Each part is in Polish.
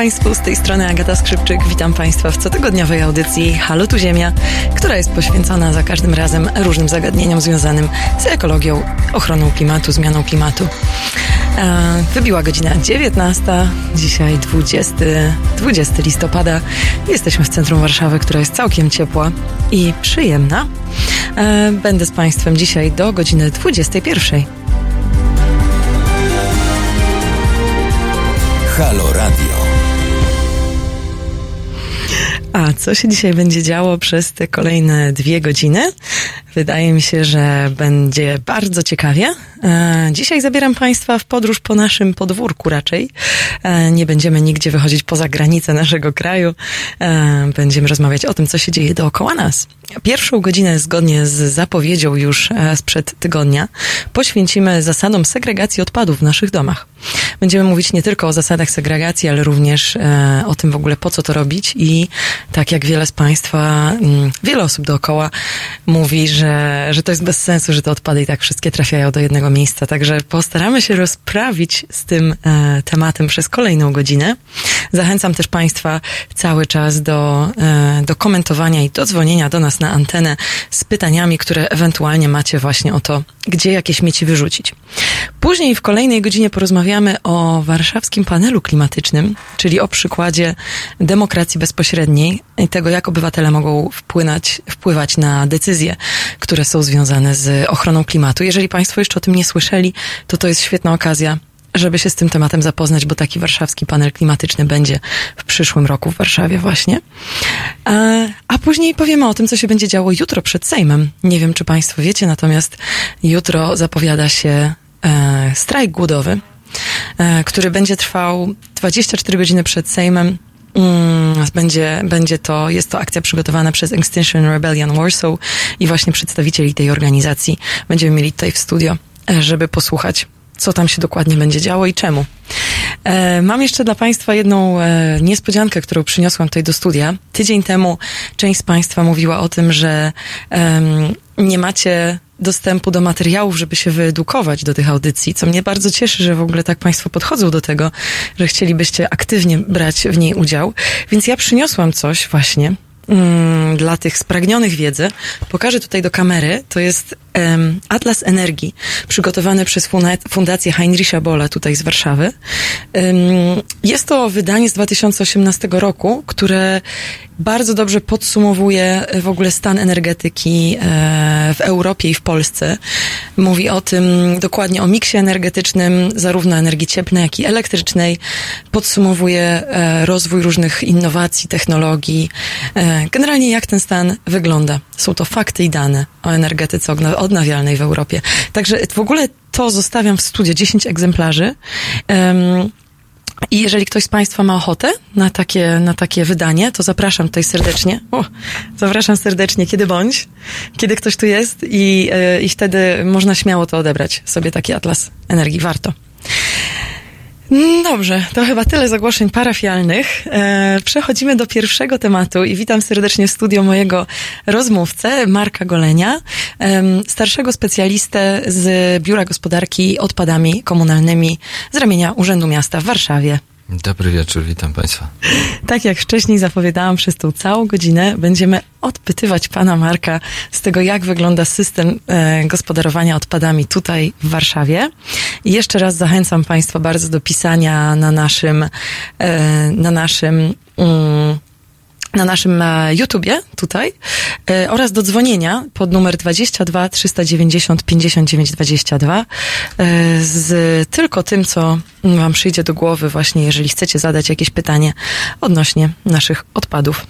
Państwu, z tej strony Agata Skrzypczyk. Witam Państwa w cotygodniowej audycji Halo tu Ziemia, która jest poświęcona za każdym razem różnym zagadnieniom związanym z ekologią, ochroną klimatu, zmianą klimatu. E, wybiła godzina 19, dzisiaj 20, 20 listopada. Jesteśmy w centrum Warszawy, która jest całkiem ciepła i przyjemna. E, będę z Państwem dzisiaj do godziny 21. Halo Radio. A co się dzisiaj będzie działo przez te kolejne dwie godziny? Wydaje mi się, że będzie bardzo ciekawie. E, dzisiaj zabieram Państwa w podróż po naszym podwórku raczej. E, nie będziemy nigdzie wychodzić poza granice naszego kraju. E, będziemy rozmawiać o tym, co się dzieje dookoła nas. Pierwszą godzinę, zgodnie z zapowiedzią już sprzed tygodnia, poświęcimy zasadom segregacji odpadów w naszych domach. Będziemy mówić nie tylko o zasadach segregacji, ale również o tym w ogóle, po co to robić i tak jak wiele z Państwa, mm, wiele osób dookoła mówi, że, że to jest bez sensu, że te odpady i tak wszystkie trafiają do jednego miejsca. Także postaramy się rozprawić z tym e, tematem przez kolejną godzinę. Zachęcam też Państwa cały czas do, e, do komentowania i do dzwonienia do nas na antenę z pytaniami, które ewentualnie macie właśnie o to, gdzie jakie śmieci wyrzucić. Później w kolejnej godzinie porozmawiamy o warszawskim panelu klimatycznym, czyli o przykładzie demokracji bezpośredniej tego, jak obywatele mogą wpływać na decyzje, które są związane z ochroną klimatu. Jeżeli Państwo jeszcze o tym nie słyszeli, to to jest świetna okazja żeby się z tym tematem zapoznać, bo taki warszawski panel klimatyczny będzie w przyszłym roku w Warszawie właśnie. A, a później powiemy o tym, co się będzie działo jutro przed Sejmem. Nie wiem, czy Państwo wiecie, natomiast jutro zapowiada się e, strajk głodowy, e, który będzie trwał 24 godziny przed Sejmem. Mm, będzie, będzie to, jest to akcja przygotowana przez Extinction Rebellion Warsaw i właśnie przedstawicieli tej organizacji będziemy mieli tutaj w studio, e, żeby posłuchać co tam się dokładnie będzie działo i czemu. E, mam jeszcze dla Państwa jedną e, niespodziankę, którą przyniosłam tutaj do studia. Tydzień temu część z Państwa mówiła o tym, że nie macie dostępu do materiałów, żeby się wyedukować do tych audycji, co mnie bardzo cieszy, że w ogóle tak Państwo podchodzą do tego, że chcielibyście aktywnie brać w niej udział. Więc ja przyniosłam coś właśnie, mm, dla tych spragnionych wiedzy. Pokażę tutaj do kamery. To jest Atlas Energii, przygotowany przez Fundację Heinricha Bolla tutaj z Warszawy. Jest to wydanie z 2018 roku, które bardzo dobrze podsumowuje w ogóle stan energetyki e, w Europie i w Polsce. Mówi o tym dokładnie o miksie energetycznym, zarówno energii cieplnej, jak i elektrycznej. Podsumowuje e, rozwój różnych innowacji, technologii. E, generalnie jak ten stan wygląda. Są to fakty i dane o energetyce odnawialnej w Europie. Także w ogóle to zostawiam w studio 10 egzemplarzy. Um, i jeżeli ktoś z Państwa ma ochotę na takie, na takie wydanie, to zapraszam tutaj serdecznie. O, zapraszam serdecznie, kiedy bądź, kiedy ktoś tu jest i, yy, i wtedy można śmiało to odebrać sobie taki atlas energii. Warto. Mm, dobrze, to chyba tyle zagłoszeń parafialnych. E, przechodzimy do pierwszego tematu i witam serdecznie w studio mojego rozmówcę, Marka Golenia, starszego specjalistę z Biura Gospodarki Odpadami Komunalnymi z ramienia Urzędu Miasta w Warszawie. Dobry wieczór, witam Państwa. Tak jak wcześniej zapowiadałam, przez tą całą godzinę będziemy odpytywać Pana Marka z tego, jak wygląda system e, gospodarowania odpadami tutaj w Warszawie. I jeszcze raz zachęcam Państwa bardzo do pisania na naszym, e, na naszym, mm, na naszym e, YouTubie tutaj e, oraz do dzwonienia pod numer 22 390 59 22 z tylko tym, co wam przyjdzie do głowy właśnie, jeżeli chcecie zadać jakieś pytanie odnośnie naszych odpadów.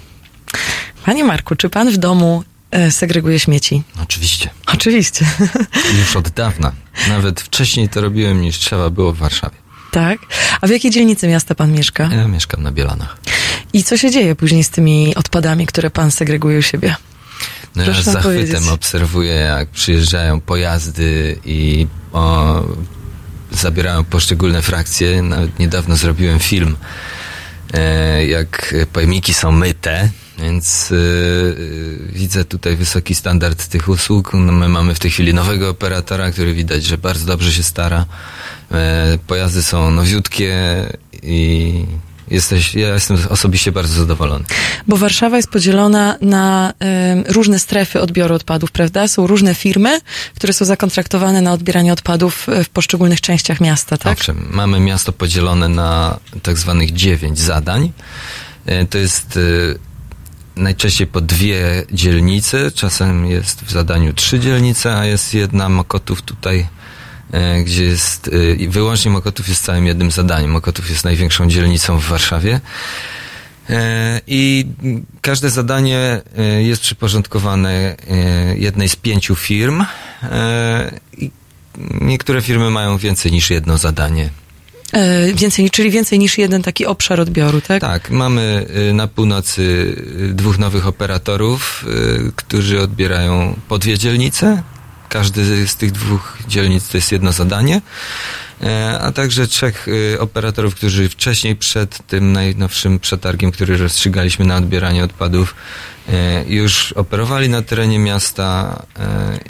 Panie Marku, czy pan w domu e, segreguje śmieci? Oczywiście. Oczywiście. Już od dawna. Nawet wcześniej to robiłem niż trzeba było w Warszawie. Tak? A w jakiej dzielnicy miasta pan mieszka? Ja mieszkam na Bielanach. I co się dzieje później z tymi odpadami, które pan segreguje u siebie? No ja z zachwytem powiedzieć. obserwuję, jak przyjeżdżają pojazdy i o, zabierają poszczególne frakcje. Nawet niedawno zrobiłem film, e, jak pojemniki są myte, więc yy, widzę tutaj wysoki standard tych usług. No my mamy w tej chwili nowego operatora, który widać, że bardzo dobrze się stara. E, pojazdy są nowiutkie i jesteś, ja jestem osobiście bardzo zadowolony. Bo Warszawa jest podzielona na y, różne strefy odbioru odpadów, prawda? Są różne firmy, które są zakontraktowane na odbieranie odpadów w poszczególnych częściach miasta, tak? Owszem, mamy miasto podzielone na tak zwanych dziewięć zadań. Y, to jest y, najczęściej po dwie dzielnice, czasem jest w zadaniu trzy dzielnice, a jest jedna Mokotów tutaj E, gdzie jest e, wyłącznie Mokotów jest całym jednym zadaniem. Mokotów jest największą dzielnicą w Warszawie. E, I każde zadanie jest przyporządkowane jednej z pięciu firm. I niektóre firmy mają więcej niż jedno zadanie. Więcej, czyli więcej niż jeden taki obszar odbioru, tak? Tak, mamy na północy dwóch nowych operatorów, którzy odbierają po dwie dzielnice każdy z tych dwóch dzielnic to jest jedno zadanie, e, a także trzech e, operatorów, którzy wcześniej przed tym najnowszym przetargiem, który rozstrzygaliśmy na odbieranie odpadów, e, już operowali na terenie miasta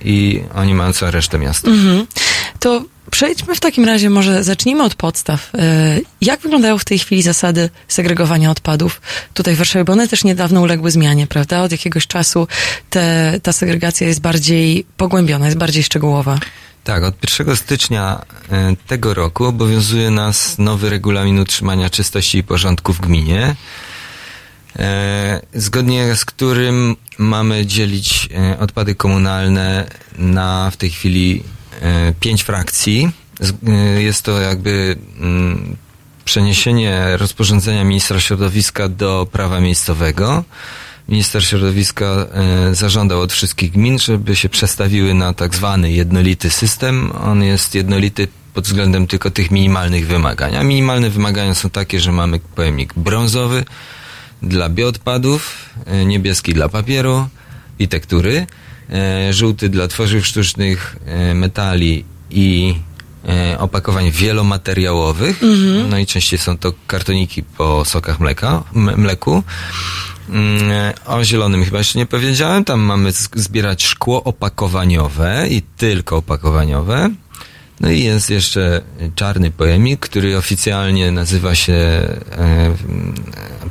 i oni mają całą resztę miasta. Mhm. To Przejdźmy w takim razie, może zacznijmy od podstaw. Jak wyglądają w tej chwili zasady segregowania odpadów tutaj w Warszawie? Bo one też niedawno uległy zmianie, prawda? Od jakiegoś czasu te, ta segregacja jest bardziej pogłębiona, jest bardziej szczegółowa. Tak, od 1 stycznia e, tego roku obowiązuje nas nowy regulamin utrzymania czystości i porządku w gminie, e, zgodnie z którym mamy dzielić e, odpady komunalne na w tej chwili pięć frakcji. Jest to jakby mm, przeniesienie rozporządzenia ministra środowiska do prawa miejscowego. Minister środowiska e, zażądał od wszystkich gmin, żeby się przestawiły na tak zwany jednolity system. On jest jednolity pod względem tylko tych minimalnych wymagań. A minimalne wymagania są takie, że mamy pojemnik brązowy dla bioodpadów, e, niebieski dla papieru i tektury, e, żółty dla tworzyw sztucznych, metali i opakowań wielomateriałowych. Mhm. Najczęściej są to kartoniki po sokach mleka, mleku. Mm, o zielonym chyba jeszcze nie powiedziałem. Tam mamy zbierać szkło opakowaniowe i tylko opakowaniowe. No i jest jeszcze czarny pojemnik, który oficjalnie nazywa się e,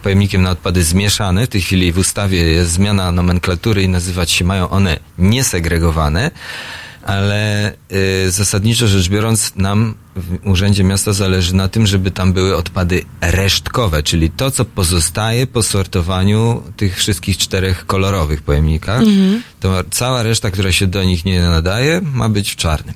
pojemnikiem na odpady zmieszane. W tej chwili w ustawie jest zmiana nomenklatury i nazywać się mają one niesegregowane ale y, zasadniczo rzecz biorąc, nam w Urzędzie Miasta zależy na tym, żeby tam były odpady resztkowe, czyli to, co pozostaje po sortowaniu tych wszystkich czterech kolorowych pojemnikach. Mhm. To cała reszta, która się do nich nie nadaje, ma być w czarnym.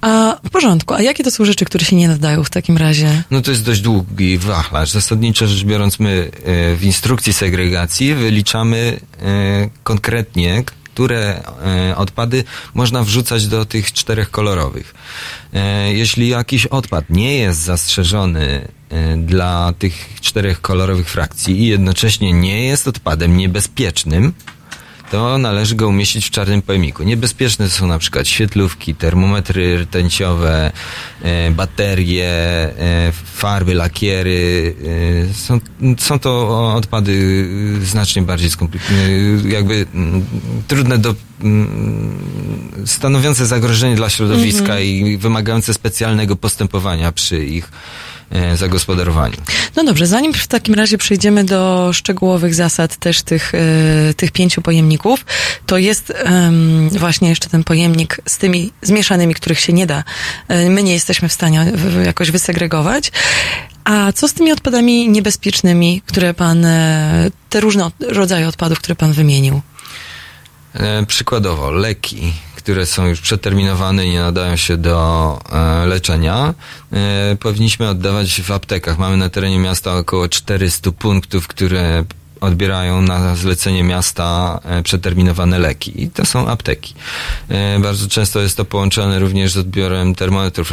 A w porządku. A jakie to są rzeczy, które się nie nadają w takim razie? No to jest dość długi wachlarz. Zasadniczo rzecz biorąc, my y, w instrukcji segregacji wyliczamy y, konkretnie, które e, odpady można wrzucać do tych czterech kolorowych. E, jeśli jakiś odpad nie jest zastrzeżony e, dla tych czterech kolorowych frakcji i jednocześnie nie jest odpadem niebezpiecznym, to należy go umieścić w czarnym pojemniku. Niebezpieczne są na przykład świetlówki, termometry rtęciowe, e, baterie, e, farby, lakiery. E, są, są to odpady znacznie bardziej skomplikowane, jakby mm, trudne do mm, stanowiące zagrożenie dla środowiska -hmm. i wymagające specjalnego postępowania przy ich zagospodarowaniu. No dobrze, zanim w takim razie przejdziemy do szczegółowych zasad też tych, e, tych pięciu pojemników, to jest właśnie jeszcze ten pojemnik z tymi zmieszanymi, których się nie da. E, my nie jesteśmy w stanie jakoś wysegregować. A co z tymi odpadami niebezpiecznymi, które pan, te różne rodzaje odpadów, które pan wymienił? Przykładowo leki, które są już przeterminowane i nie nadają się do e, leczenia, e, powinniśmy oddawać w aptekach. Mamy na terenie miasta około 400 punktów, które odbierają na zlecenie miasta e, przeterminowane leki. I to są apteki. Bardzo często jest to połączone również z odbiorem termometrów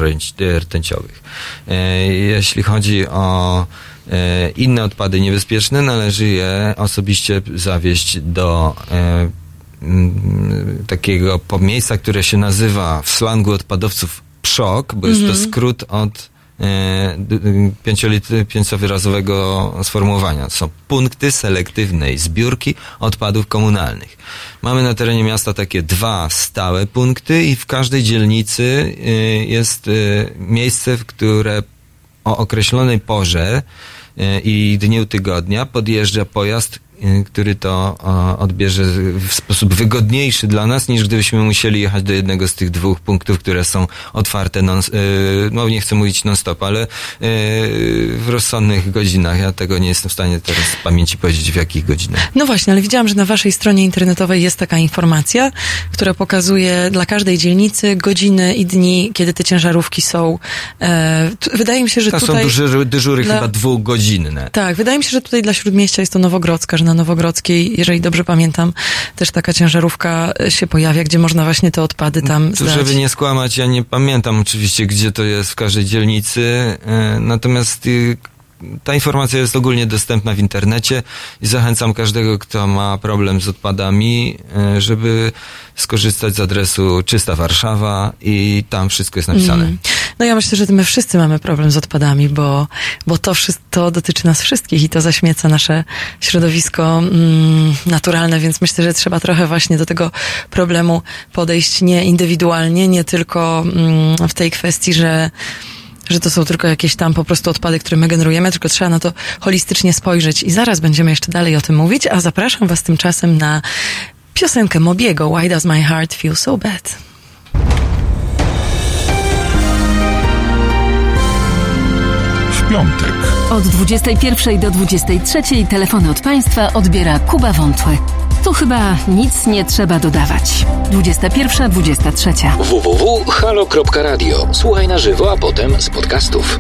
rtęciowych. Jeśli chodzi o inne odpady niebezpieczne, należy je osobiście zawieźć do takiego miejsca, które się nazywa w slangu odpadowców PSZOK, bo jest to mhm. skrót od e, pięciowyrazowego sformułowania. To są punkty selektywnej zbiórki odpadów komunalnych. Mamy na terenie miasta takie dwa stałe punkty i w każdej dzielnicy e, jest e, miejsce, w które o określonej porze i dniu tygodnia podjeżdża pojazd, który to odbierze w sposób wygodniejszy dla nas, niż gdybyśmy musieli jechać do jednego z tych dwóch punktów, które są otwarte, non, y, no nie chcę mówić non-stop, ale y, w rozsądnych godzinach. Ja tego nie jestem w stanie teraz z pamięci powiedzieć, w jakich godzinach. No właśnie, ale widziałam, że na waszej stronie internetowej jest taka informacja, która pokazuje dla każdej dzielnicy godziny i dni, kiedy te ciężarówki są. E, wydaje mi się, że to tutaj... są dyżury, dyżury dla... chyba dwugodzinne. Tak, wydaje mi się, że tutaj dla Śródmieścia jest to Nowogrodzka, że na Nowogrodzkiej, jeżeli dobrze pamiętam, też taka ciężarówka się pojawia, gdzie można właśnie te odpady tam zdać. Żeby nie skłamać, ja nie pamiętam oczywiście, gdzie to jest w każdej dzielnicy, e, natomiast y, ta informacja jest ogólnie dostępna w internecie i zachęcam każdego, kto ma problem z odpadami, e, żeby skorzystać z adresu Czysta Warszawa i tam wszystko jest napisane. Mm. No ja myślę, że my wszyscy mamy problem z odpadami, bo, bo to, to dotyczy nas wszystkich i to zaśmieca nasze środowisko mm, naturalne, więc myślę, że trzeba trochę właśnie do tego problemu podejść nie indywidualnie, nie tylko mm, w tej kwestii, że że to są tylko jakieś tam po prostu odpady, które my generujemy, tylko trzeba na to holistycznie spojrzeć i zaraz będziemy jeszcze dalej o tym mówić, a zapraszam Was tymczasem na piosenkę Mobiego Why Does My Heart Feel So Bad? Piątek. Od 21 do 23 telefony od Państwa odbiera Kuba Wątły. Tu chyba nic nie trzeba dodawać. 21-23. www.halo.radio. Słuchaj na żywo, a potem z podcastów.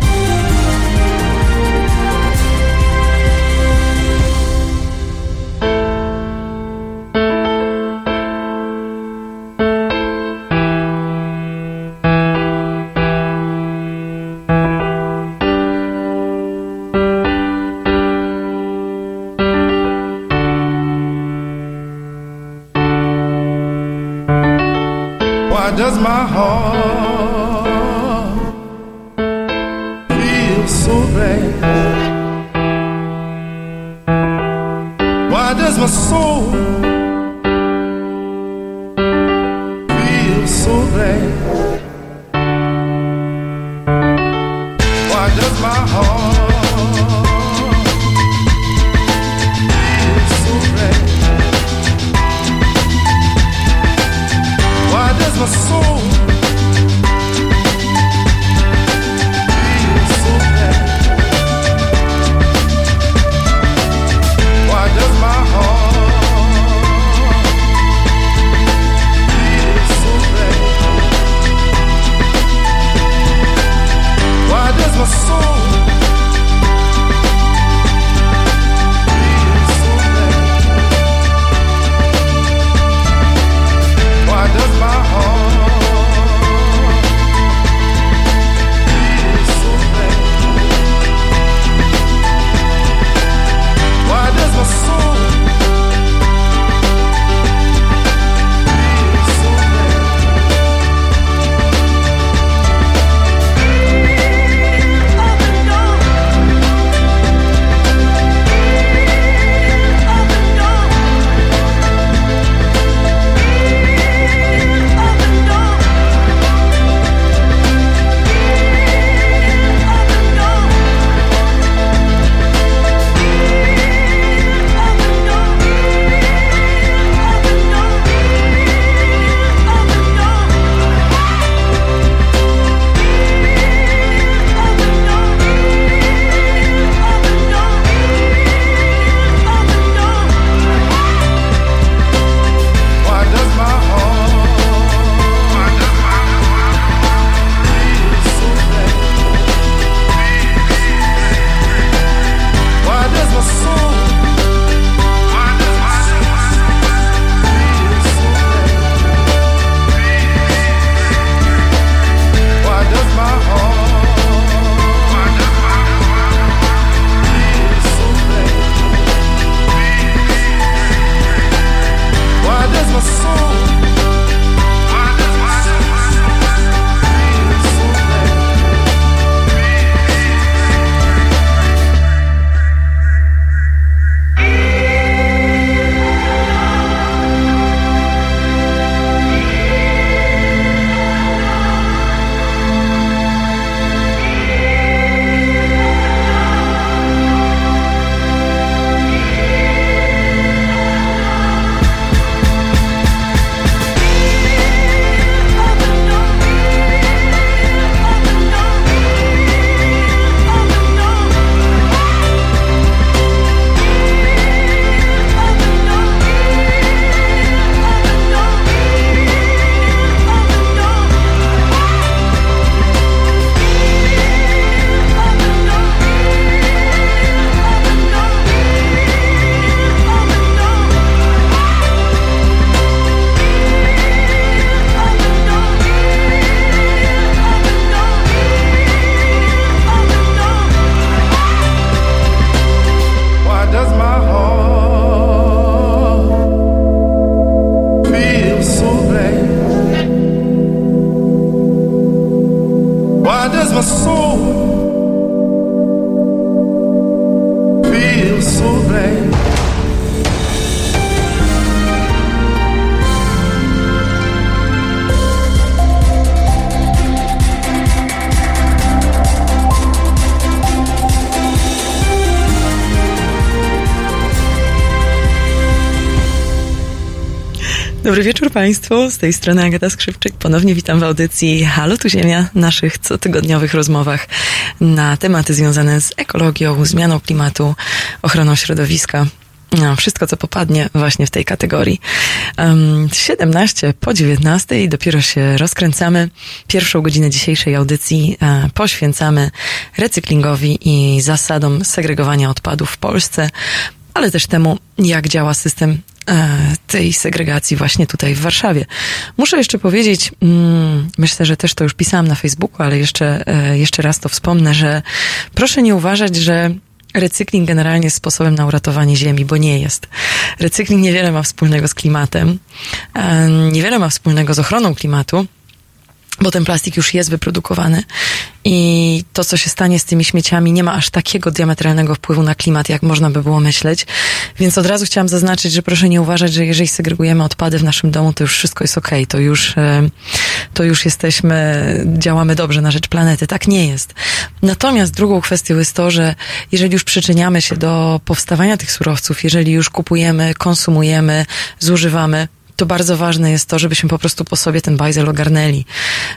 Państwu, z tej strony Agata Skrzypczyk. Ponownie witam w audycji Halo tu Ziemia, naszych cotygodniowych rozmowach na tematy związane z ekologią, zmianą klimatu, ochroną środowiska. No, wszystko, co popadnie właśnie w tej kategorii. Um, 17 po 19 i dopiero się rozkręcamy. Pierwszą godzinę dzisiejszej audycji e, poświęcamy recyklingowi i zasadom segregowania odpadów w Polsce, ale też temu, jak działa system tej segregacji właśnie tutaj w Warszawie. Muszę jeszcze powiedzieć, mm, myślę, że też to już pisałam na Facebooku, ale jeszcze, e, jeszcze raz to wspomnę, że proszę nie uważać, że recykling generalnie jest sposobem na uratowanie Ziemi, bo nie jest. Recykling niewiele ma wspólnego z klimatem, e, niewiele ma wspólnego z ochroną klimatu, bo ten plastik już jest wyprodukowany i to, co się stanie z tymi śmieciami, nie ma aż takiego diametralnego wpływu na klimat, jak można by było myśleć. Więc od razu chciałam zaznaczyć, że proszę nie uważać, że jeżeli segregujemy odpady w naszym domu, to już wszystko jest okej, okay, to już, e, to już jesteśmy, działamy dobrze na rzecz planety. Tak nie jest. Natomiast drugą kwestią jest to, że jeżeli już przyczyniamy się do powstawania tych surowców, jeżeli już kupujemy, konsumujemy, zużywamy, to bardzo ważne jest to, żebyśmy po prostu po sobie ten bajzel ogarnęli,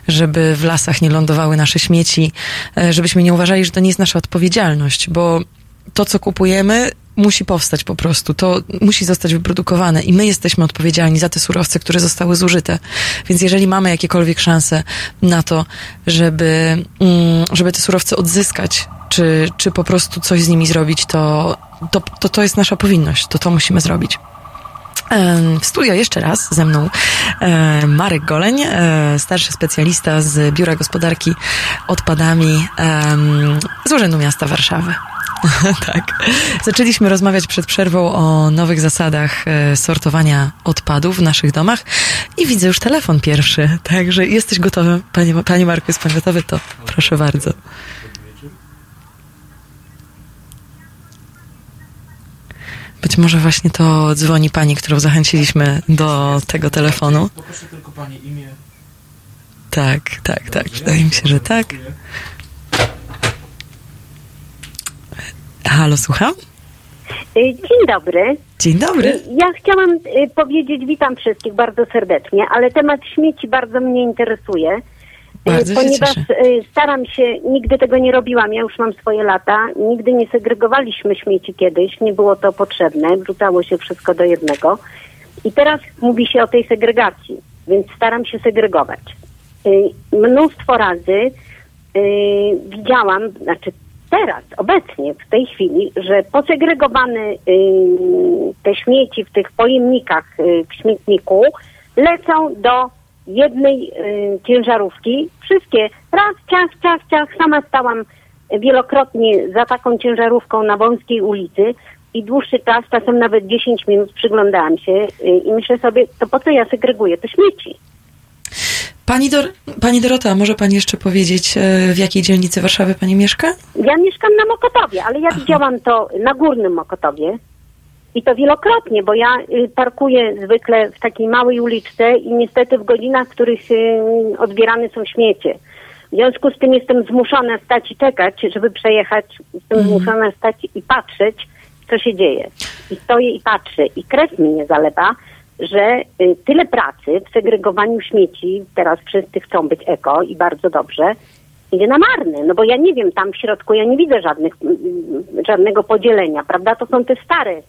żeby w lasach nie lądowały nasze śmieci, e, żebyśmy nie uważali, że to nie jest nasza odpowiedzialność, bo to, co kupujemy, musi powstać po prostu. To musi zostać wyprodukowane i my jesteśmy odpowiedzialni za te surowce, które zostały zużyte. Więc jeżeli mamy jakiekolwiek szanse na to, żeby, mm, żeby te surowce odzyskać, czy, czy po prostu coś z nimi zrobić, to to, to, to jest nasza powinność. To to musimy zrobić. W studio jeszcze raz ze mną Marek Goleń, e, starszy specjalista z Biura Gospodarki Odpadami z Urzędu Miasta Warszawy. tak. Zaczęliśmy rozmawiać przed przerwą o nowych zasadach e, sortowania odpadów w naszych domach i widzę już telefon pierwszy. Także jesteś gotowy, panie, panie Marku, jest pan gotowy? To proszę bardzo. Być może właśnie to dzwoni pani, którą zachęciliśmy do tego telefonu. Poproszę tylko pani imię. Tak, tak, tak. Wydaje mi się, że tak. Halo, słucham? Y, dzień dobry. Dzień dobry. Y, ja chciałam y, powiedzieć, witam wszystkich bardzo serdecznie, ale temat śmieci bardzo mnie interesuje. Bardzo ponieważ się staram się, nigdy tego nie robiłam, ja już mam swoje lata, nigdy nie segregowaliśmy śmieci kiedyś, nie było to potrzebne, wrzucało się wszystko do jednego. I teraz mówi się o tej segregacji, więc staram się segregować. Mnóstwo razy widziałam, znaczy teraz, obecnie, w tej chwili, że posegregowane te śmieci w tych pojemnikach w śmietniku lecą do jednej y, ciężarówki. Wszystkie raz, ciach, ciach, ciach. Sama stałam wielokrotnie za taką ciężarówką na wąskiej ulicy i dłuższy czas, czasem nawet 10 minut przyglądałam się y, i myślę sobie, to po co ja segreguję te śmieci? Pani, Dor pani Dorota, może Pani jeszcze powiedzieć, e, w jakiej dzielnicy Warszawy Pani mieszka? Ja mieszkam na Mokotowie, ale ja Aha. widziałam to na Górnym Mokotowie. I to wielokrotnie, bo ja y, parkuję zwykle w takiej małej uliczce i niestety w godzinach, w których y, odbierane są śmiecie. W związku z tym jestem zmuszona stać i czekać, żeby przejechać. Jestem mm. zmuszona stać i patrzeć, co się dzieje. I stoję i patrzę. I krew mi nie zalewa, że y, tyle pracy w segregowaniu śmieci, teraz wszyscy chcą być eko i bardzo dobrze, idzie na marne. No bo ja nie wiem, tam w środku ja nie widzę żadnych, żadnego podzielenia, prawda? To są te stare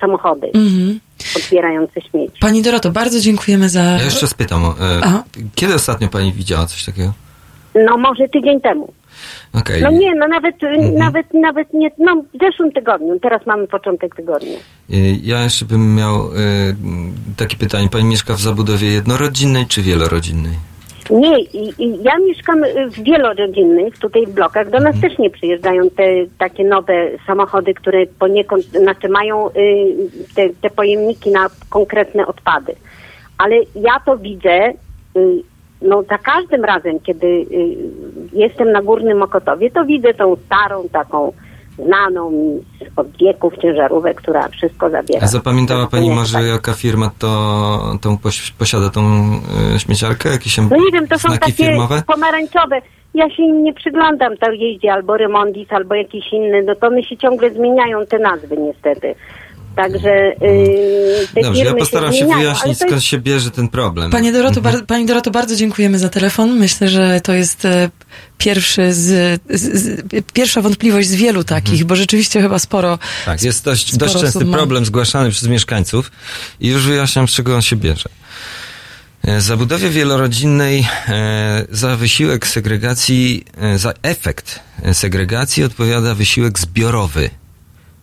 samochody mhm. odbierające śmieci. Pani Doroto, bardzo dziękujemy za... Ja jeszcze spytam, e, kiedy ostatnio pani widziała coś takiego? No może tydzień temu. Okay. No nie, no nawet, mhm. nawet, nawet nie, no w zeszłym tygodniu, teraz mamy początek tygodnia. E, ja jeszcze bym miał y, takie pytanie, pani mieszka w zabudowie jednorodzinnej czy wielorodzinnej? Nie, ja mieszkam w wielorodzinnych, tutaj w blokach. Do nas mhm. też nie przyjeżdżają te takie nowe samochody, które poniekąd, znaczy mają y, te, te pojemniki na konkretne odpady. Ale ja to widzę y, no za każdym razem, kiedy y, jestem na Górnym Mokotowie, to widzę tą starą taką znaną mi od wieków ciężarówkę, która wszystko zabiera. A zapamiętała Pani może, jaka firma to tą posiada tą y, śmieciarkę? Jakieś no nie wiem, to są takie firmowe? pomarańczowe. Ja się im nie przyglądam, to jeździ albo Remondis, albo jakiś inny, no to one się ciągle zmieniają te nazwy niestety. Także yy, Dobrze, ja postaram się, się wyjaśnić, skąd jest... się bierze ten problem. Pani Doroto, mhm. bar, Pani Doroto, bardzo dziękujemy za telefon. Myślę, że to jest e, pierwszy z, z, z pierwsza wątpliwość z wielu takich, mhm. bo rzeczywiście chyba sporo. Tak, jest dość, dość częsty problem zgłaszany przez mieszkańców i już wyjaśniam, z czego on się bierze. E, za budowie wielorodzinnej e, za wysiłek segregacji, za efekt segregacji odpowiada wysiłek zbiorowy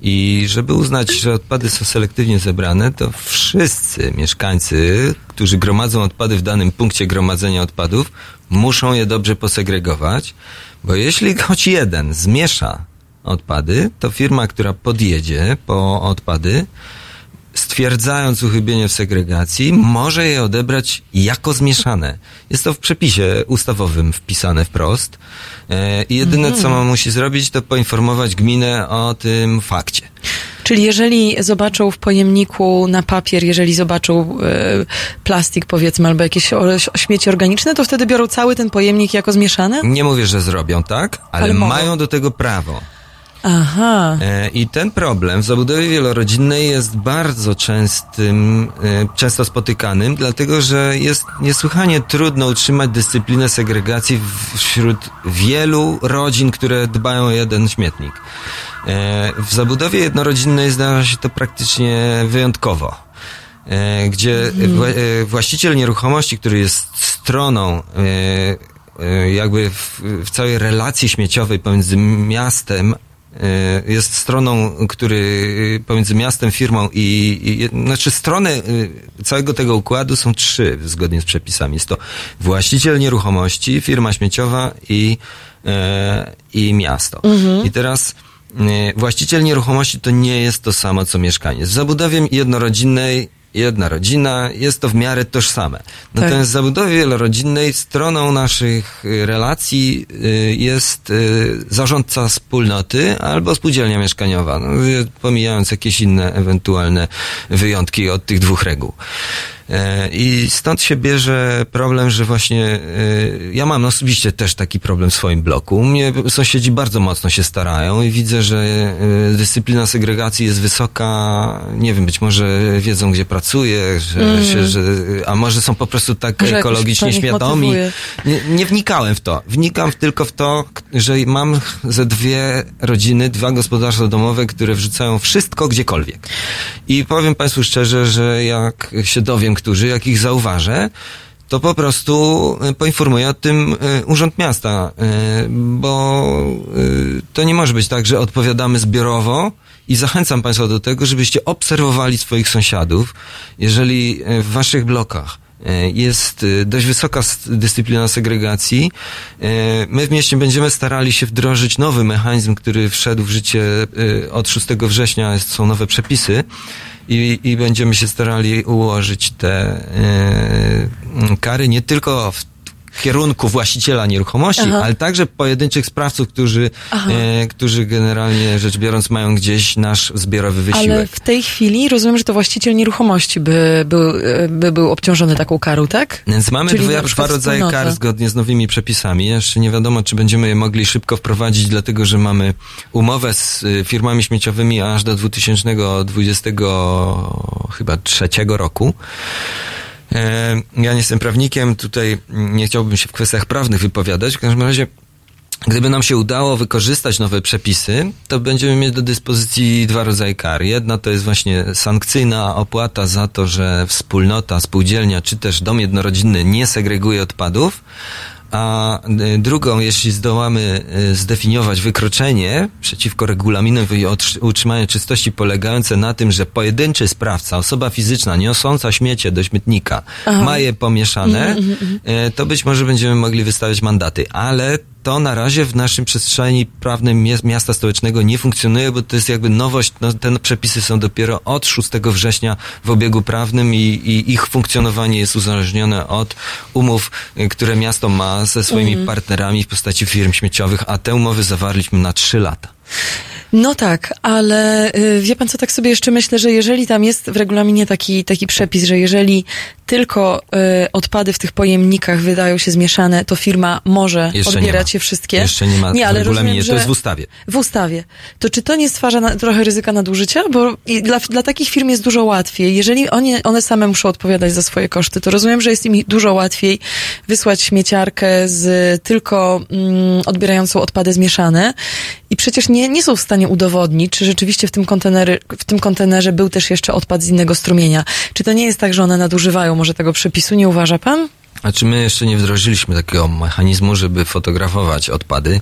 i żeby uznać, że odpady są selektywnie zebrane, to wszyscy mieszkańcy, którzy gromadzą odpady w danym punkcie gromadzenia odpadów, muszą je dobrze posegregować, bo jeśli choć jeden zmiesza odpady, to firma, która podjedzie po odpady, stwierdzając uchybienie w segregacji, może je odebrać jako zmieszane. Jest to w przepisie ustawowym wpisane wprost. E, I jedyne, co ma musi zrobić, to poinformować gminę o tym fakcie. Czyli jeżeli zobaczą w pojemniku na papier, jeżeli zobaczą e, plastik powiedzmy, albo jakieś o, śmieci organiczne, to wtedy biorą cały ten pojemnik jako zmieszane? Nie mówię, że zrobią, tak? Ale, ale mają do tego prawo. Aha. E, I ten problem w zabudowie wielorodzinnej jest bardzo częstym, e, często spotykanym, dlatego że jest niesłychanie trudno utrzymać dyscyplinę segregacji wśród wielu rodzin, które dbają o jeden śmietnik. E, w zabudowie jednorodzinnej zdarza się to praktycznie wyjątkowo gdzie mhm. właściciel nieruchomości, który jest stroną jakby w, w, całej relacji śmieciowej pomiędzy miastem jest stroną, który pomiędzy miastem, firmą i, i znaczy strony e, całego tego układu są trzy zgodnie z przepisami. Jest to właściciel nieruchomości, firma śmieciowa i, e, i miasto. Mhm. I teraz właściciel nieruchomości to nie jest to samo co mieszkanie. Z zabudowie jednorodzinnej jedna rodzina, jest to w miarę tożsame. Natomiast tak. w zabudowie wielorodzinnej stroną naszych y, relacji y, jest y, zarządca wspólnoty albo spółdzielnia mieszkaniowa, no, pomijając jakieś inne ewentualne wyjątki od tych dwóch reguł. I stąd się bierze problem, że właśnie e, ja mam osobiście też taki problem w swoim bloku. U mnie sąsiedzi bardzo mocno się starają i widzę, że e, dyscyplina segregacji jest wysoka. Nie wiem, być może wiedzą, gdzie pracuję, że, mm. się, że, a może są po prostu tak może ekologicznie świadomi. Nie, nie, wnikałem w to. Wnikam tylko w to, że mam ze dwie rodziny, dwa gospodarstwa domowe, które wrzucają wszystko gdziekolwiek. I powiem Państwu szczerze, że jak się dowiem, którzy, jak ich zauważę, to po prostu e, poinformuję o tym e, Urząd Miasta, e, bo to nie może być tak, że odpowiadamy zbiorowo i zachęcam Państwa do tego, żebyście obserwowali swoich sąsiadów, jeżeli w Waszych blokach jest dość wysoka dyscyplina segregacji. My w mieście będziemy starali się wdrożyć nowy mechanizm, który wszedł w życie od 6 września, są nowe przepisy i, i będziemy się starali ułożyć te y, kary nie tylko w kierunku właściciela nieruchomości, Aha. ale także pojedynczych sprawców, którzy, e, którzy generalnie rzecz biorąc mają gdzieś nasz zbiorowy wysiłek. Ale w tej chwili rozumiem, że to właściciel nieruchomości by, by, by był obciążony taką karą, tak? Więc mamy dwa, dwa rodzaje kar zgodnie z nowymi przepisami. Jeszcze nie wiadomo, czy będziemy je mogli szybko wprowadzić, dlatego że mamy umowę z y, firmami śmieciowymi aż do 2020 chyba trzeciego roku. E, ja nie jestem prawnikiem, tutaj nie chciałbym się w kwestiach prawnych wypowiadać. W każdym razie, gdyby nam się udało wykorzystać nowe przepisy, to będziemy mieć do dyspozycji dwa rodzaje kar. Jedna to jest właśnie sankcyjna opłata za to, że wspólnota, spółdzielnia czy też dom jednorodzinny nie segreguje odpadów, a y, drugą, jeśli zdołamy y, zdefiniować wykroczenie przeciwko regulaminowi utrzymania czystości polegające na tym, że pojedynczy sprawca, osoba fizyczna niosąca śmiecie do śmietnika Aha. ma je pomieszane, mm, mm, mm. to być może będziemy mogli wystawiać mandaty, ale to na razie w naszym przestrzeni prawnym miasta stołecznego nie funkcjonuje, bo to jest jakby nowość. No, te przepisy są dopiero od 6 września w obiegu prawnym i, i ich funkcjonowanie jest uzależnione od umów, y, które miasto ma ze swoimi mhm. partnerami w postaci firm śmieciowych, a te umowy zawarliśmy na 3 lata. No tak, ale y, wie pan co, tak sobie jeszcze myślę, że jeżeli tam jest w regulaminie taki, taki przepis, że jeżeli tylko y, odpady w tych pojemnikach wydają się zmieszane, to firma może Jeszcze odbierać je wszystkie. Jeszcze nie ma nie, ale w regulaminie, to jest w ustawie. W ustawie. To czy to nie stwarza na, trochę ryzyka nadużycia? Bo dla, dla takich firm jest dużo łatwiej. Jeżeli one, one same muszą odpowiadać za swoje koszty, to rozumiem, że jest im dużo łatwiej wysłać śmieciarkę z tylko mm, odbierającą odpady zmieszane i przecież nie, nie są w stanie udowodnić, czy rzeczywiście w tym, kontenery, w tym kontenerze był też jeszcze odpad z innego strumienia. Czy to nie jest tak, że one nadużywają może tego przepisu, nie uważa pan? Znaczy my jeszcze nie wdrożyliśmy takiego mechanizmu, żeby fotografować odpady,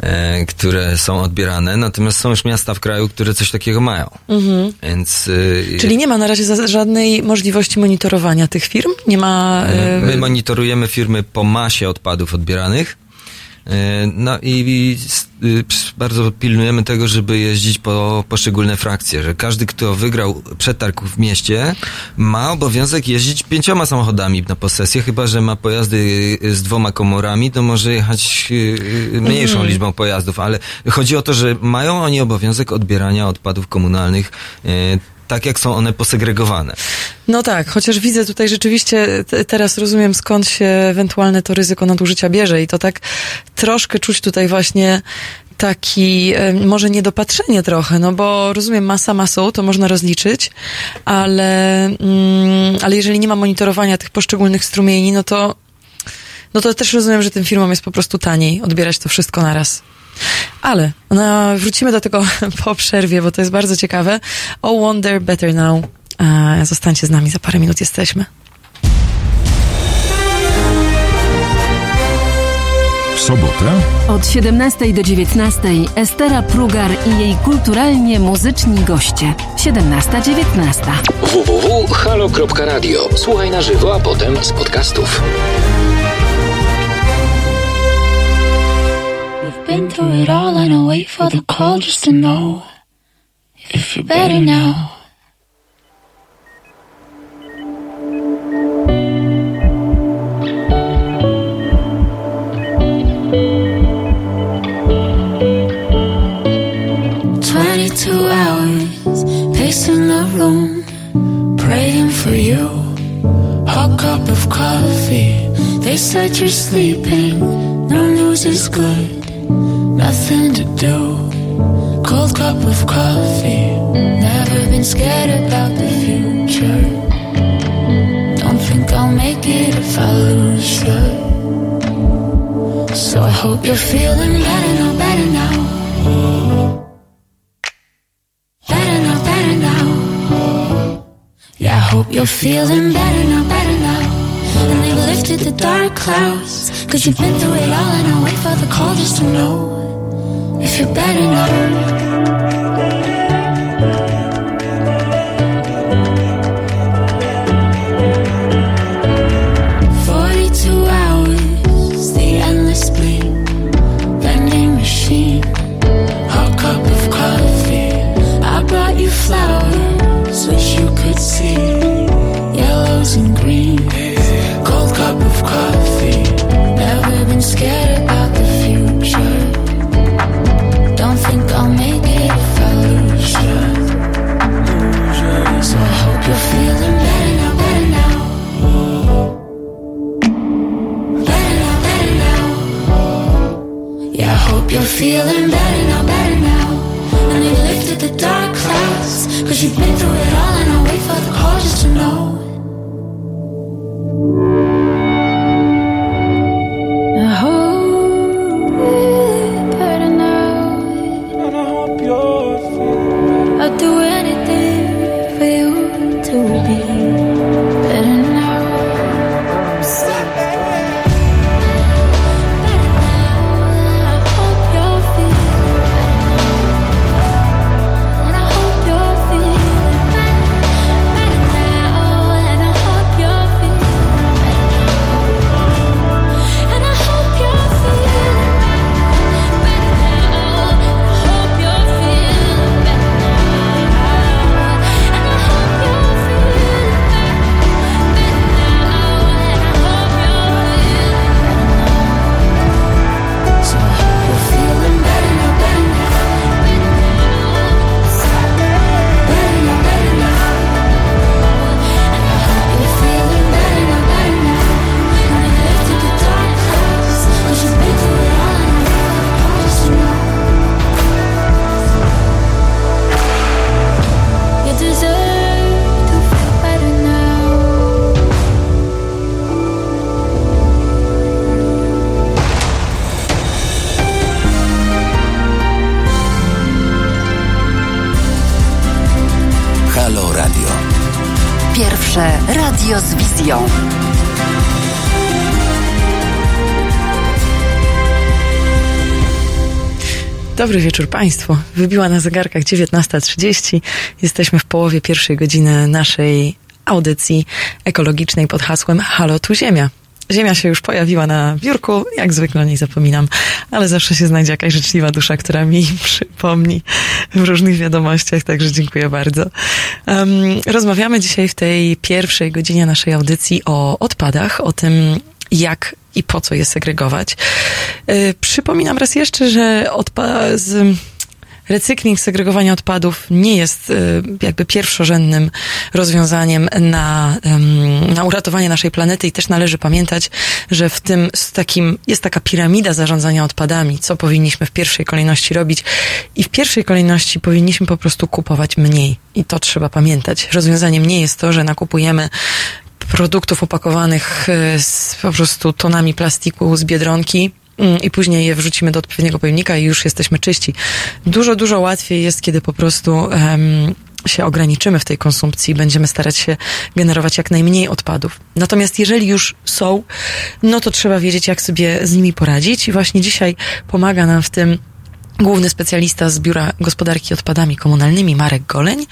e, które są odbierane, natomiast są już miasta w kraju, które coś takiego mają. Mhm. Więc, e, Czyli nie ma na razie żadnej możliwości monitorowania tych firm? Nie ma... E... My monitorujemy firmy po masie odpadów odbieranych, no i y, bardzo pilnujemy tego, żeby jeździć po poszczególne frakcje, że każdy, kto wygrał przetarg w mieście, ma obowiązek jeździć pięcioma samochodami na posesję, chyba że ma pojazdy y, z dwoma komorami, to może jechać y, mniejszą mm. liczbą pojazdów, ale chodzi o to, że mają oni obowiązek odbierania odpadów komunalnych tak jak są one posegregowane. No tak, chociaż widzę tutaj rzeczywiście, teraz rozumiem skąd się ewentualne to ryzyko nadużycia bierze i to tak troszkę czuć tutaj właśnie taki, może niedopatrzenie trochę, no bo rozumiem, masa masą, to można rozliczyć, ale, mm, ale jeżeli nie ma monitorowania tych poszczególnych strumieni, no to, no to też rozumiem, że tym firmom jest po prostu taniej odbierać to wszystko naraz. Ale no, wrócimy do tego po przerwie, bo to jest bardzo ciekawe. Oh Wonder Better Now. Zostańcie z nami, za parę minut jesteśmy. W sobotę? Od 17 do 19 Estera Prugar i jej kulturalnie muzyczni goście. 17-19. www.halo.radio. Słuchaj na żywo, a potem z podcastów. Been through it all and I wait for the call just to know if you're better now. Twenty-two hours pacing the room, praying for you. Hot cup of coffee. They said you're sleeping. No news is good nothing to do. Cold cup of coffee. Never been scared about the future. Don't think I'll make it if I lose you. So I hope you're feeling better now, better now. Better now, better now. Yeah, I hope you're feeling better now, better now. And they've lifted the dark clouds. Cause you've been through it all, and I wait for the call just to know you better know Dobry wieczór Państwu. Wybiła na zegarkach 19.30. Jesteśmy w połowie pierwszej godziny naszej audycji ekologicznej pod hasłem Halo tu Ziemia. Ziemia się już pojawiła na biurku, jak zwykle nie zapominam, ale zawsze się znajdzie jakaś życzliwa dusza, która mi przypomni w różnych wiadomościach, także dziękuję bardzo. Um, rozmawiamy dzisiaj w tej pierwszej godzinie naszej audycji o odpadach, o tym, jak i po co je segregować. Yy, przypominam raz jeszcze, że odpa- z recykling, segregowanie odpadów nie jest y, jakby pierwszorzędnym rozwiązaniem na, na uratowanie naszej planety i też należy pamiętać, że w tym z takim, jest taka piramida zarządzania odpadami, co powinniśmy w pierwszej kolejności robić i w pierwszej kolejności powinniśmy po prostu kupować mniej i to trzeba pamiętać. Rozwiązaniem nie jest to, że nakupujemy produktów opakowanych y, z po prostu tonami plastiku z biedronki, i później je wrzucimy do odpowiedniego pojemnika i już jesteśmy czyści. Dużo, dużo łatwiej jest, kiedy po prostu um, się ograniczymy w tej konsumpcji, będziemy starać się generować jak najmniej odpadów. Natomiast jeżeli już są, no to trzeba wiedzieć, jak sobie z nimi poradzić i właśnie dzisiaj pomaga nam w tym główny specjalista z Biura Gospodarki Odpadami Komunalnymi, Marek Goleń.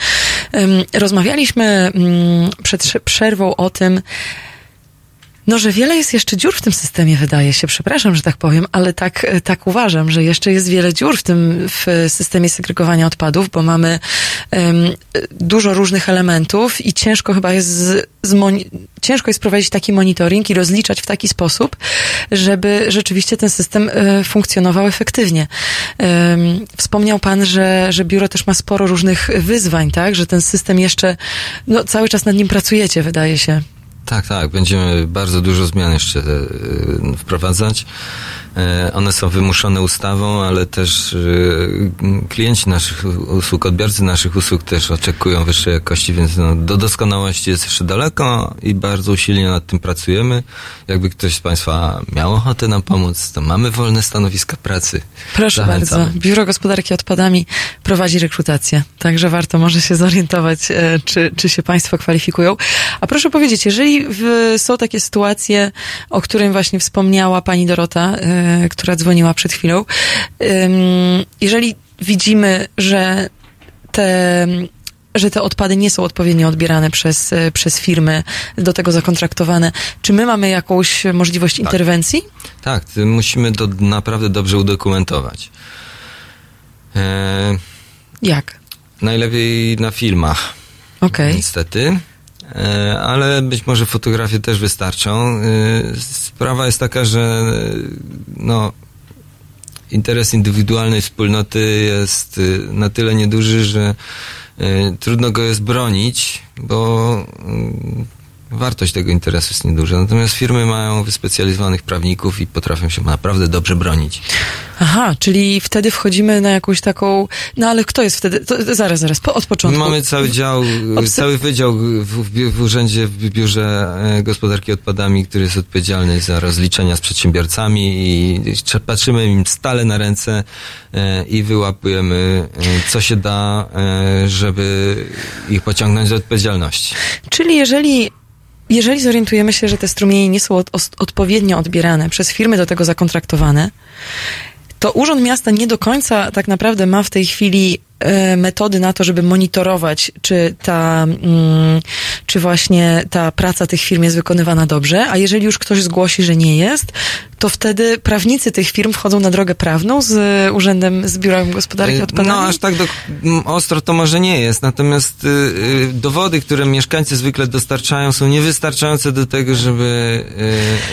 Rozmawialiśmy mm, przed przerwą o tym, no, że wiele jest jeszcze dziur w tym systemie, wydaje się. Przepraszam, że tak powiem, ale tak, tak uważam, że jeszcze jest wiele dziur w tym w systemie segregowania odpadów, bo mamy um, dużo różnych elementów i ciężko chyba jest z, z ciężko jest prowadzić taki monitoring i rozliczać w taki sposób, żeby rzeczywiście ten system e, funkcjonował efektywnie. Wspomniał Pan, że, że biuro też ma sporo różnych wyzwań, tak? Że ten system jeszcze, no, cały czas nad nim pracujecie, wydaje się. Tak, tak. Będziemy bardzo dużo zmian jeszcze e, wprowadzać. E, one są wymuszone ustawą, ale też e, klienci naszych usług, odbiorcy naszych usług też oczekują wyższej jakości, więc no, do doskonałości jest jeszcze daleko i bardzo usilnie nad tym pracujemy. Jakby ktoś z Państwa miał ochotę nam pomóc, to mamy wolne stanowiska pracy. Proszę Zachęcamy. bardzo. Biuro Gospodarki Odpadami prowadzi rekrutację, także warto może się zorientować, e, czy, czy się Państwo kwalifikują. A proszę powiedzieć, jeżeli w, są takie sytuacje, o którym właśnie wspomniała Pani Dorota, która dzwoniła przed chwilą. Jeżeli widzimy, że te że te odpady nie są odpowiednio odbierane przez, e, przez firmy do tego zakontraktowane. Czy my mamy jakąś możliwość tak. interwencji? Tak, musimy to naprawdę dobrze udokumentować. E... Jak? Najlepiej na filmach. Okay. Niestety. E, ale być może fotografie też wystarczą. E, sprawa jest taka, że no, interes indywidualnej wspólnoty jest e, na tyle nieduży, że trudno go jest bronić, bo mm, wartość tego interesu jest nieduża. Natomiast firmy mają wyspecjalizowanych prawników i potrafią się naprawdę dobrze bronić. Aha, czyli wtedy wchodzimy na jakąś taką. No ale kto jest wtedy? To, zaraz, zaraz, po, od początku. Mamy cały dział, cały wydział w, w, w, urzędzie, w biurze e, gospodarki odpadami, który jest odpowiedzialny za rozliczenia z przedsiębiorcami i patrzymy im stale na ręce e, i wyłapujemy, e, co się da, żeby ich pociągnąć do odpowiedzialności. Czyli jeżeli jeżeli zorientujemy się, że te strumienie nie są od, odpowiednio odbierane przez firmy do tego zakontraktowane, to Urząd Miasta nie do końca tak naprawdę ma w tej chwili metody na to, żeby monitorować, czy ta, mm, czy właśnie ta praca tych firm jest wykonywana dobrze, a jeżeli już ktoś zgłosi, że nie jest, to wtedy prawnicy tych firm wchodzą na drogę prawną z urzędem, z Biurem Gospodarki Odpadami? No, aż tak do, ostro to może nie jest, natomiast y, y, dowody, które mieszkańcy zwykle dostarczają są niewystarczające do tego, żeby,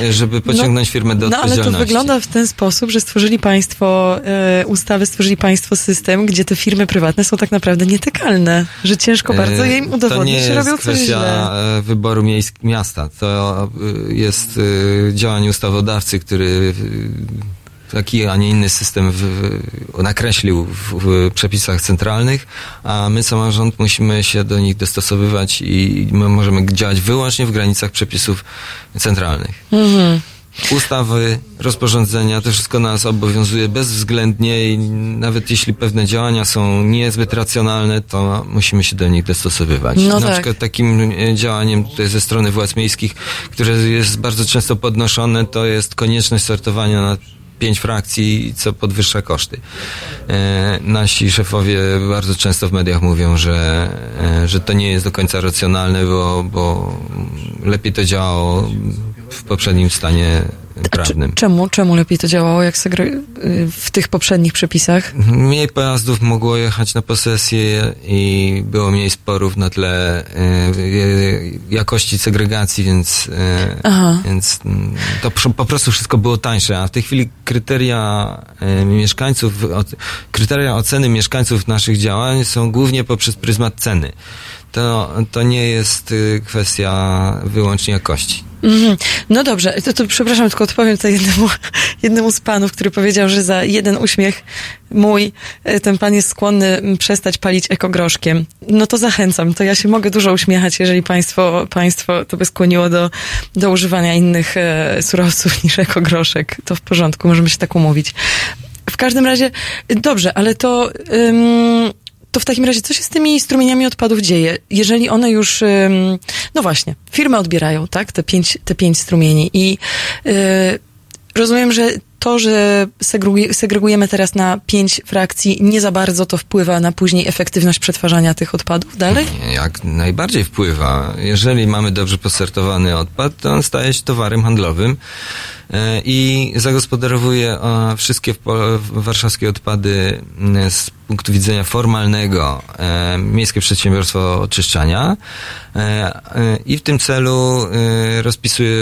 y, żeby pociągnąć no, firmę do no, odpowiedzialności. No, ale to wygląda w ten sposób, że stworzyli państwo y, ustawy, stworzyli państwo system, gdzie te firmy prywatne są tak naprawdę nietykalne, że ciężko bardzo je im udowodnić, że robią coś źle. To nie jest kwestia wyboru miejsk, miasta, to jest działanie ustawodawcy, który który taki, a nie inny system w, nakreślił w, w, przepisach centralnych, a my, samorząd, musimy się do nich dostosowywać i my możemy działać wyłącznie w granicach przepisów centralnych. Mhm. Ustawy, rozporządzenia, to wszystko nas obowiązuje bezwzględnie i nawet jeśli pewne działania są niezbyt racjonalne, to musimy się do nich dostosowywać. No Na tak. przykład takim e, działaniem tutaj ze strony władz miejskich, które jest bardzo często podnoszone, to jest konieczność sortowania na pięć frakcji, co podwyższa koszty. E, nasi szefowie bardzo często w mediach mówią, że, e, że to nie jest do końca racjonalne, bo, bo lepiej to działało w poprzednim stanie prawnym. Czemu, czemu lepiej to działało jak w tych poprzednich przepisach? Mniej pojazdów mogło jechać na posesję i było mniej sporów na tle e, jakości segregacji, więc, e, więc mm, to po prostu wszystko było tańsze, a w tej chwili kryteria e, mieszkańców, kryteria oceny mieszkańców naszych działań są głównie poprzez pryzmat ceny. To, to nie jest kwestia wyłącznie jakości. Mm, no dobrze, to, to przepraszam, tylko odpowiem tutaj jednemu, jednemu z panów, który powiedział, że za jeden uśmiech mój e, ten pan jest skłonny przestać palić ekogroszkiem. No to zachęcam, to ja się mogę dużo uśmiechać, jeżeli państwo, państwo to by skłoniło do, do używania innych e, surowców niż ekogroszek. To w porządku, możemy się tak umówić. W każdym razie, dobrze, ale to... Ym, to w takim razie co się z tymi strumieniami odpadów dzieje? Jeżeli one już, no właśnie, firmy odbierają, tak, te pięć, te pięć strumieni i yy, rozumiem, że to, że segregujemy teraz na pięć frakcji, nie za bardzo to wpływa na później efektywność przetwarzania tych odpadów dalej? Jak najbardziej wpływa. Jeżeli mamy dobrze posortowany odpad, to on staje się towarem handlowym e, i zagospodarowuje wszystkie warszawskie odpady z punktu widzenia formalnego e, Miejskie Przedsiębiorstwo Oczyszczania e, i w tym celu rozpisuje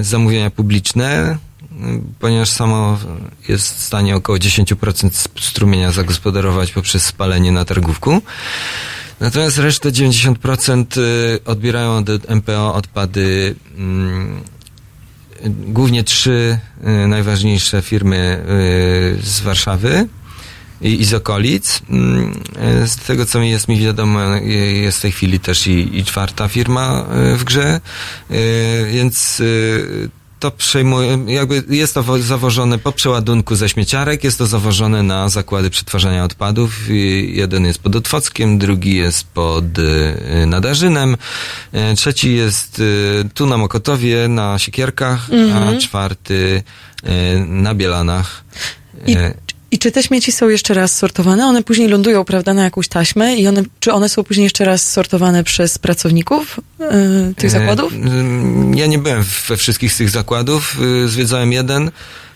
zamówienia publiczne ponieważ samo jest w stanie około 10% strumienia zagospodarować poprzez spalenie na targówku. Natomiast resztę 90% y, odbierają do MPO odpady mm, głównie trzy y, najważniejsze firmy y, z Warszawy i, i z okolic. Mm, z tego, co mi jest mi wiadomo, jest w tej chwili też i, i czwarta firma w grze, więc to przejmuje, jakby jest to zawożone po przeładunku ze śmieciarek, jest to zawożone na zakłady przetwarzania odpadów. Jeden jest pod Otwockiem, drugi jest pod y, Nadarzynem, y, trzeci jest y, tu na Mokotowie, na Siekierkach, mhm. a czwarty na Bielanach. I i czy te śmieci są jeszcze raz sortowane? One później lądują, prawda, na jakąś taśmę i one, czy one są później jeszcze raz sortowane przez pracowników yy, tych zakładów? Ja nie byłem we wszystkich z tych zakładów. Zwiedzałem jeden.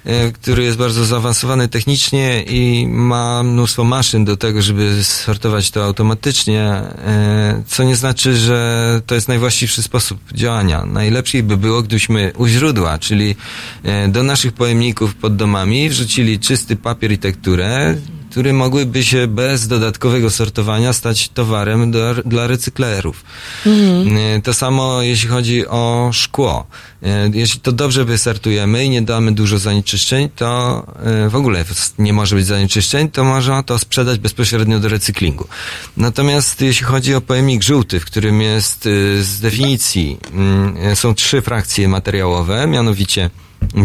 E, który jest bardzo zaawansowany technicznie i ma mnóstwo maszyn do tego, żeby sortować to automatycznie, e, co nie znaczy, że to jest najwłaściwszy sposób działania. Najlepiej by było, gdybyśmy u źródła, czyli e, do naszych pojemników pod domami wrzucili czysty papier i tekturę, które mogłyby się bez dodatkowego sortowania stać towarem do, dla recyklerów. Mhm. To samo jeśli chodzi o szkło. E, jeśli to dobrze wysortujemy i nie damy dużo zanieczyszczeń, to e, w ogóle nie może być zanieczyszczeń, to można to sprzedać bezpośrednio do recyklingu. Natomiast jeśli chodzi o pojemnik żółty, w którym jest z definicji mm, są trzy frakcje materiałowe, mianowicie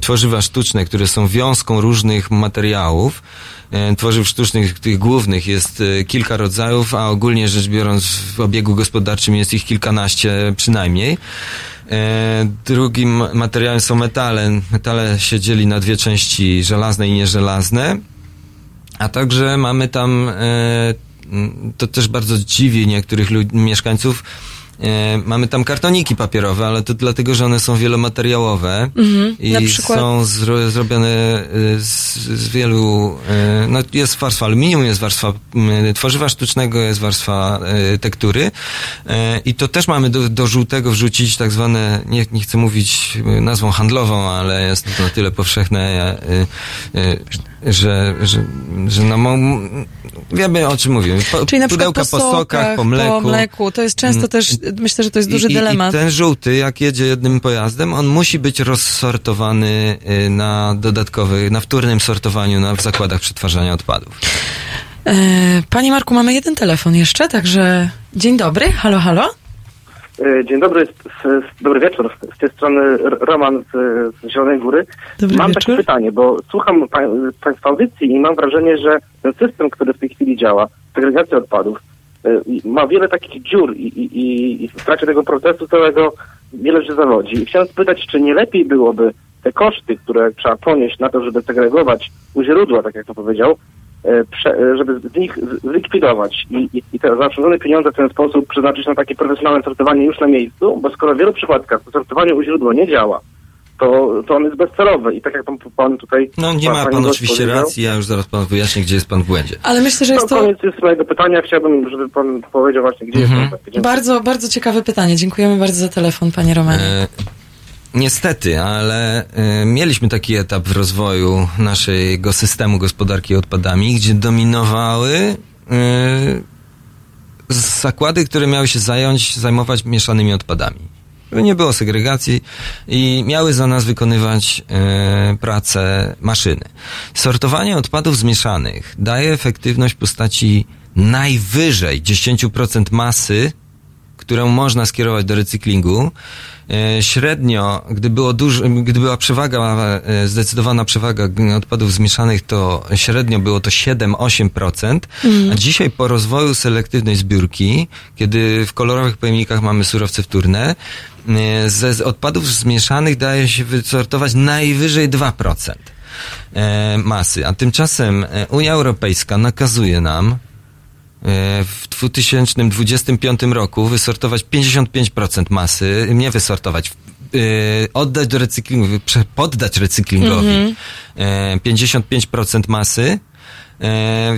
tworzywa sztuczne, które są wiązką różnych materiałów, E, tworzyw sztucznych, tych głównych jest e, kilka rodzajów, a ogólnie rzecz biorąc w obiegu gospodarczym jest ich kilkanaście przynajmniej. E, drugim materiałem są metale. Metale się dzieli na dwie części, żelazne i nieżelazne. A także mamy tam, to też bardzo dziwi niektórych mieszkańców, E, mamy tam kartoniki papierowe, ale to dlatego, że one są wielomateriałowe mhm, i są zro, zrobione e, z, z, wielu, e, no jest warstwa aluminium, jest warstwa tworzywa sztucznego, jest warstwa tektury i to też mamy do, do żółtego wrzucić tak zwane, nie, nie chcę mówić nazwą handlową, ale jest to na tyle powszechne, że, że, że no, wiemy o czym mówimy. Po, Czyli na pudełka po, sokach, po sokach, po mleku. Po mleku. To jest często mm. też, myślę, że to jest duży I, dylemat. I ten żółty, jak jedzie jednym pojazdem, on musi być rozsortowany y, na dodatkowy, na wtórnym sortowaniu na, w zakładach przetwarzania odpadów. E, Panie Marku, mamy jeden telefon jeszcze, także dzień dobry, halo, halo. E, dzień dobry, dobry wieczór. Z tej strony Roman z, z Zielonej Góry. Dobry mam wieczór. takie pytanie, bo słucham pa, Państwa audycji i mam wrażenie, że ten system, który w tej chwili działa, segregacja odpadów, e, ma wiele takich dziur i, i, i w trakcie tego procesu całego wiele się zawodzi. I chciałem spytać, czy nie lepiej byłoby te koszty, które trzeba ponieść na to, żeby segregować u źródła, tak jak to powiedział, żeby z nich zlikwidować i, i, i te zaoszczędzone pieniądze w ten sposób przeznaczyć na takie profesjonalne sortowanie już na miejscu, bo skoro w wielu przypadkach to sortowanie u źródła nie działa, to, to on jest bezcelowy i tak jak pan, pan tutaj... No nie ma pan oczywiście racji, ja już zaraz pan wyjaśnię, gdzie jest pan w błędzie. Ale myślę, że jest to... koniec jest mojego pytania, chciałbym, żeby pan powiedział właśnie, gdzie mhm. jest pan. Bardzo, bardzo ciekawe pytanie, dziękujemy bardzo za telefon, panie Romanie. E Niestety, ale y, mieliśmy taki etap w rozwoju naszego systemu gospodarki odpadami, gdzie dominowały y, zakłady, które miały się zająć, zajmować mieszanymi odpadami. Nie było segregacji i miały za nas wykonywać y, pracę maszyny. Sortowanie odpadów zmieszanych daje efektywność w postaci najwyżej 10% masy, którą można skierować do recyklingu, średnio, gdy, było duż, gdy była przewaga, e, zdecydowana przewaga odpadów zmieszanych, to średnio było to 7-8%, mm. a dzisiaj po rozwoju selektywnej zbiórki, kiedy w kolorowych pojemnikach mamy surowce wtórne, e, ze odpadów zmieszanych daje się wysortować najwyżej 2% masy, a tymczasem Unia Europejska nakazuje nam E, w 2025 roku wysortować 55% masy, nie wysortować, e, oddać do recyklingu, poddać recyklingowi mm -hmm. 55% masy, E,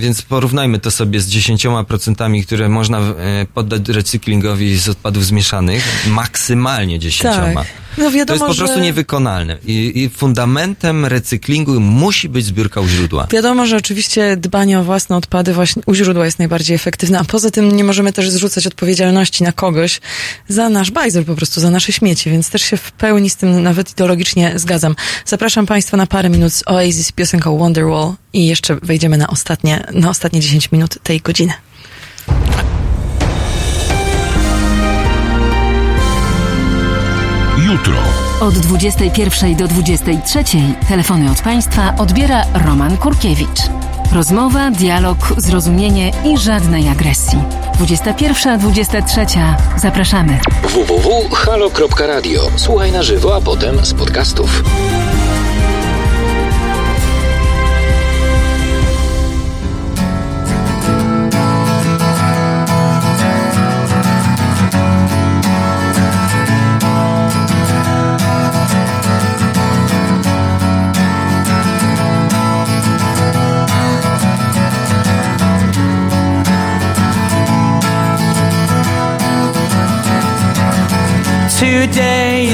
więc porównajmy to sobie z 10%, które można e, poddać recyklingowi z odpadów zmieszanych. Maksymalnie 10%. Tak. No wiadomo, to jest po prostu że... niewykonalne. I, I, fundamentem recyklingu musi być zbiórka u źródła. Wiadomo, że oczywiście dbanie o własne odpady właśnie u źródła jest najbardziej efektywne, a poza tym nie możemy też zrzucać odpowiedzialności na kogoś za nasz bajzel, po prostu za nasze śmieci, więc też się w pełni z tym nawet ideologicznie zgadzam. Zapraszam Państwa na parę minut z Oasis piosenką Wonderwall i jeszcze wejdziemy na ostatnie, na ostatnie 10 minut tej godziny. Jutro. Od 21 do 23 telefony od Państwa odbiera Roman Kurkiewicz. Rozmowa, dialog, zrozumienie i żadnej agresji. 21-23. Zapraszamy. www.halo.radio. Słuchaj na żywo, a potem z podcastów.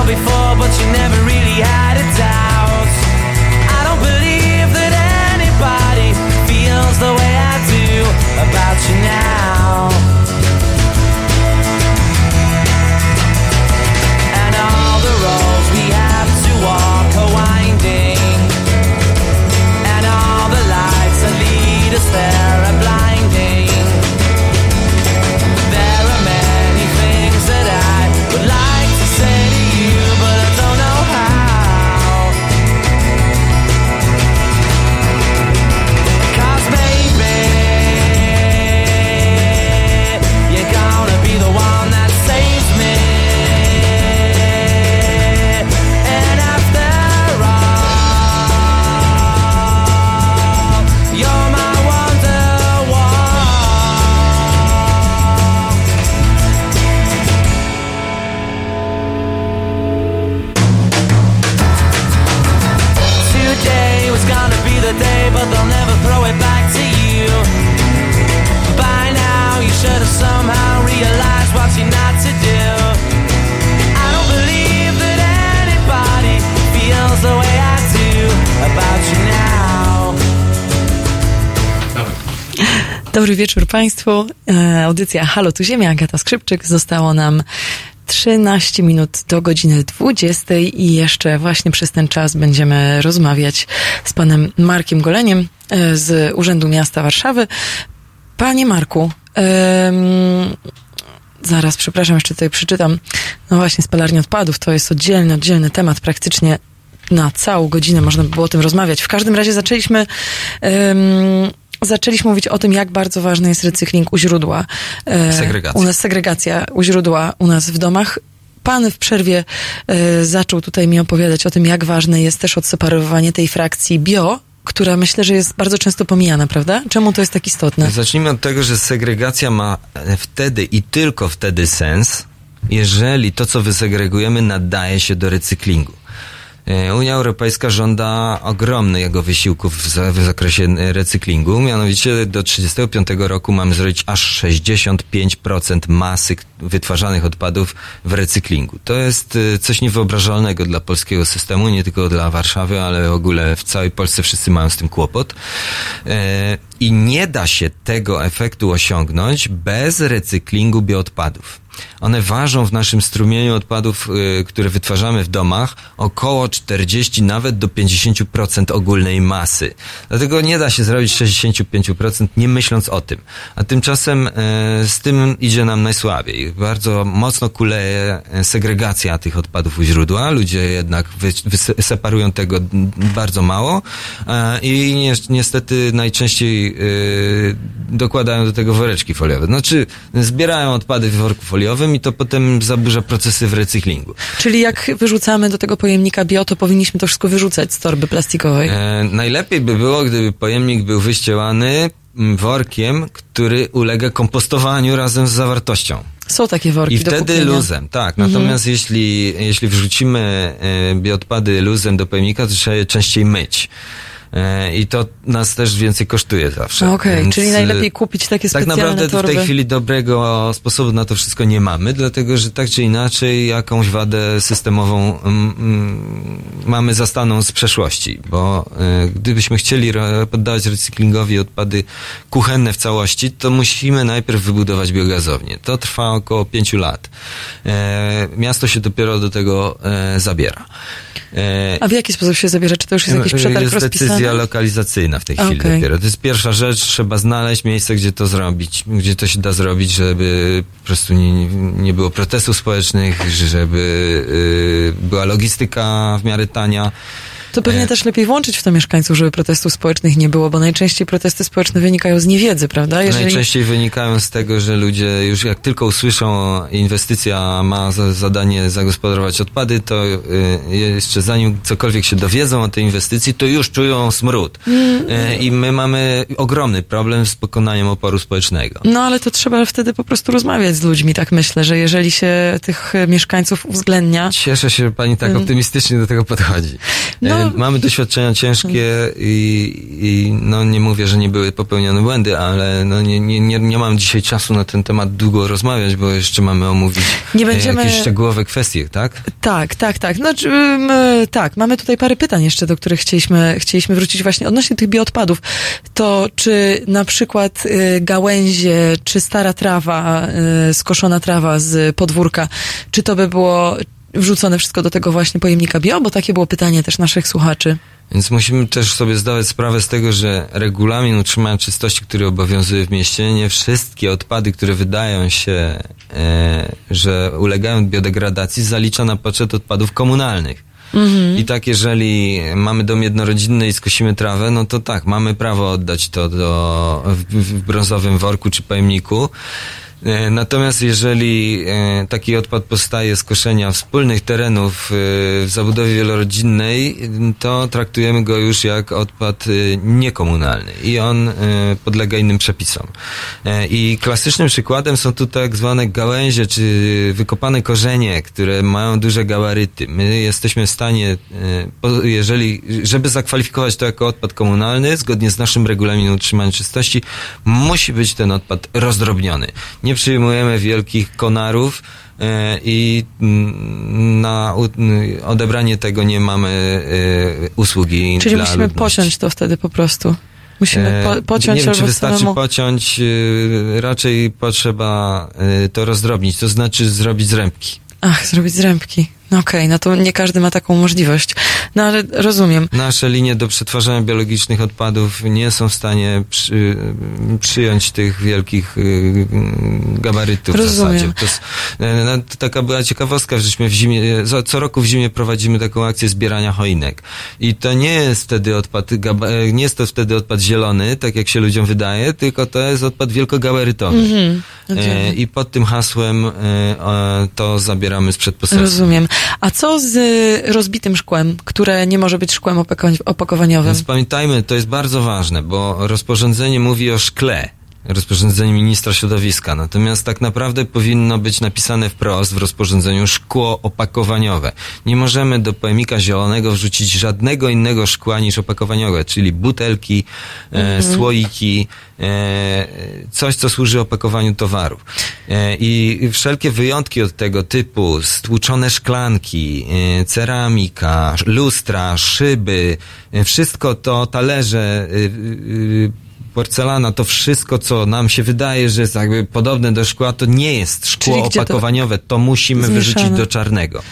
all before, but you never really had a doubt. I don't believe that anybody feels the way I do about you Dobry wieczór Państwu. E, audycja Halo tu Ziemia, Agata Skrzypczyk. Zostało nam 13 minut do godziny 20 i jeszcze właśnie przez ten czas będziemy rozmawiać z panem Markiem Goleniem e, z Urzędu Miasta Warszawy. Panie Marku, zaraz, przepraszam, jeszcze tutaj przeczytam. No właśnie, spalarnia odpadów to jest oddzielny, oddzielny temat, praktycznie na całą godzinę można by było o tym rozmawiać. W każdym razie zaczęliśmy zaczęliśmy mówić o tym, jak bardzo ważny jest recykling u źródła. E, segregacja. U nas segregacja u źródła, u nas w domach. Pan w przerwie e, zaczął tutaj mi opowiadać o tym, jak ważne jest też odseparowanie tej frakcji bio, która myślę, że jest bardzo często pomijana, prawda? Czemu to jest tak istotne? Zacznijmy od tego, że segregacja ma wtedy i tylko wtedy sens, jeżeli to, co wysegregujemy, nadaje się do recyklingu. E, Unia Europejska żąda ogromnego wysiłków w, w zakresie e, recyklingu. Mianowicie do 1935 roku mamy zrobić aż 65% masy wytwarzanych odpadów w recyklingu. To jest e, coś niewyobrażalnego dla polskiego systemu, nie tylko dla Warszawy, ale w ogóle w całej Polsce wszyscy mają z tym kłopot. I nie da się tego efektu osiągnąć bez recyklingu bioodpadów. One ważą w naszym strumieniu odpadów, y, które wytwarzamy w domach, około 40, nawet do 50% ogólnej masy. Dlatego nie da się zrobić 65% nie myśląc o tym. A tymczasem y, z tym idzie nam najsłabiej. Bardzo mocno kuleje y, segregacja tych odpadów u źródła. Ludzie jednak separują tego bardzo mało i niestety najczęściej dokładają do tego woreczki foliowe. Znaczy zbierają odpady w worku foliowym, i to potem zaburza procesy w recyklingu. Czyli jak wyrzucamy do tego pojemnika bio, to powinniśmy to wszystko wyrzucać z torby plastikowej? E, najlepiej by było, gdyby pojemnik był wyścielany workiem, który ulega kompostowaniu razem z zawartością. Są takie worki. I wtedy luzem, tak. Mhm. Natomiast jeśli, jeśli wrzucimy e, bioodpady luzem do pojemnika, to trzeba je częściej myć. E, i to nas też więcej kosztuje zawsze. Okej, okay, czyli najlepiej kupić takie tak specjalne Tak naprawdę torby. w tej chwili dobrego sposobu na to wszystko nie mamy, dlatego że tak czy inaczej jakąś wadę systemową mm, mm, mamy zastaną z przeszłości, bo y, gdybyśmy chcieli poddawać recyklingowi odpady kuchenne w całości, to musimy najpierw wybudować biogazownię. To trwa około pięciu lat. E, miasto się dopiero do tego e, zabiera. E, A w jaki sposób się zabiera? Czy to już jest jakiś przetarg jest rozpisany? Decyzja lokalizacyjna w tej chwili okay. dopiero. To jest pierwsza rzecz, trzeba znaleźć miejsce, gdzie to zrobić, gdzie to się da zrobić, żeby po prostu nie, nie było protestów społecznych, żeby y, była logistyka w miarę tania. To pewnie e, też lepiej włączyć w to mieszkańców, żeby protestów społecznych nie było, bo najczęściej protesty społeczne wynikają z niewiedzy, prawda? Jeżeli... Najczęściej wynikają z tego, że ludzie już jak tylko usłyszą, inwestycja ma za zadanie zagospodarować odpady, to y, jeszcze zanim cokolwiek się dowiedzą o tej inwestycji, to już czują smród. Mm. E, I my mamy ogromny problem z pokonaniem oporu społecznego. No ale to trzeba wtedy po prostu rozmawiać z ludźmi, tak myślę, że jeżeli się tych mieszkańców uwzględnia. Cieszę się, że pani tak optymistycznie do tego podchodzi. No, mamy doświadczenia ciężkie i, i, no nie mówię, że nie były popełnione błędy, ale no nie, nie, nie, nie mam dzisiaj czasu na ten temat długo rozmawiać, bo jeszcze mamy omówić nie będziemy... jakieś szczegółowe kwestie, tak? Tak, tak, tak. My, tak, mamy tutaj parę pytań jeszcze, do których chcieliśmy, chcieliśmy wrócić właśnie odnośnie tych bioodpadów. To czy na przykład y, gałęzie, czy stara trawa, y, skoszona trawa z podwórka, czy to by było wrzucone wszystko do tego właśnie pojemnika bio? Bo takie było pytanie też naszych słuchaczy. Więc musimy też sobie zdawać sprawę z tego, że regulamin utrzymania czystości, który obowiązuje w mieście, nie wszystkie odpady, które wydają się, e, że ulegają biodegradacji, zalicza na poczet odpadów komunalnych. Mhm. I tak, jeżeli mamy dom jednorodzinny i skosimy trawę, no to tak, mamy prawo oddać to do, w, w brązowym worku czy pojemniku. E, natomiast jeżeli e, taki odpad powstaje z koszenia wspólnych terenów e, w zabudowie wielorodzinnej, to traktujemy go już jak odpad niekomunalny i on podlega innym przepisom. I klasycznym przykładem są tu tak zwane gałęzie czy wykopane korzenie, które mają duże gabaryty. My jesteśmy w stanie, jeżeli, żeby zakwalifikować to jako odpad komunalny, zgodnie z naszym regulaminem utrzymania czystości, musi być ten odpad rozdrobniony. Nie nie przyjmujemy wielkich konarów e, i mm, na odebranie tego nie mamy e, usługi Czyli musimy ludności. posiąść to wtedy po prostu. Musimy po, pociąć Nie wiem, czy wystarczy samemu... pociąć, raczej potrzeba to rozdrobnić, to znaczy zrobić zrębki. Ach, zrobić zrębki. No okej, okay, no to nie każdy ma taką możliwość. No ale rozumiem. Nasze linie do przetwarzania biologicznych odpadów nie są w stanie przy, przyjąć tych wielkich y, gabarytów rozumiem. w zasadzie. To, jest, e, no, to taka była ciekawostka, żeśmy w zimie, co roku w zimie prowadzimy taką akcję zbierania choinek. I to nie jest wtedy odpad, e, nie jest to wtedy odpad zielony, tak jak się ludziom wydaje, tylko to jest odpad wielkogabarytowy. Mm-hmm. E, I pod tym hasłem e, to zabieramy sprzed posesji. Rozumiem. A co z rozbitym szkłem, które nie może być szkłem opakowaniowym? Więc pamiętajmy, to jest bardzo ważne, bo rozporządzenie mówi o szkle rozporządzeniu ministra środowiska. Natomiast tak naprawdę powinno być napisane wprost w rozporządzeniu szkło opakowaniowe. Nie możemy do pojemnika zielonego wrzucić żadnego innego szkła niż opakowaniowe, czyli butelki, e, mhm. słoiki, e, coś, co służy opakowaniu towarów. E, I wszelkie wyjątki od tego typu, stłuczone szklanki, e, ceramika, lustra, szyby, e, wszystko to, talerze, e, porcelana, to wszystko, co nam się wydaje, że jest jakby podobne do szkła, to nie jest szkło opakowaniowe. To, to musimy zmieszane. wyrzucić do czarnego.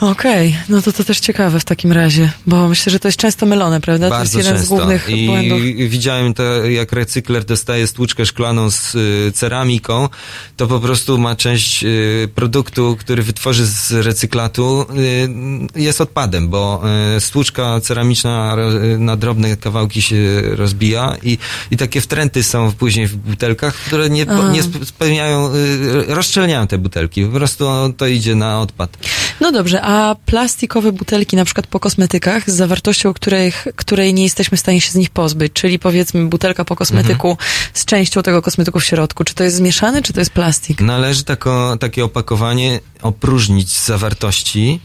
Okej, okay. no to to też ciekawe w takim razie, bo myślę, że to jest często mylone, prawda? Bardzo to jest jeden często. z głównych I błędów. widziałem to, jak recykler dostaje stłuczkę szklaną z y, ceramiką, to po prostu ma część y, produktu, który wytworzy z recyklatu, y, jest odpadem, bo y, stłuczka ceramiczna na drobne kawałki się rozbija i, i takie wtręty są później w butelkach, które nie, nie spełniają, y, rozszczelniają te butelki. Po prostu to idzie na odpad. No dobrze, a plastikowe butelki na przykład po kosmetykach z zawartością, których, której nie jesteśmy w stanie się z nich pozbyć, czyli powiedzmy butelka po kosmetyku mhm. z częścią tego kosmetyku w środku, czy to jest zmieszane, czy to jest plastik? Należy tako, takie opakowanie opróżnić z zawartości,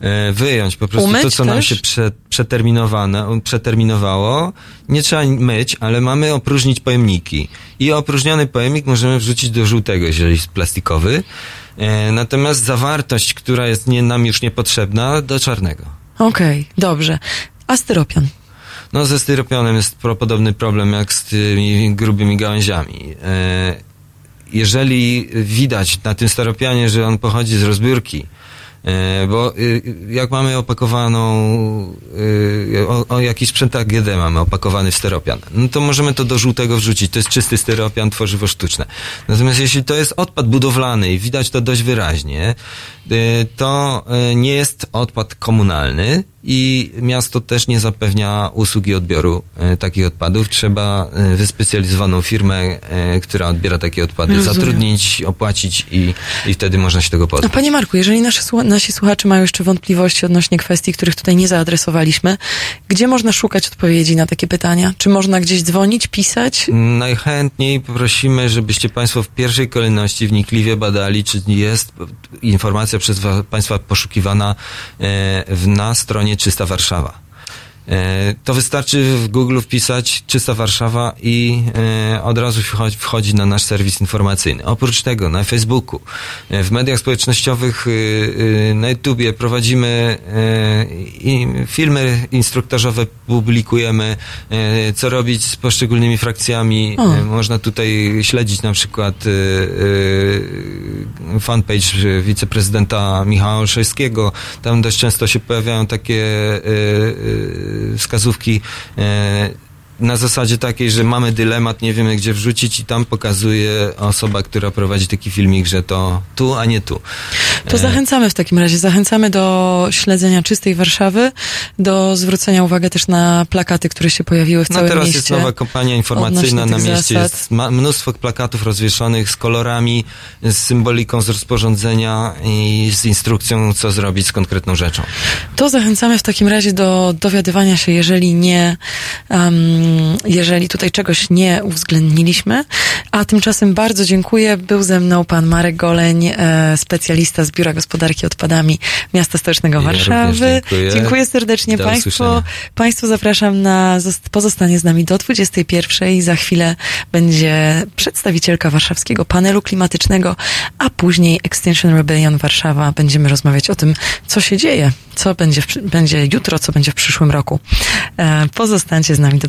e, wyjąć po prostu Umyć to, co też? nam się prze, przeterminowane, przeterminowało. Nie trzeba myć, ale mamy opróżnić pojemniki. I opróżniony pojemnik możemy wrzucić do żółtego, jeżeli jest plastikowy. E, natomiast zawartość, która jest nie, nam już niepotrzebna, do czarnego. Okej, okay, dobrze. A styropian? No ze styropianem jest podobny problem jak z tymi grubymi gałęziami. E, jeżeli widać na tym styropianie, że on pochodzi z rozbiórki, bo y, jak mamy opakowaną, y, o, o jakiś sprzęt AGD mamy opakowany w steropian, no to możemy to do żółtego wrzucić. To jest czysty steropian, tworzywo sztuczne. Natomiast jeśli to jest odpad budowlany i widać to dość wyraźnie, y, to nie jest odpad komunalny, i miasto też nie zapewnia usługi odbioru e, takich odpadów. Trzeba e, wyspecjalizowaną firmę, e, która odbiera takie odpady, Rozumiem. zatrudnić, opłacić i, i wtedy można się tego pozbyć. Panie Marku, jeżeli nasze, nasi słuchacze mają jeszcze wątpliwości odnośnie kwestii, których tutaj nie zaadresowaliśmy, gdzie można szukać odpowiedzi na takie pytania? Czy można gdzieś dzwonić, pisać? Najchętniej prosimy, żebyście państwo w pierwszej kolejności wnikliwie badali, czy jest informacja przez państwa poszukiwana na stronie Czysta Warszawa. E, to wystarczy w Google wpisać Czysta Warszawa i e, od razu wchodzi na nasz serwis informacyjny. Oprócz tego na Facebooku, e, w mediach społecznościowych, na YouTubie prowadzimy filmy instruktażowe, publikujemy, co robić z poszczególnymi frakcjami. O. Można tutaj śledzić na przykład fanpage wiceprezydenta Michała Olszewskiego. Tam dość często się pojawiają takie wskazówki e, na zasadzie takiej, że mamy dylemat, nie wiemy gdzie wrzucić i tam pokazuje osoba, która prowadzi taki filmik, że to tu, a nie tu. To e, zachęcamy w takim razie, zachęcamy do śledzenia czystej Warszawy, do zwrócenia uwagi też na plakaty, które się pojawiły w no całym mieście. No teraz jest nowa kampania informacyjna na mieście, zasad. jest mnóstwo plakatów rozwieszonych z kolorami, z symboliką z rozporządzenia i z instrukcją, co zrobić z konkretną rzeczą. To zachęcamy w takim razie do dowiadywania się, jeżeli nie um, jeżeli tutaj czegoś nie uwzględniliśmy. A tymczasem bardzo dziękuję. Był ze mną pan Marek Goleń, e, specjalista z Biura Gospodarki Odpadami Miasta Stołecznego ja Warszawy. Dziękuję. dziękuję. serdecznie do Państwu. Państwu zapraszam na pozostanie z nami do 21. Za chwilę będzie przedstawicielka warszawskiego panelu klimatycznego, a później Extinction Rebellion Warszawa. Będziemy rozmawiać o tym, co się dzieje, co będzie, w, będzie jutro, co będzie w przyszłym roku. E, pozostańcie z nami do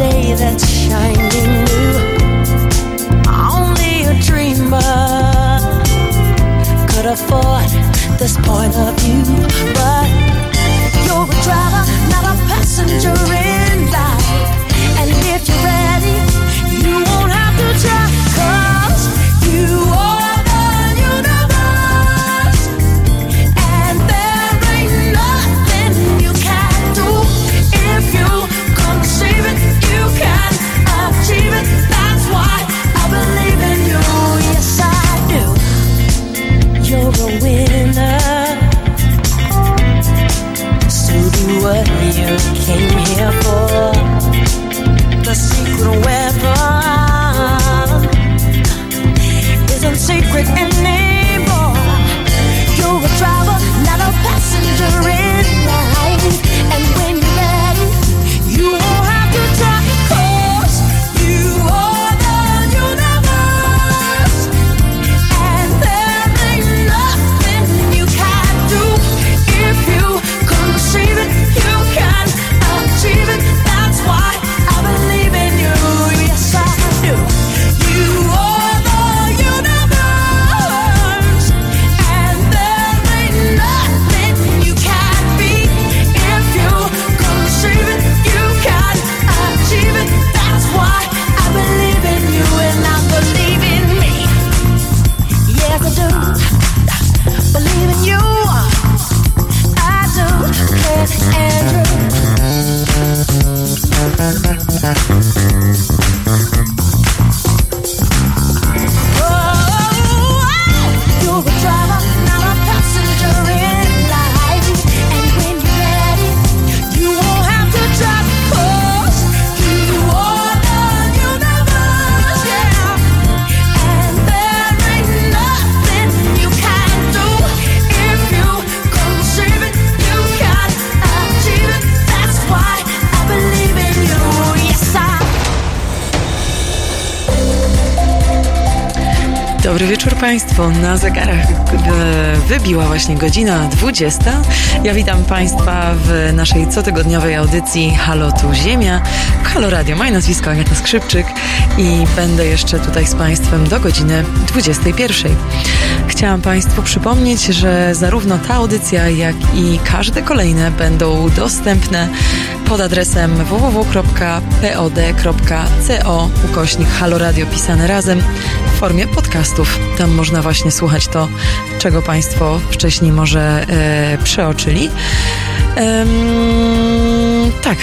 day that's shining new. Only a dreamer could afford this point of view, but you're a driver, not a passenger. говорю, Państwu, na zegarach wybiła właśnie godzina 20. Ja witam Państwa w naszej cotygodniowej audycji Halo tu Ziemia w Halo Radio. Moje nazwisko Agata Skrzypczyk i będę jeszcze tutaj z Państwem do godziny 21. Chciałam Państwu przypomnieć, że zarówno ta audycja, jak i każde kolejne będą dostępne pod adresem www.pod.co ukośnik Halo Radio pisane razem w formie podcastów. Tam można właśnie słuchać to, czego Państwo wcześniej może e, przeoczyli. Ehm, tak.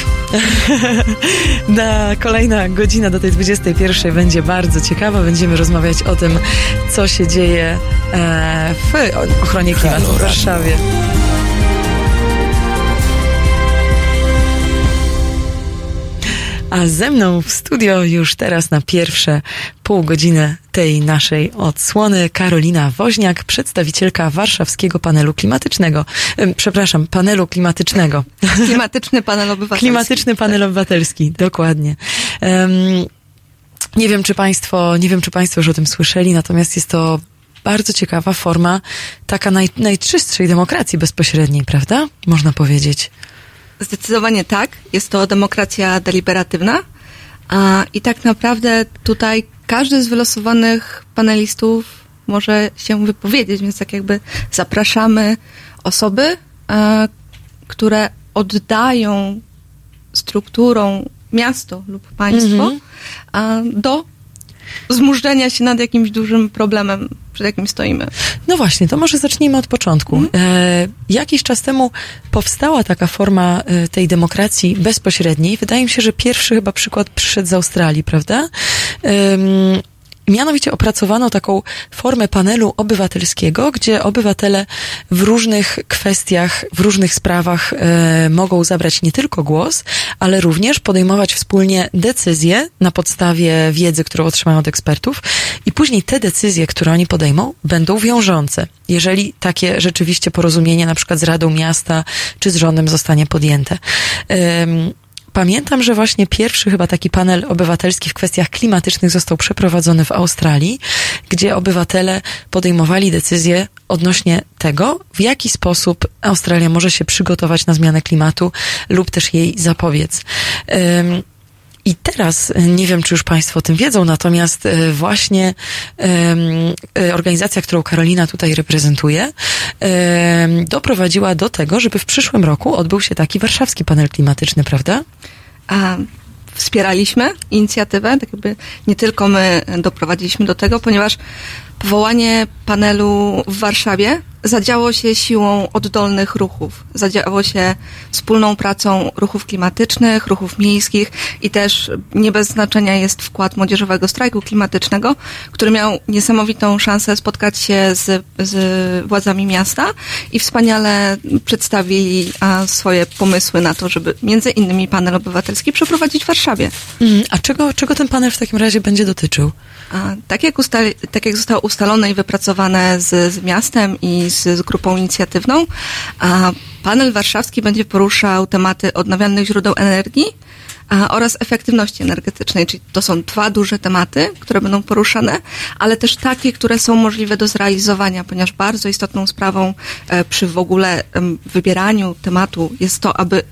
Na kolejna godzina do tej 21 będzie bardzo ciekawa. Będziemy rozmawiać o tym, co się dzieje e, w ochronie klimatu w Warszawie. A ze mną w studio już teraz na pierwsze pół godziny tej naszej odsłony Karolina Woźniak, przedstawicielka warszawskiego panelu klimatycznego. Przepraszam, panelu klimatycznego. Klimatyczny panel obywatelski. Klimatyczny panel obywatelski, dokładnie. Nie wiem, czy państwo, nie wiem, czy państwo już o tym słyszeli, natomiast jest to bardzo ciekawa forma taka naj, najczystszej demokracji bezpośredniej, prawda? Można powiedzieć. Zdecydowanie tak. Jest to demokracja deliberatywna. A, I tak naprawdę tutaj każdy z wylosowanych panelistów może się wypowiedzieć, więc tak jakby zapraszamy osoby, a, które oddają strukturą miasto lub państwo mm -hmm. a, do zmurzenia się nad jakimś dużym problemem, przed jakim stoimy. No właśnie, to może zacznijmy od początku. Mhm. E, jakiś czas temu powstała taka forma e, tej demokracji bezpośredniej. Wydaje mi się, że pierwszy chyba przykład przyszedł z Australii, prawda? E, Mianowicie opracowano taką formę panelu obywatelskiego, gdzie obywatele w różnych kwestiach, w różnych sprawach e, mogą zabrać nie tylko głos, ale również podejmować wspólnie decyzje na podstawie wiedzy, którą otrzymają od ekspertów i później te decyzje, które oni podejmą, będą wiążące, jeżeli takie rzeczywiście porozumienie na przykład z Radą Miasta czy z rządem zostanie podjęte. Pamiętam, że właśnie pierwszy chyba taki panel obywatelski w kwestiach klimatycznych został przeprowadzony w Australii, gdzie obywatele podejmowali decyzje odnośnie tego, w jaki sposób Australia może się przygotować na zmianę klimatu lub też jej zapobiec. I teraz, nie wiem, czy już Państwo o tym wiedzą, natomiast e, właśnie e, organizacja, którą Karolina tutaj reprezentuje, doprowadziła do tego, żeby w przyszłym roku odbył się taki warszawski panel klimatyczny, prawda? A wspieraliśmy inicjatywę, tak jakby nie tylko my doprowadziliśmy do tego, ponieważ powołanie panelu w Warszawie zadziało się siłą oddolnych ruchów. Zadziało się wspólną pracą ruchów klimatycznych, ruchów miejskich i też nie bez znaczenia jest wkład młodzieżowego strajku klimatycznego, który miał niesamowitą szansę spotkać się z, z władzami miasta i wspaniale przedstawili a, swoje pomysły na to, żeby między innymi panel obywatelski przeprowadzić w Warszawie. Mm, a czego, czego ten panel w takim razie będzie dotyczył? A, tak, jak ustali, tak jak zostało ustalone i wypracowane z, z miastem i z, z grupą inicjatywną, a panel warszawski będzie poruszał tematy odnawialnych źródeł energii a, oraz efektywności energetycznej, czyli to są dwa duże tematy, które będą poruszane, ale też takie, które są możliwe do zrealizowania, ponieważ bardzo istotną sprawą e, przy w ogóle wybieraniu tematu jest to, aby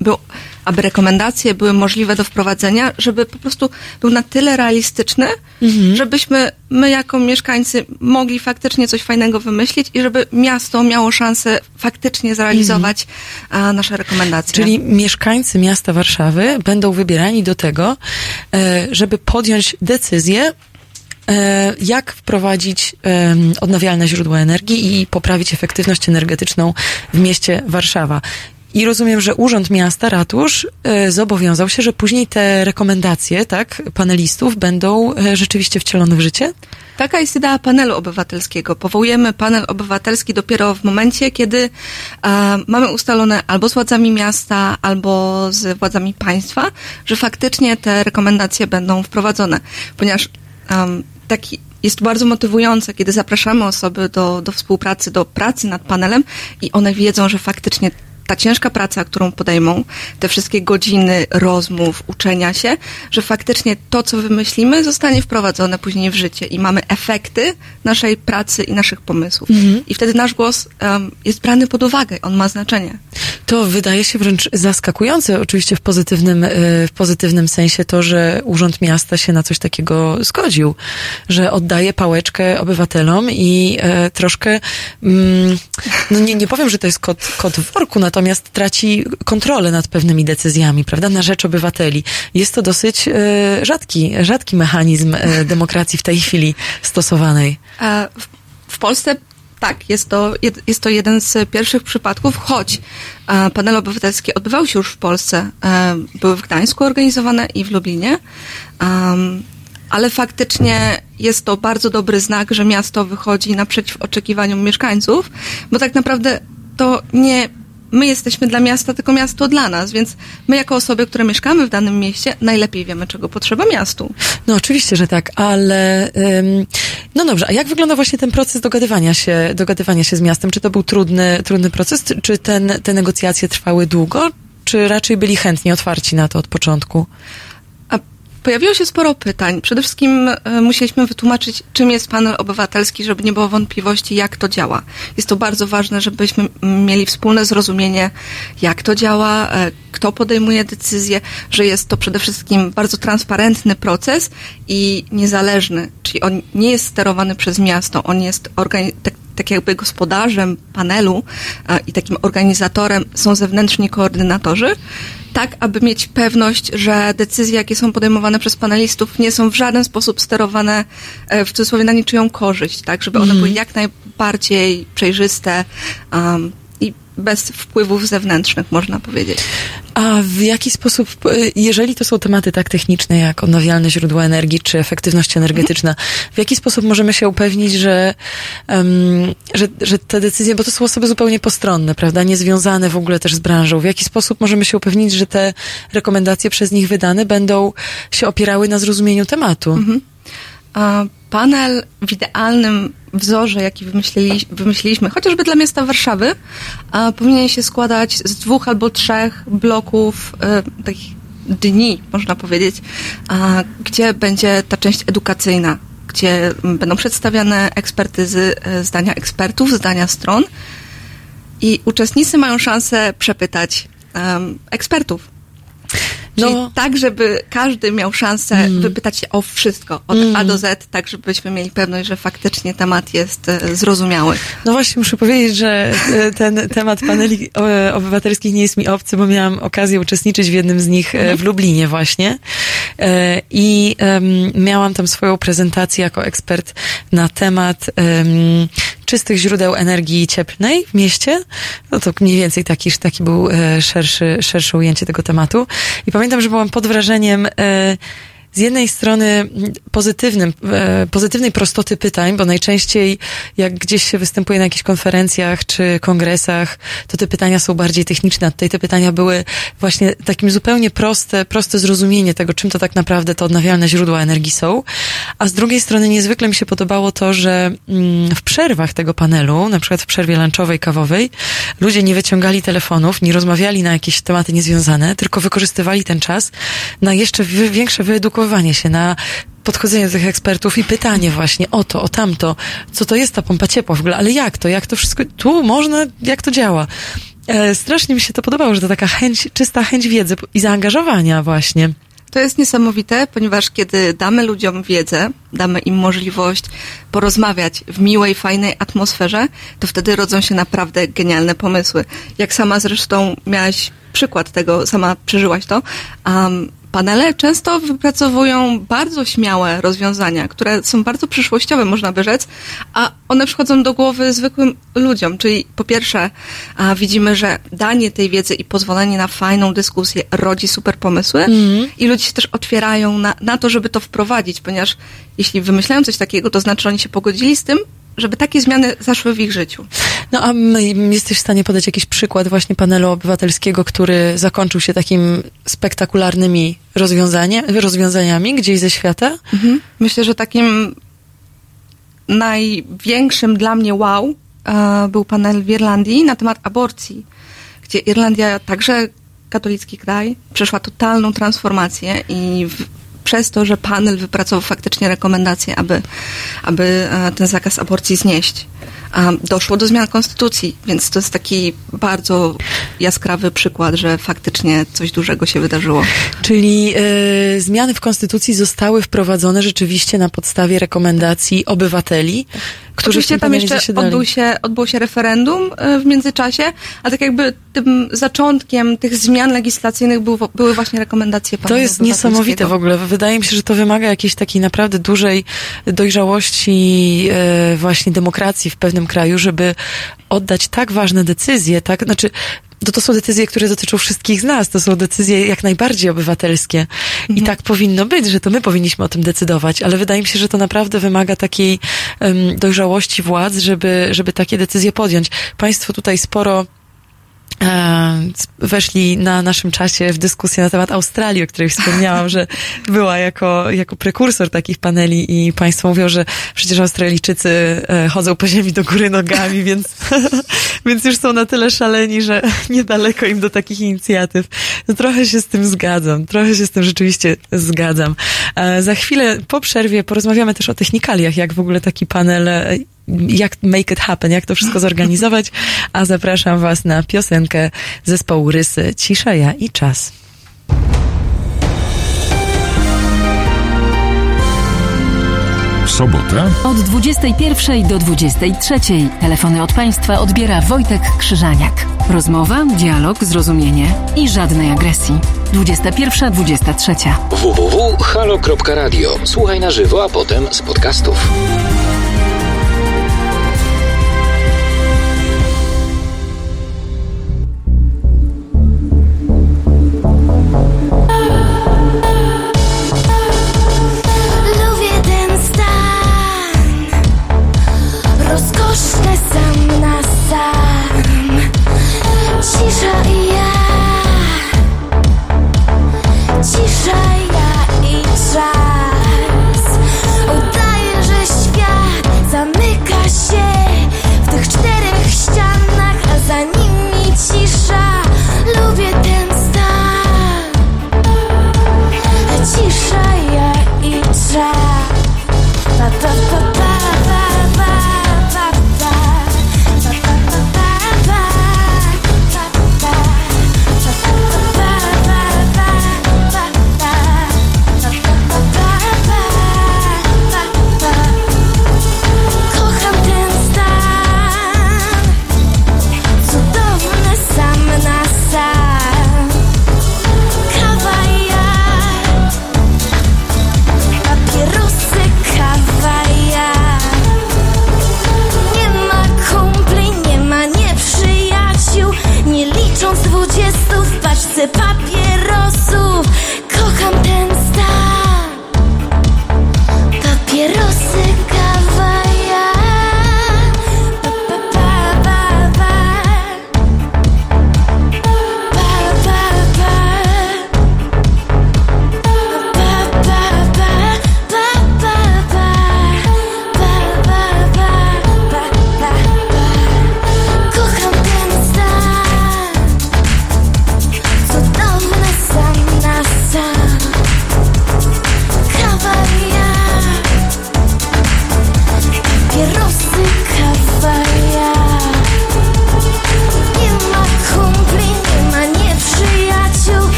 był, aby rekomendacje były możliwe do wprowadzenia, żeby po prostu był na tyle realistyczny, mhm. żebyśmy my jako mieszkańcy mogli faktycznie coś fajnego wymyślić i żeby miasto miało szansę faktycznie zrealizować mhm. nasze rekomendacje. Czyli mieszkańcy miasta Warszawy będą wybierani do tego, e, żeby podjąć decyzję e, jak wprowadzić odnawialne źródła energii i poprawić efektywność energetyczną w mieście Warszawa. I rozumiem, że Urząd Miasta, Ratusz y, zobowiązał się, że później te rekomendacje, tak, panelistów będą y, rzeczywiście wcielone w życie? Taka jest idea panelu obywatelskiego. Powołujemy panel obywatelski dopiero w momencie, kiedy e, mamy ustalone albo z władzami miasta, albo z władzami państwa, że faktycznie te rekomendacje będą wprowadzone. Ponieważ taki jest bardzo motywujące, kiedy zapraszamy osoby do, do współpracy, do pracy nad panelem i one wiedzą, że faktycznie ta ciężka praca, którą podejmą, te wszystkie godziny rozmów, uczenia się, że faktycznie to, co wymyślimy, zostanie wprowadzone później w życie i mamy efekty naszej pracy i naszych pomysłów. Mhm. I wtedy nasz głos um, jest brany pod uwagę, on ma znaczenie. To wydaje się wręcz zaskakujące, oczywiście w pozytywnym, e, w pozytywnym sensie to, że Urząd Miasta się na coś takiego zgodził, że oddaje pałeczkę obywatelom i e, troszkę, mm, no nie, nie powiem, że to jest kot, kot w worku, natomiast natomiast traci kontrolę nad pewnymi decyzjami, prawda, na rzecz obywateli. Jest to dosyć e, rzadki, rzadki mechanizm e, demokracji w tej chwili stosowanej. W, w Polsce tak, jest to, jest to jeden z pierwszych przypadków, choć e, panele obywatelskie odbywały się już w Polsce. Były w Gdańsku organizowane i w Lublinie. Ale faktycznie jest to bardzo dobry znak, że miasto wychodzi naprzeciw oczekiwaniom mieszkańców, bo tak naprawdę to nie my jesteśmy dla miasta, tylko miasto dla nas, więc my jako osoby, które mieszkamy w danym mieście, najlepiej wiemy, czego potrzeba miastu. No oczywiście, że tak, ale ym, no dobrze, a jak wygląda właśnie ten proces dogadywania się, dogadywania się z miastem? Czy to był trudny, trudny proces, czy ten, te negocjacje trwały długo, czy raczej byli chętni, otwarci na to od początku? Pojawiło się sporo pytań. Przede wszystkim e, musieliśmy wytłumaczyć, czym jest panel obywatelski, żeby nie było wątpliwości, jak to działa. Jest to bardzo ważne, żebyśmy mieli wspólne zrozumienie, jak to działa, e, kto podejmuje decyzje, że jest to przede wszystkim bardzo transparentny proces i niezależny, czyli on nie jest sterowany przez miasto, on jest organi- tak, jakby gospodarzem panelu i takim organizatorem są zewnętrzni koordynatorzy, tak aby mieć pewność, że decyzje, jakie są podejmowane przez panelistów, nie są w żaden sposób sterowane e, w cudzysłowie na niczyją korzyść, tak, żeby one mm. były jak najbardziej przejrzyste um, bez wpływów zewnętrznych, można powiedzieć. A w jaki sposób, jeżeli to są tematy tak techniczne jak odnawialne źródła energii czy efektywność energetyczna, w jaki sposób możemy się upewnić, że, um, że, że te decyzje, bo to są osoby zupełnie postronne, prawda, niezwiązane w ogóle też z branżą, w jaki sposób możemy się upewnić, że te rekomendacje przez nich wydane będą się opierały na zrozumieniu tematu? Mhm. Panel w idealnym wzorze, jaki wymyślili, wymyśliliśmy, chociażby dla miasta Warszawy, powinien się składać z dwóch albo trzech bloków e, takich dni, można powiedzieć, gdzie będzie ta część edukacyjna, gdzie będą przedstawiane ekspertyzy, e, zdania ekspertów, zdania stron i uczestnicy mają szansę przepytać ekspertów Czyli no. tak, żeby każdy miał szansę mm. wypytać się o wszystko, od mm. A do Z, tak żebyśmy mieli pewność, że faktycznie temat jest e, zrozumiały. No właśnie, muszę powiedzieć, że e, ten temat paneli obywatelskich nie jest mi obcy, bo miałam okazję uczestniczyć w jednym z nich mm. w Lublinie właśnie i miałam tam swoją prezentację jako ekspert na temat czystych źródeł energii cieplnej w mieście. No to mniej więcej taki, taki był szerszy, szersze ujęcie tego tematu. I pamiętam, że byłam pod wrażeniem e, z jednej strony pozytywnym, e, pozytywnej prostoty pytań, bo najczęściej jak gdzieś się występuje na jakichś konferencjach czy kongresach, to te pytania są bardziej techniczne, tutaj te pytania były właśnie takim zupełnie proste, proste zrozumienie tego, czym to tak naprawdę te odnawialne źródła energii są. A z drugiej strony niezwykle mi się podobało to, że mm, w przerwach tego panelu, na przykład w przerwie lunchowej, kawowej, ludzie nie wyciągali telefonów, nie rozmawiali na jakieś tematy niezwiązane, tylko wykorzystywali ten czas na jeszcze większe wyedukowanie edukowanie się, na podchodzenie do tych ekspertów i pytanie właśnie o to, o tamto, co to jest ta pompa ciepła w ogóle, ale jak to, jak to wszystko, tu można, jak to działa. E, strasznie mi się to podobało, że to taka chęć, czysta chęć wiedzy i zaangażowania właśnie. To jest niesamowite, ponieważ kiedy damy ludziom wiedzę, damy im możliwość porozmawiać w miłej, fajnej atmosferze, to wtedy rodzą się naprawdę genialne pomysły. Jak sama zresztą miałaś przykład tego, sama przeżyłaś to, um, panele często wypracowują bardzo śmiałe rozwiązania, które są bardzo przyszłościowe, można by rzec, a one przychodzą do głowy zwykłym ludziom. Czyli po pierwsze, a, widzimy, że danie tej wiedzy i pozwolenie na fajną dyskusję rodzi super pomysły mm. i ludzie się też otwierają na, na to, żeby to wprowadzić, ponieważ jeśli wymyślają coś takiego, to znaczy, że oni się pogodzili z tym, żeby takie zmiany zaszły w ich życiu. No a jesteś w stanie podać jakiś przykład właśnie panelu obywatelskiego, który zakończył się takim spektakularnymi rozwiązania, rozwiązaniami gdzieś ze świata? Mhm. Myślę, że takim największym dla mnie wow e, był panel w Irlandii na temat aborcji, gdzie Irlandia także katolicki kraj, przeszła totalną transformację i w, przez to, że panel wypracował faktycznie rekomendacje, aby, aby e, ten zakaz aborcji znieść. Doszło do zmian konstytucji, więc to jest taki bardzo jaskrawy przykład, że faktycznie coś dużego się wydarzyło. Czyli y, zmiany w konstytucji zostały wprowadzone rzeczywiście na podstawie rekomendacji obywateli, którzy Oczywiście tam jeszcze odbył się, odbył się referendum e, w międzyczasie, a tak jakby tym zaczątkiem tych zmian legislacyjnych był, były właśnie rekomendacje To jest niesamowite w ogóle. Wydaje mi się, że to wymaga jakiejś takiej naprawdę dużej dojrzałości e, właśnie demokracji w pewnym kraju, żeby oddać tak ważne decyzje, tak, znaczy to, to są decyzje, które dotyczą wszystkich z nas. To są decyzje jak najbardziej obywatelskie. Mhm. I tak powinno być, że to my powinniśmy o tym decydować, ale wydaje mi się, że to naprawdę wymaga takiej um, dojrzałości władz, żeby, żeby takie decyzje podjąć. Państwo tutaj sporo weszli na naszym czasie w dyskusję na temat Australii, o której wspomniałam, że była jako, jako prekursor takich paneli i państwo mówią, że przecież Australijczycy e, chodzą po ziemi do góry nogami, więc, więc już są na tyle szaleni, że niedaleko im do takich inicjatyw. No, trochę się z tym zgadzam, trochę się z tym rzeczywiście zgadzam. E, za chwilę po przerwie porozmawiamy też o technikaliach, jak w ogóle taki panel jak make it happen, jak to wszystko zorganizować, a zapraszam Was na piosenkę zespołu Rysy Cisza, ja i czas. W sobotę od 21 do 23 telefony od Państwa odbiera Wojtek Krzyżaniak. Rozmowa, dialog, zrozumienie i żadnej agresji. 21-23. www.halo.radio. Słuchaj na żywo, a potem z podcastów. 汽水呀汽水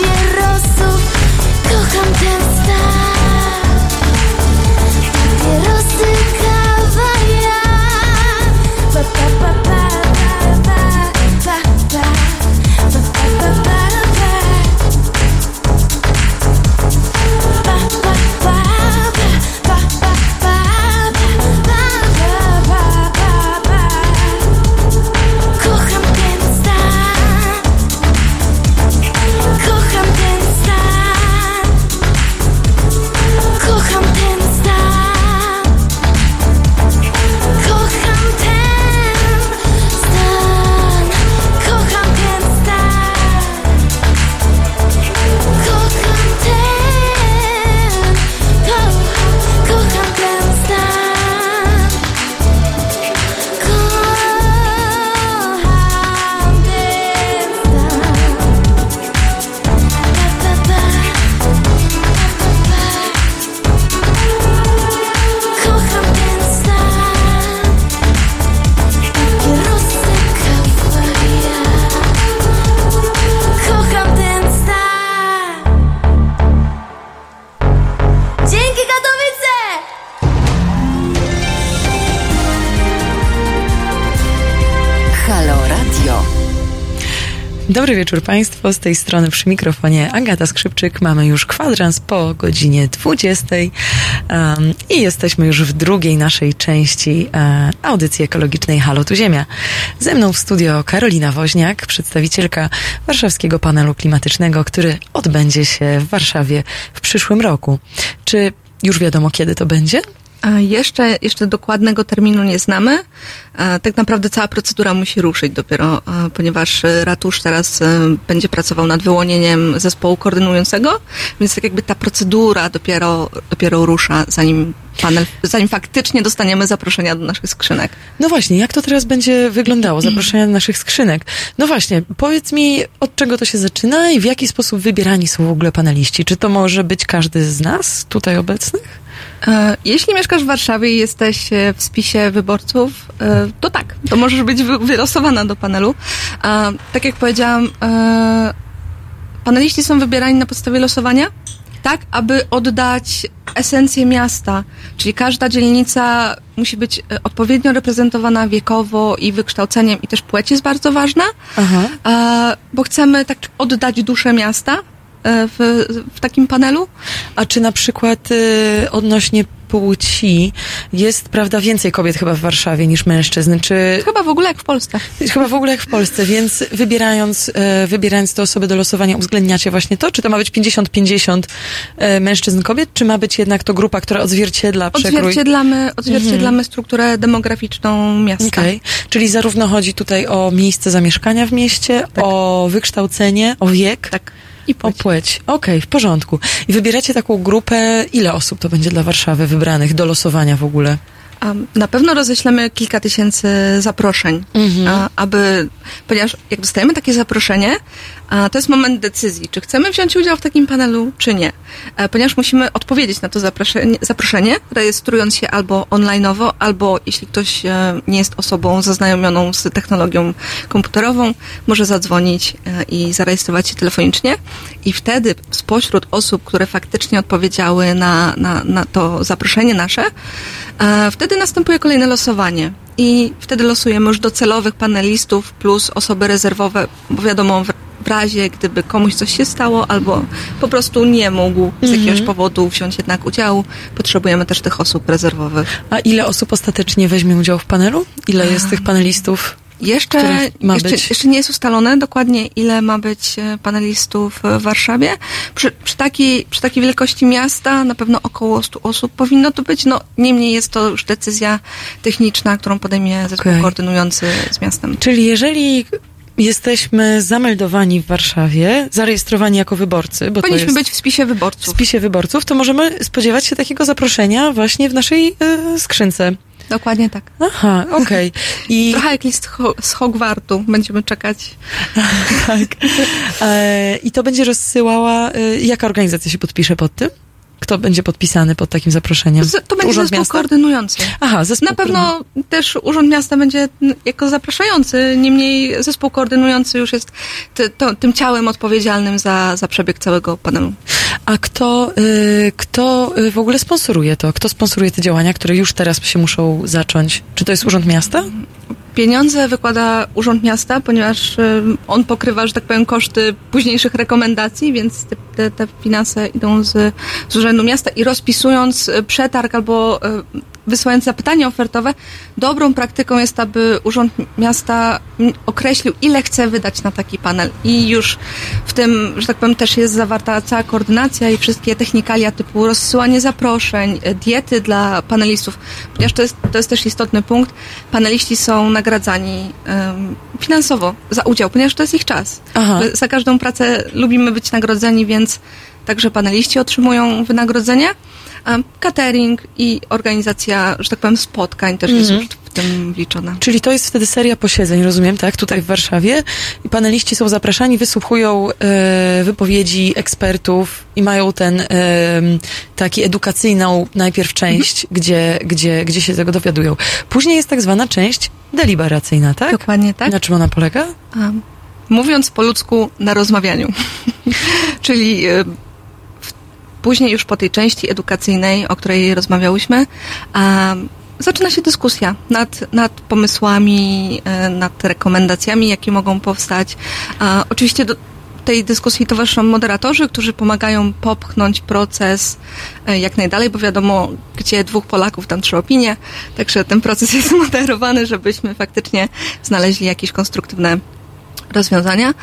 cierra. Dobry wieczór Państwu, z tej strony przy mikrofonie Agata Skrzypczyk. Mamy już kwadrans po godzinie 20 um, i jesteśmy już w drugiej naszej części um, audycji ekologicznej Halo tu Ziemia. Ze mną w studio Karolina Woźniak, przedstawicielka warszawskiego panelu klimatycznego, który odbędzie się w Warszawie w przyszłym roku. Czy już wiadomo kiedy to będzie? Jeszcze, jeszcze dokładnego terminu nie znamy. Tak naprawdę cała procedura musi ruszyć dopiero, ponieważ ratusz teraz będzie pracował nad wyłonieniem zespołu koordynującego, więc tak jakby ta procedura dopiero, dopiero rusza, zanim panel, zanim faktycznie dostaniemy zaproszenia do naszych skrzynek. No właśnie, jak to teraz będzie wyglądało, zaproszenia do naszych skrzynek? No właśnie, powiedz mi, od czego to się zaczyna i w jaki sposób wybierani są w ogóle paneliści? Czy to może być każdy z nas tutaj obecnych? E, jeśli mieszkasz w Warszawie i jesteś e, w spisie wyborców, e, to tak, to możesz być wylosowana do panelu. Tak jak powiedziałam, paneliści są wybierani na podstawie losowania, tak aby oddać esencję miasta, czyli każda dzielnica musi być odpowiednio reprezentowana wiekowo i wykształceniem i też płeć jest bardzo ważna, Aha. bo chcemy tak oddać duszę miasta, w, w takim panelu. A czy na przykład y, odnośnie płci jest, prawda, więcej kobiet chyba w Warszawie niż mężczyzn, czy... Chyba w ogóle jak w Polsce. Chyba w ogóle jak w Polsce, więc wybierając, e, wybierając te osoby do losowania uwzględniacie właśnie to, czy to ma być 50-50 e, mężczyzn, kobiet, czy ma być jednak to grupa, która odzwierciedla przekrój? Odzwierciedlamy, odzwierciedlamy mhm. strukturę demograficzną miasta. Okay. Czyli zarówno chodzi tutaj o miejsce zamieszkania w mieście, tak. o wykształcenie, o wiek. Tak i płeć. O płeć. Okej, okay, w porządku. I wybieracie taką grupę, ile osób to będzie dla Warszawy wybranych do losowania w ogóle? Na pewno roześlemy kilka tysięcy zaproszeń, mhm. aby, ponieważ jak dostajemy takie zaproszenie, to jest moment decyzji, czy chcemy wziąć udział w takim panelu, czy nie. E, ponieważ musimy odpowiedzieć na to zaproszenie, zaproszenie rejestrując się albo onlineowo, albo jeśli ktoś e, nie jest osobą zaznajomioną z technologią komputerową, może zadzwonić e, i zarejestrować się telefonicznie. I wtedy spośród osób, które faktycznie odpowiedziały na, na, na to zaproszenie nasze, wtedy następuje kolejne losowanie. I wtedy losujemy już docelowych panelistów plus osoby rezerwowe, bo wiadomo, w razie gdyby komuś coś się stało albo po prostu nie mógł z jakiegoś mhm. powodu wziąć jednak udziału, potrzebujemy też tych osób rezerwowych. A ile osób ostatecznie weźmie udział w panelu? Ile jest tych panelistów? Jeszcze, jeszcze, jeszcze, nie jest ustalone dokładnie, ile ma być e, panelistów w Warszawie. Przy, przy, takiej, przy takiej wielkości miasta na pewno około 100 osób powinno to być. No, niemniej jest to już decyzja techniczna, którą podejmie zespół okay. koordynujący z miastem. Czyli jeżeli jesteśmy zameldowani w Warszawie, zarejestrowani jako wyborcy. Bo Powinniśmy być w spisie wyborców. W spisie wyborców, to możemy spodziewać się takiego zaproszenia właśnie w naszej y, skrzynce. Dokładnie tak. Aha, okej. Okay. I... Trochę jak list ho z Hogwartu. Będziemy czekać. tak. E, I to będzie rozsyłała... Y, jaka organizacja się podpisze pod tym? Kto będzie podpisany pod takim zaproszeniem? Z, to będzie Urząd zespół Miasta? koordynujący. Aha, zespół Na pewno też Urząd Miasta będzie jako zapraszający, niemniej zespół koordynujący już jest ty, to, tym ciałem odpowiedzialnym za, za przebieg całego panelu. A kto, y, kto y, w ogóle sponsoruje to? Kto sponsoruje te działania, które już teraz się muszą zacząć? Czy to jest Urząd Miasta? Pieniądze wykłada Urząd Miasta, ponieważ y, on pokrywa, że tak powiem, koszty późniejszych rekomendacji, więc te, te, finanse idą z, z Urzędu Miasta i rozpisując y, przetarg albo y, wysyłając zapytanie ofertowe, dobrą praktyką jest, aby Urząd Miasta określił, ile chce wydać na taki panel. I już w tym, że tak powiem, też jest zawarta cała koordynacja i wszystkie technikalia typu rozsyłanie zaproszeń, diety dla panelistów, ponieważ to jest, to jest też istotny punkt. Paneliści są nagradzani um, finansowo za udział, ponieważ to jest ich czas. Aha. Za każdą pracę lubimy być nagrodzeni, więc także paneliści otrzymują wynagrodzenie catering i organizacja, że tak powiem, spotkań też -hmm. jest mhm. w tym wliczona. Czyli to jest wtedy seria posiedzeń, rozumiem, tak? Tutaj tak. w Warszawie. I paneliści są zapraszani, wysłuchują e, wypowiedzi ekspertów i mają ten e, taki edukacyjną najpierw część, -hmm. gdzie, gdzie, gdzie się tego dowiadują. Później jest tak zwana część deliberacyjna, tak? Dokładnie tak. Na czym ona polega? Um, mówiąc po ludzku, na rozmawianiu. Czyli e, Później już po tej części edukacyjnej, o której rozmawiałyśmy, zaczyna się dyskusja nad, nad pomysłami, e, nad rekomendacjami, jakie mogą powstać. Oczywiście do tej dyskusji towarzyszą moderatorzy, którzy pomagają popchnąć proces e, jak najdalej, bo wiadomo, gdzie dwóch Polaków, tam trzy opinie, także ten proces jest moderowany, żebyśmy faktycznie znaleźli jakieś konstruktywne rozwiązania.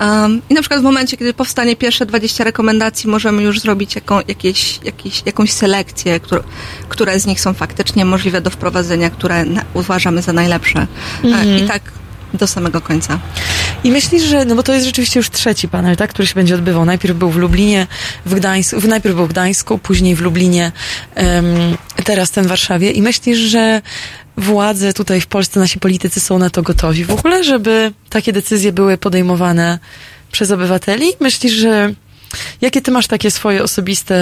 Um, I na przykład w momencie, kiedy powstanie pierwsze 20 rekomendacji, możemy już zrobić jaką, jakieś, jakieś, jakąś selekcję, które, które z nich są faktycznie możliwe do wprowadzenia, które na, uważamy za najlepsze. Mm. I tak do samego końca. I myślisz, że, no bo to jest rzeczywiście już trzeci panel, tak, który się będzie odbywał. Najpierw był w Lublinie, w Gdańsku, najpierw był w Gdańsku, później w Lublinie, um, teraz ten w Warszawie. I myślisz, że władze tutaj w Polsce, nasi politycy są na to gotowi w ogóle, żeby takie decyzje były podejmowane przez obywateli? Myślisz, że Jakie ty masz takie swoje osobiste,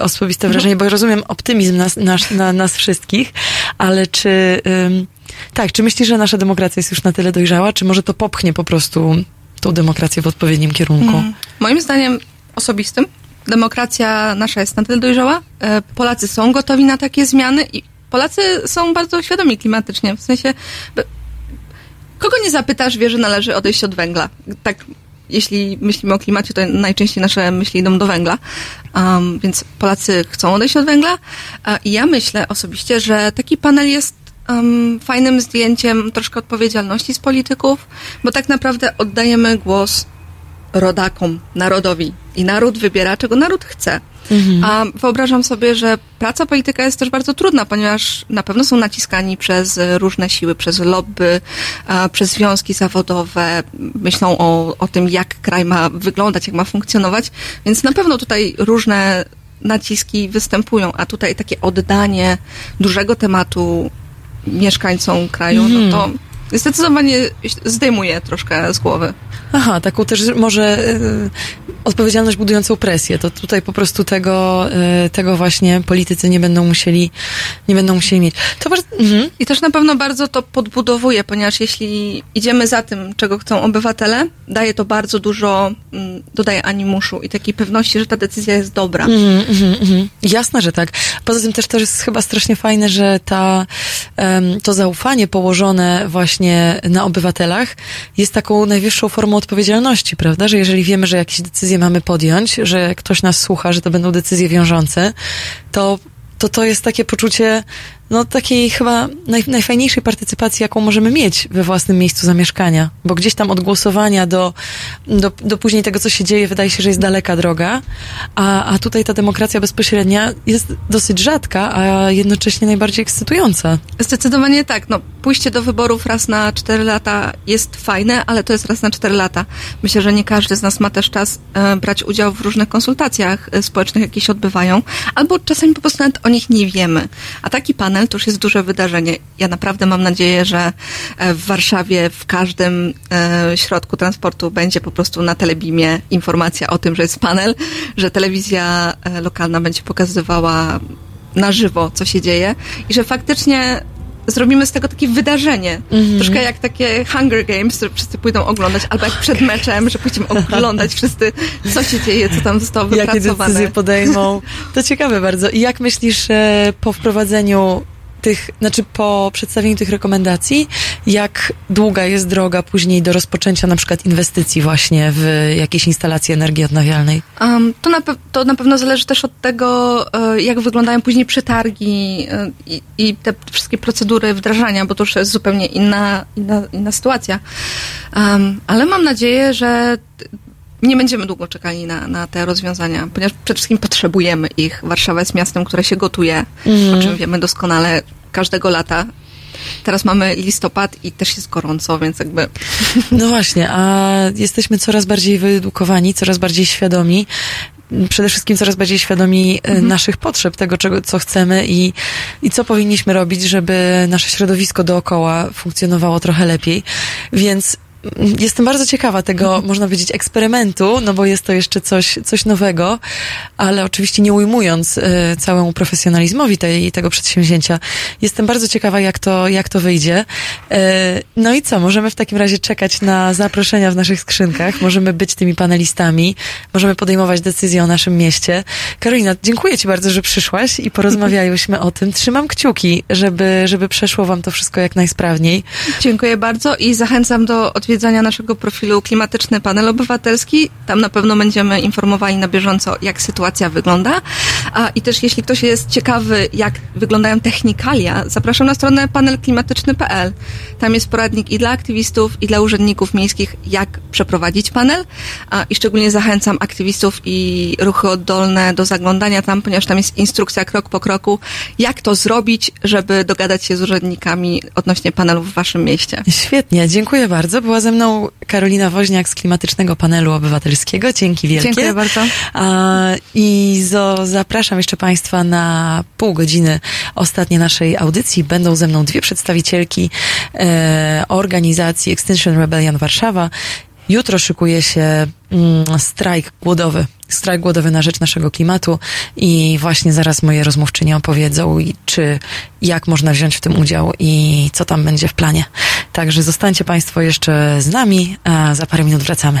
osobiste mhm. wrażenie? Bo rozumiem optymizm nas, nas, na, nas wszystkich, ale czy, ym, tak, czy myślisz, że nasza demokracja jest już na tyle dojrzała, czy może to popchnie po prostu tą demokrację w odpowiednim kierunku? Mm. Moim zdaniem osobistym demokracja nasza jest na tyle dojrzała. E, Polacy są gotowi na takie zmiany i Polacy są bardzo świadomi klimatycznie. W sensie, kogo nie zapytasz, wie, że należy odejść od węgla. Tak, jeśli myślimy o klimacie, to najczęściej nasze myśli idą do węgla. Um, więc Polacy chcą odejść od węgla. I ja myślę osobiście, że taki panel jest um, fajnym zdjęciem troszkę odpowiedzialności z polityków, bo tak naprawdę oddajemy głos rodakom, narodowi. I naród wybiera, czego naród chce. Mhm. A wyobrażam sobie, że praca polityka jest też bardzo trudna, ponieważ na pewno są naciskani przez różne siły, przez lobby, przez związki zawodowe, myślą o, o tym, jak kraj ma wyglądać, jak ma funkcjonować, więc na pewno tutaj różne naciski występują, a tutaj takie oddanie dużego tematu mieszkańcom kraju, no to mhm zdecydowanie zdejmuje troszkę z głowy. Aha, taką też może y, odpowiedzialność budującą presję. To tutaj po prostu tego, y, tego właśnie politycy nie będą musieli, nie będą musieli mieć. To bardzo, mhm. I też na pewno bardzo to podbudowuje, ponieważ jeśli idziemy za tym, czego chcą obywatele, daje to bardzo dużo, mm, dodaje animuszu i takiej pewności, że ta decyzja jest dobra. Mhm, mhm. Jasne, że tak. Poza tym też to jest chyba strasznie fajne, że ta, to zaufanie położone właśnie na obywatelach jest taką najwyższą formą odpowiedzialności, prawda? Że jeżeli wiemy, że jakieś decyzje mamy podjąć, że ktoś nas słucha, że to będą decyzje wiążące, to to, to jest takie poczucie no, takiej chyba naj, najfajniejszej partycypacji, jaką możemy mieć we własnym miejscu zamieszkania, bo gdzieś tam od głosowania do, do, do później tego, co się dzieje, wydaje się, że jest daleka droga, a, a tutaj ta demokracja bezpośrednia jest dosyć rzadka, a jednocześnie najbardziej ekscytująca. Zdecydowanie tak. No, pójście do wyborów raz na cztery lata jest fajne, ale to jest raz na cztery lata. Myślę, że nie każdy z nas ma też czas e, brać udział w różnych konsultacjach e, społecznych, jakie się odbywają, albo czasami po prostu nawet o nich nie wiemy. A taki panel panel to już jest duże wydarzenie. Ja naprawdę mam nadzieję, że e, w Warszawie w każdym e, środku transportu będzie po prostu na telebimie informacja o tym, że jest panel, że telewizja e, lokalna będzie pokazywała na żywo, co się dzieje i że faktycznie zrobimy z tego takie wydarzenie. Mm-hmm. Troszkę jak takie Hunger Games, które wszyscy pójdą oglądać, albo jak przed meczem, że pójdziemy oglądać wszyscy, co się dzieje, co tam zostało wypracowane. Jakie decyzje podejmą. To ciekawe bardzo. I jak myślisz po wprowadzeniu tych, znaczy po przedstawieniu tych rekomendacji, jak długa jest droga później do rozpoczęcia na przykład inwestycji właśnie w jakieś instalacje energii odnawialnej? Um, to, na to na pewno zależy też od tego, e, jak wyglądają później przetargi e, i, i te wszystkie procedury wdrażania, bo to już jest zupełnie inna, inna, inna sytuacja. Um, ale mam nadzieję, że nie będziemy długo czekali na, na te rozwiązania, ponieważ przede wszystkim potrzebujemy ich. Warszawa jest miastem, które się gotuje, mm. o czym wiemy doskonale każdego lata. Teraz mamy listopad i też jest gorąco, więc jakby. No właśnie, a jesteśmy coraz bardziej wyedukowani, coraz bardziej świadomi. Przede wszystkim coraz bardziej świadomi mm. naszych potrzeb, tego, czego, co chcemy i, i co powinniśmy robić, żeby nasze środowisko dookoła funkcjonowało trochę lepiej. Więc Jestem bardzo ciekawa tego, można powiedzieć, eksperymentu, no bo jest to jeszcze coś, coś nowego, ale oczywiście nie ujmując y, całemu profesjonalizmowi tej, tego przedsięwzięcia. Jestem bardzo ciekawa, jak to, jak to wyjdzie. Y, no i co, możemy w takim razie czekać na zaproszenia w naszych skrzynkach, możemy być tymi panelistami, możemy podejmować decyzje o naszym mieście. Karolina, dziękuję Ci bardzo, że przyszłaś i porozmawiałyśmy o tym. Trzymam kciuki, żeby, żeby przeszło Wam to wszystko jak najsprawniej. Dziękuję bardzo i zachęcam do odwiedzenia zwiedzania naszego profilu Klimatyczny Panel Obywatelski. Tam na pewno będziemy informowali na bieżąco, jak sytuacja wygląda. A, I też jeśli ktoś jest ciekawy, jak wyglądają technikalia, zapraszam na stronę panelklimatyczny.pl. Tam jest poradnik i dla aktywistów, i dla urzędników miejskich, jak przeprowadzić panel. A, I szczególnie zachęcam aktywistów i ruchy oddolne do zaglądania tam, ponieważ tam jest instrukcja krok po kroku, jak to zrobić, żeby dogadać się z urzędnikami odnośnie panelów w waszym mieście. Świetnie, dziękuję bardzo. Była ze mną Karolina Woźniak z Klimatycznego Panelu Obywatelskiego. Dzięki wielkie. Dziękuję bardzo. I zo, zapraszam jeszcze Państwa na pół godziny ostatniej naszej audycji. Będą ze mną dwie przedstawicielki e, organizacji Extinction Rebellion Warszawa Jutro szykuje się mm, strajk głodowy, strajk głodowy na rzecz naszego klimatu i właśnie zaraz moje rozmówczynie opowiedzą, czy jak można wziąć w tym udział i co tam będzie w planie. Także zostańcie Państwo jeszcze z nami, a za parę minut wracamy.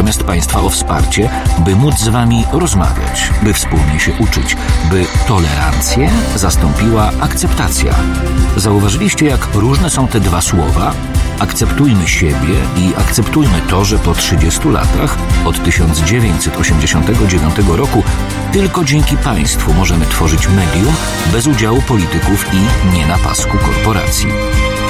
natomiast Państwa o wsparcie, by móc z Wami rozmawiać, by wspólnie się uczyć, by tolerancję zastąpiła akceptacja. Zauważyliście, jak różne są te dwa słowa? Akceptujmy siebie i akceptujmy to, że po 30 latach, od 1989 roku, tylko dzięki państwu możemy tworzyć medium bez udziału polityków i nie na pasku korporacji.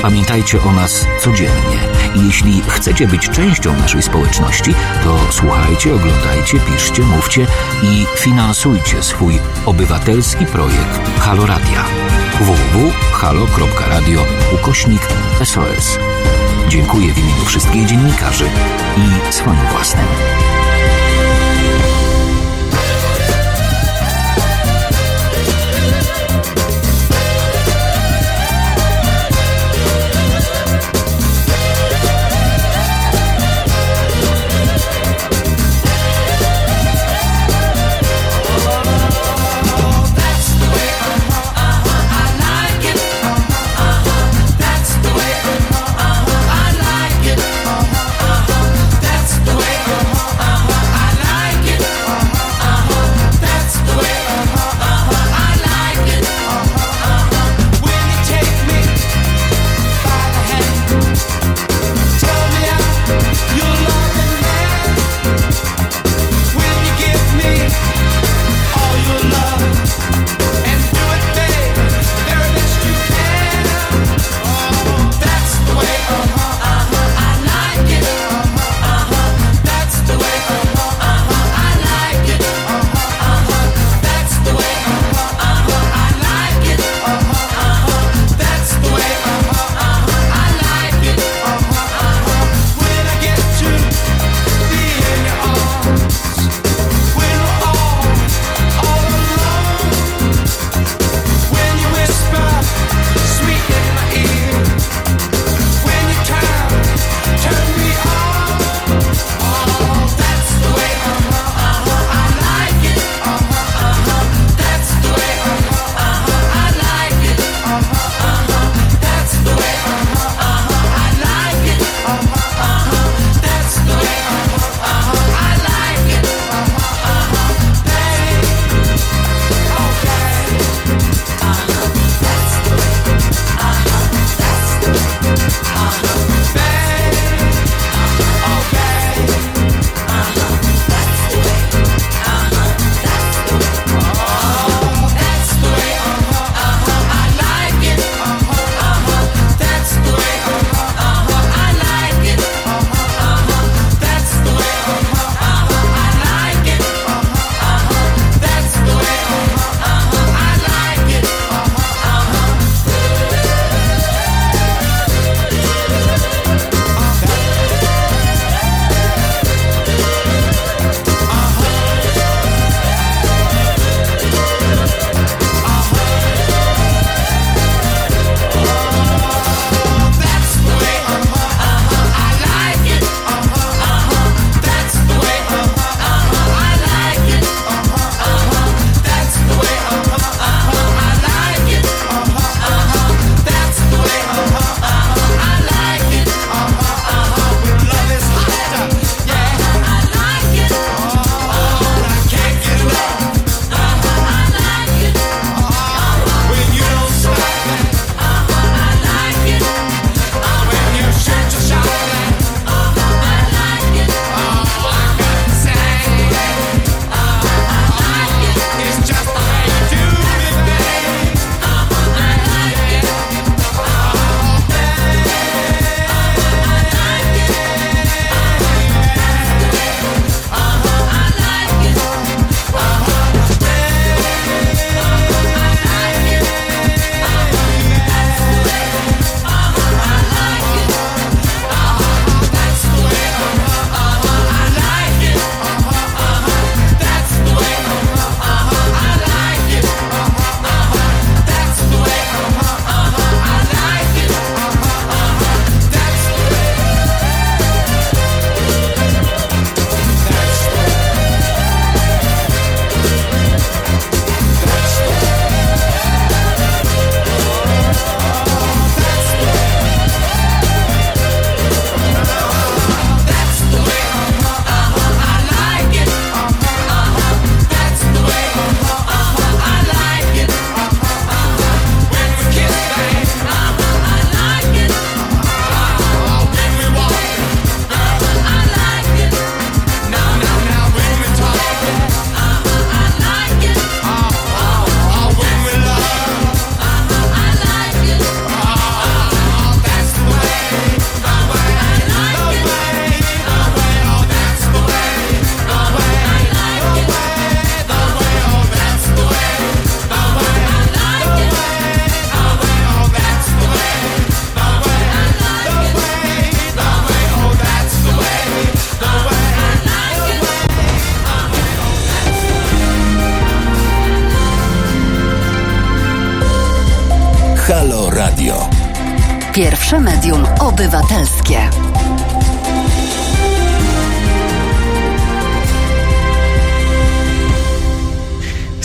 Pamiętajcie o nas codziennie i jeśli chcecie być częścią naszej społeczności, to słuchajcie, oglądajcie, piszcie, mówcie i finansujcie swój obywatelski projekt Halo Radia www.halo.radio ukośnik SOS. Dziękuję w imieniu wszystkich dziennikarzy i swoim własnym.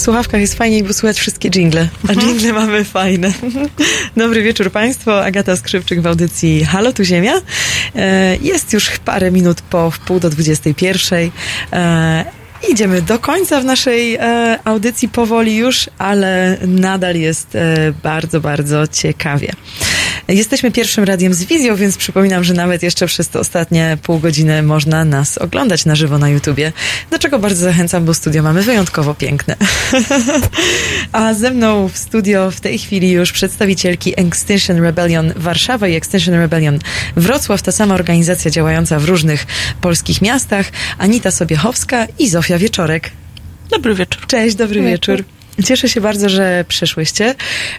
Słuchawkach jest fajniej, bo słychać wszystkie jingle, a mhm. jingle mamy fajne. Dobry wieczór Państwu, Agata Skrzypczyk w audycji Halo tu Ziemia. E, jest już parę minut po wpół do 21. Idziemy do końca w naszej e, audycji powoli już, ale nadal jest e, bardzo, bardzo ciekawie. Jesteśmy pierwszym radiem z wizją, więc przypominam, że nawet jeszcze przez te ostatnie pół godziny można nas oglądać na żywo na YouTubie, do czego bardzo zachęcam, bo studio mamy wyjątkowo piękne. A ze mną w studio w tej chwili już przedstawicielki Extinction Rebellion Warszawa i Extinction Rebellion Wrocław, ta sama organizacja działająca w różnych polskich miastach, Anita Sobiechowska i Zofia Wieczorek. Dobry wieczór. Cześć, dobry wieczór. wieczór. Cieszę się bardzo, że przyszłyście,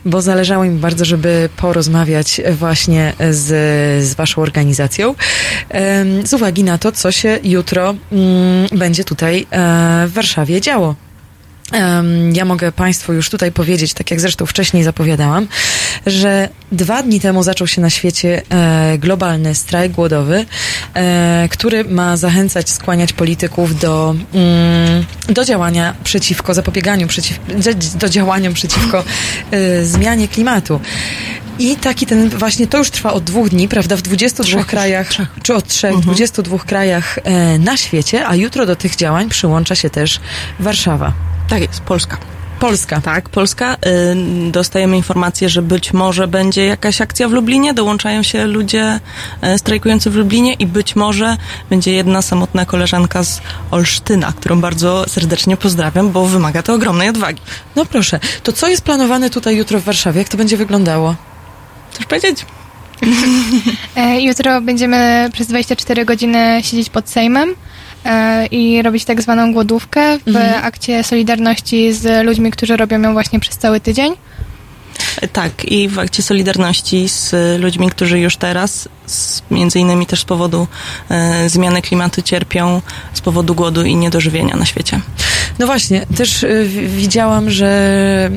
bo zależało mi bardzo, żeby porozmawiać właśnie z, z Waszą organizacją z uwagi na to, co się jutro mm, będzie tutaj e, w Warszawie działo. Ja mogę Państwu już tutaj powiedzieć, tak jak zresztą wcześniej zapowiadałam, że dwa dni temu zaczął się na świecie e, globalny strajk głodowy, e, który ma zachęcać, skłaniać polityków do, mm, do działania przeciwko zapobieganiu, przeciw, do działaniom przeciwko e, zmianie klimatu. I taki ten, właśnie to już trwa od dwóch dni, prawda, w 22 trzech, krajach, trzech. czy od trzech, mhm. 22 krajach na świecie, a jutro do tych działań przyłącza się też Warszawa. Tak jest, Polska. Polska. Tak, Polska. Y, dostajemy informację, że być może będzie jakaś akcja w Lublinie, dołączają się ludzie y, strajkujący w Lublinie i być może będzie jedna samotna koleżanka z Olsztyna, którą bardzo serdecznie pozdrawiam, bo wymaga to ogromnej odwagi. No proszę, to co jest planowane tutaj jutro w Warszawie? Jak to będzie wyglądało? Chcesz powiedzieć? E, jutro będziemy przez 24 godziny siedzieć pod Sejmem. E, i robić tak zwaną głodówkę w mhm. akcie Solidarności z ludźmi, którzy robią ją właśnie przez cały tydzień. Tak, i w akcie Solidarności z ludźmi, którzy już teraz, z, między innymi też z powodu e, zmiany klimatu cierpią, z powodu głodu i niedożywienia na świecie. No właśnie, też y, widziałam, że,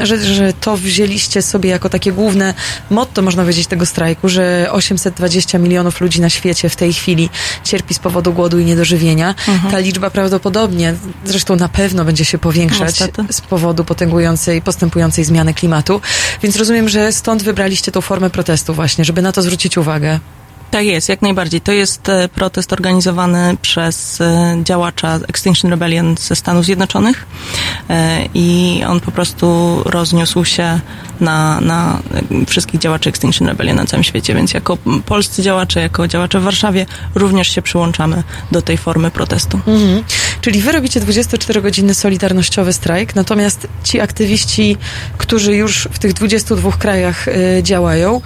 y, że, że to wzięliście sobie jako takie główne motto, można powiedzieć, tego strajku, że 820 milionów ludzi na świecie w tej chwili cierpi z powodu głodu i niedożywienia. Mhm. Ta liczba prawdopodobnie, zresztą na pewno będzie się powiększać Niestety. z powodu potęgującej, postępującej zmiany klimatu. Więc rozumiem, że stąd wybraliście tą formę protestu właśnie, żeby na to zwrócić uwagę. Tak jest, jak najbardziej. To jest e, protest organizowany przez e, działacza Extinction Rebellion ze Stanów Zjednoczonych e, i on po prostu rozniósł się na, na wszystkich działaczy Extinction Rebellion na całym świecie, więc jako polscy działacze, jako działacze w Warszawie również się przyłączamy do tej formy protestu. Mhm. Czyli wy robicie 24-godzinny solidarnościowy strajk, natomiast ci aktywiści, którzy już w tych 22 krajach działają,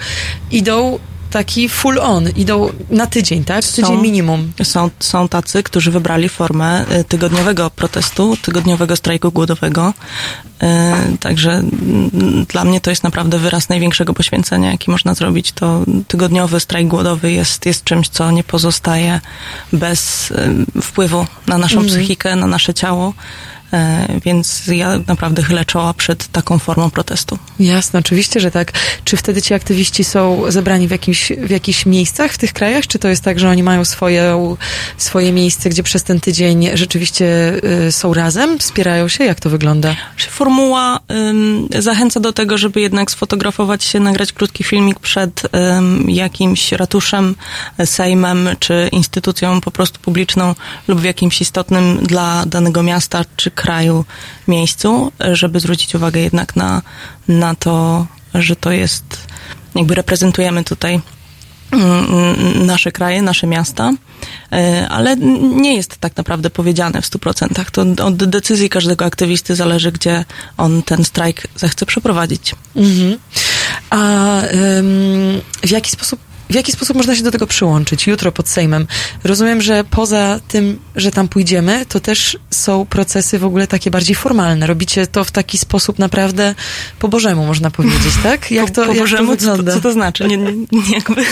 idą taki full on, idą na tydzień, tak? Tydzień są, minimum. Są, są tacy, którzy wybrali formę y, tygodniowego protestu, tygodniowego strajku głodowego. Y, także dla mnie to jest naprawdę wyraz największego poświęcenia, jaki można zrobić. To tygodniowy strajk głodowy jest, jest czymś, co nie pozostaje bez y, wpływu na naszą mm. psychikę, na nasze ciało. E, więc ja naprawdę chylę czoła przed taką formą protestu. Jasne, oczywiście, że tak. Czy wtedy ci aktywiści są zebrani w, jakimś, w jakichś miejscach w tych krajach? Czy to jest tak, że oni mają swoje, swoje miejsce, gdzie przez ten tydzień rzeczywiście y, są razem? Wspierają się? Jak to wygląda? Formuła y, zachęca do tego, żeby jednak sfotografować się, nagrać krótki filmik przed y, jakimś ratuszem, sejmem, czy instytucją po prostu publiczną lub w jakimś istotnym dla danego miasta, czy kraju miejscu, żeby zwrócić uwagę jednak na, na to, że to jest, jakby reprezentujemy tutaj mm, nasze kraje, nasze miasta, e, ale nie jest tak naprawdę powiedziane w stu procentach. To od decyzji każdego aktywisty zależy, gdzie on ten strajk zechce przeprowadzić. Mhm. A w jaki sposób w jaki sposób można się do tego przyłączyć jutro pod Sejmem? Rozumiem, że poza tym, że tam pójdziemy, to też są procesy w ogóle takie bardziej formalne. Robicie to w taki sposób naprawdę po Bożemu, można powiedzieć, tak? Jak to, po, po Bożemu, to co, co, to znaczy? Nie, nie, nie jakby...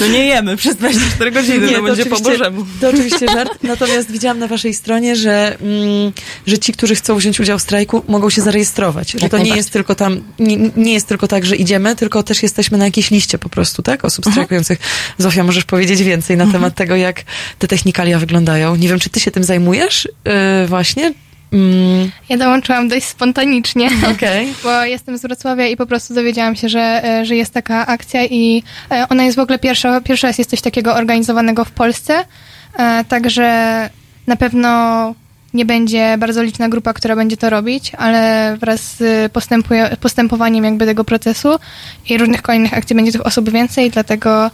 No nie jemy przez 24 godziny, nie, to, będzie po Bożemu. To oczywiście żart, natomiast widziałam na waszej stronie, że, mm, że ci, którzy chcą wziąć udział w strajku, mogą się zarejestrować. Że to nie jest tylko tam, nie, nie jest tylko tak, że idziemy, tylko też jesteśmy na jakiejś liście po prostu, tak? Osób mhm. strajkujących. Zofia, możesz powiedzieć więcej na mhm. temat tego, jak te technikalia wyglądają. Nie wiem, czy ty się tym zajmujesz yy, właśnie? Mm. Ja dołączyłam dość spontanicznie, okay. bo jestem z Wrocławia i po prostu dowiedziałam się, że, e, że jest taka akcja i e, ona jest w ogóle pierwsza, pierwszy raz jest coś takiego organizowanego w Polsce, e, także na pewno nie będzie bardzo liczna grupa, która będzie to robić, ale wraz z postępowaniem jakby tego procesu i różnych kolejnych akcji będzie tych osób więcej, dlatego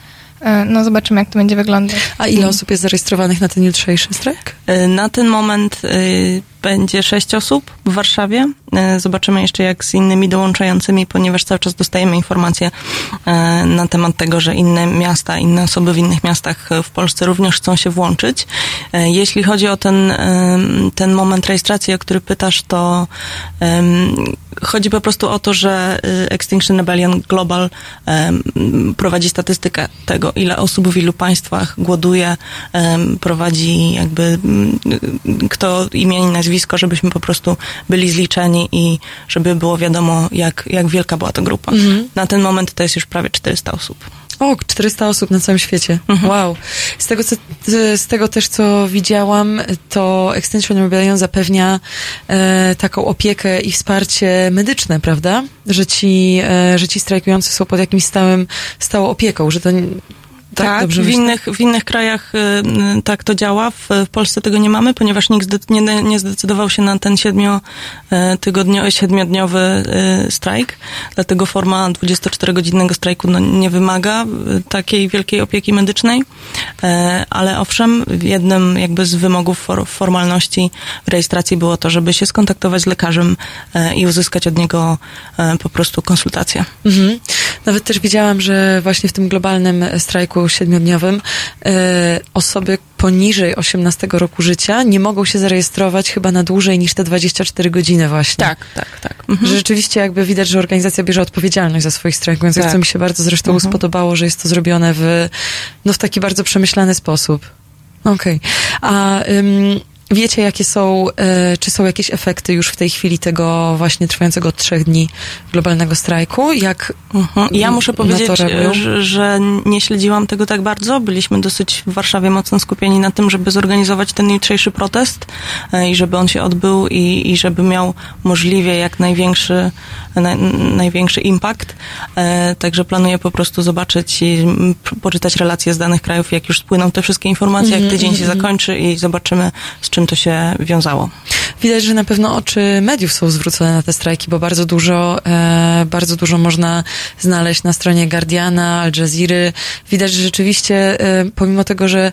no zobaczymy, jak to będzie wyglądać. A ile osób jest zarejestrowanych na ten jutrzejszy strajk? E, na ten moment e, będzie sześć osób w Warszawie. Zobaczymy jeszcze jak z innymi dołączającymi, ponieważ cały czas dostajemy informacje na temat tego, że inne miasta, inne osoby w innych miastach w Polsce również chcą się włączyć. Jeśli chodzi o ten, ten moment rejestracji, o który pytasz, to chodzi po prostu o to, że Extinction Rebellion Global prowadzi statystykę tego, ile osób w ilu państwach głoduje, prowadzi jakby mm, kto imię i nazwisko, żebyśmy po prostu byli zliczeni i żeby było wiadomo, jak, jak wielka była to grupa. Mhm. Na ten moment to jest już prawie 400 osób. O, 400 osób na całym świecie. Mhm. Wow. Z tego, co, z tego też, co widziałam, to Extension Rebellion zapewnia e, taką opiekę i wsparcie medyczne, prawda? Że ci, e, że ci strajkujący są pod jakimś stałym, stałą opieką, że to tak, tak w, innych, w innych krajach y, tak to działa. W, w, Polsce tego nie mamy, ponieważ nikt nie, nie zdecydował się na ten siedmiotygodniowy, siedmiodniowy y, strajk. Dlatego forma 24-godzinnego strajku no, nie wymaga y, takiej wielkiej opieki medycznej. E, ale owszem, jednym jakby z wymogów for, formalności rejestracji było to, żeby się skontaktować z lekarzem i uzyskać od niego po prostu konsultację. Mhm. Nawet też widziałam, że właśnie w tym globalnym strajku siedmiodniowym e, osoby poniżej 18 roku życia nie mogą się zarejestrować chyba na dłużej niż te 24 godziny właśnie. Tak, tak, tak. Mhm. Że rzeczywiście jakby widać, że organizacja bierze odpowiedzialność za swoich strajkujących, tak. co mi się bardzo zresztą mhm. spodobało, że jest to zrobione w, no, w taki bardzo przemyślany sposób. Okej. Okay. A ym, Wiecie, jakie są, e, czy są jakieś efekty już w tej chwili tego właśnie trwającego od trzech dni globalnego strajku? Jak mhm. Ja muszę powiedzieć, że, że, nie śledziłam tego tak bardzo. Byliśmy dosyć w Warszawie mocno skupieni na tym, żeby zorganizować ten jutrzejszy protest e, i żeby on się odbył i, i żeby miał możliwie jak największy, na, największy impact. E, także planuję po prostu zobaczyć i poczytać relacje z danych krajów, jak już spłyną te wszystkie informacje, jak mhm, tydzień się mhm. zakończy i zobaczymy, z czym czym to się wiązało. Widać, że na pewno oczy mediów są zwrócone na te strajki, bo bardzo dużo, e, bardzo dużo można znaleźć na stronie Guardiana, Al Jazeera. Widać, że rzeczywiście, e, pomimo tego, że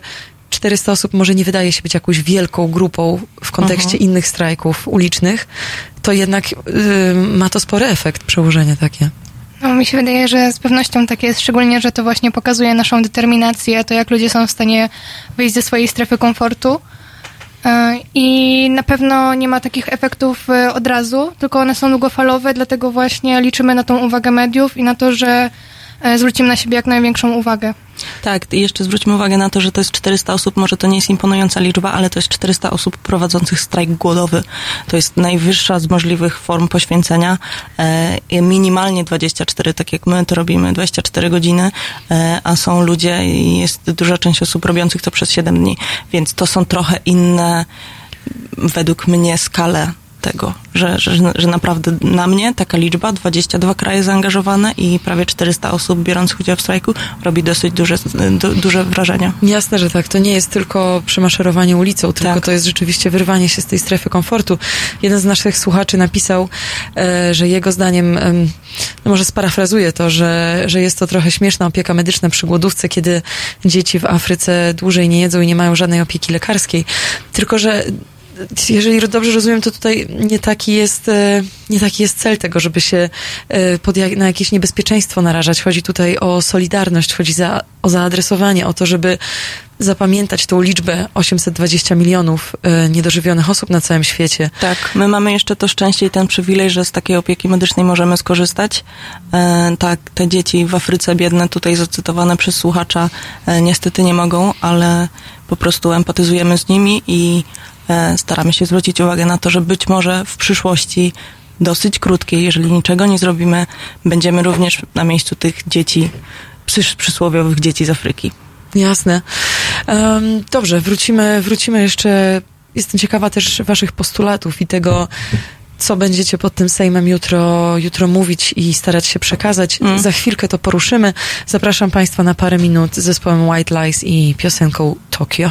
400 osób może nie wydaje się być jakąś wielką grupą w kontekście uh-huh. innych strajków ulicznych, to jednak y, ma to spory efekt, przełożenie takie. No, mi się wydaje, że z pewnością tak jest, szczególnie, że to właśnie pokazuje naszą determinację, to jak ludzie są w stanie wyjść ze swojej strefy komfortu I na pewno nie ma takich efektów e, od razu, tylko one są długofalowe, dlatego właśnie liczymy na tą uwagę mediów i na to, że E, zwrócimy na siebie jak największą uwagę. Tak, i jeszcze zwróćmy uwagę na to, że to jest 400 osób, może to nie jest imponująca liczba, ale to jest 400 osób prowadzących strajk głodowy. To jest najwyższa z możliwych form poświęcenia. E, minimalnie 24, tak jak my to robimy, 24 godziny, e, a są ludzie i jest duża część osób robiących to przez 7 dni, więc to są trochę inne według mnie skale tego, że, że, że naprawdę na mnie taka liczba, 22 kraje zaangażowane i prawie 400 osób biorących udział w strajku robi dosyć duże, du, duże wrażenie. Jasne, że tak. To nie jest tylko przemaszerowanie ulicą, tylko tak. to jest rzeczywiście wyrwanie się z tej strefy komfortu. Jeden z naszych słuchaczy napisał, e, że jego zdaniem, no może sparafrazuję to, że, że jest to trochę śmieszna opieka medyczna przy głodówce, kiedy dzieci w Afryce dłużej nie jedzą i nie mają żadnej opieki lekarskiej. Tylko, że jeżeli dobrze rozumiem, to tutaj nie taki jest, e, nie taki jest cel tego, żeby się e, pod na jakieś niebezpieczeństwo narażać. Chodzi tutaj o solidarność, chodzi za, o zaadresowanie, o to, żeby zapamiętać tą liczbę 820 milionów e, niedożywionych osób na całym świecie. Tak, my mamy jeszcze to szczęście i ten przywilej, że z takiej opieki medycznej możemy skorzystać. Tak, te dzieci w Afryce biedne, tutaj zacytowane przez słuchacza, niestety nie mogą, ale po prostu empatyzujemy z nimi i staramy się zwrócić uwagę na to, że być może w przyszłości dosyć krótkiej, jeżeli niczego nie zrobimy, będziemy również na miejscu tych dzieci, przysłowiowych dzieci z Afryki. Jasne. Um, dobrze, wrócimy, wrócimy jeszcze. Jestem ciekawa też waszych postulatów i tego, co będziecie pod tym Sejmem jutro, jutro mówić i starać się przekazać. Mm. Za chwilkę to poruszymy. Zapraszam Państwa na parę minut z zespołem White Lies i piosenką Tokio.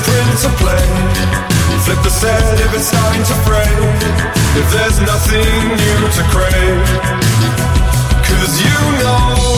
Life is in print to play. Flip the set if it's starting to fray. If there's nothing new to crave. Cause you know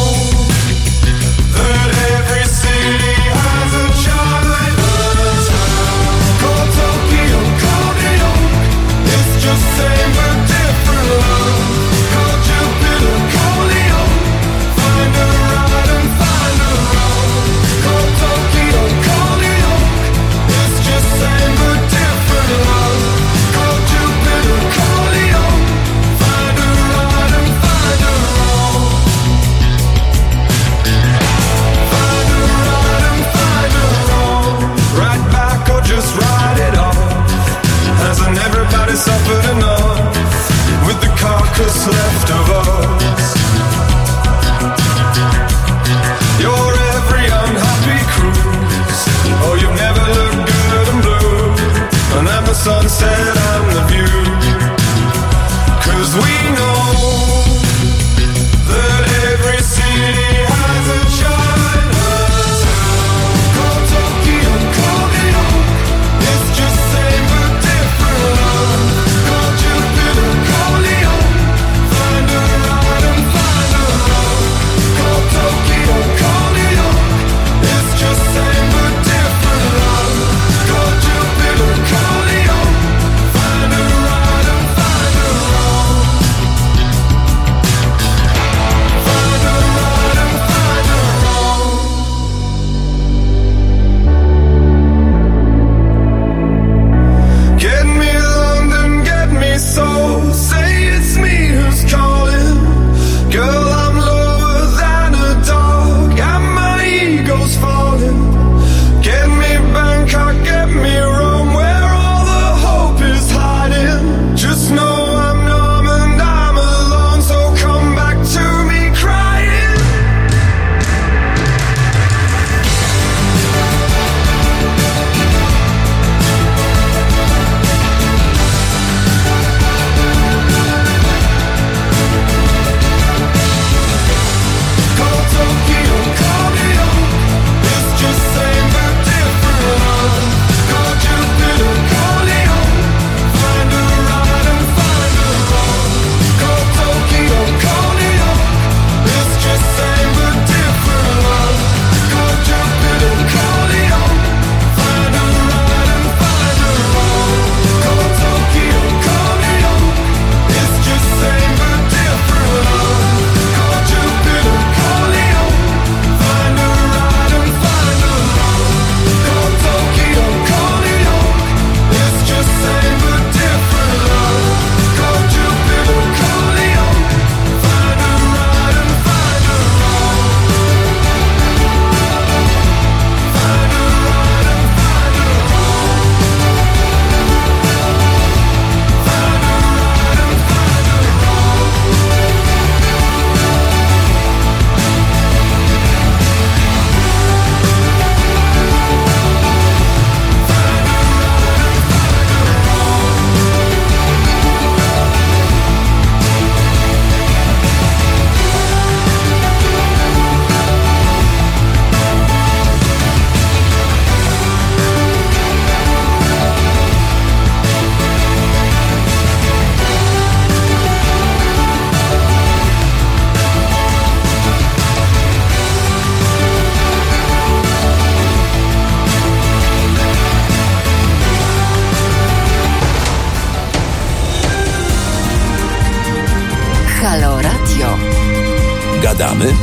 gadamy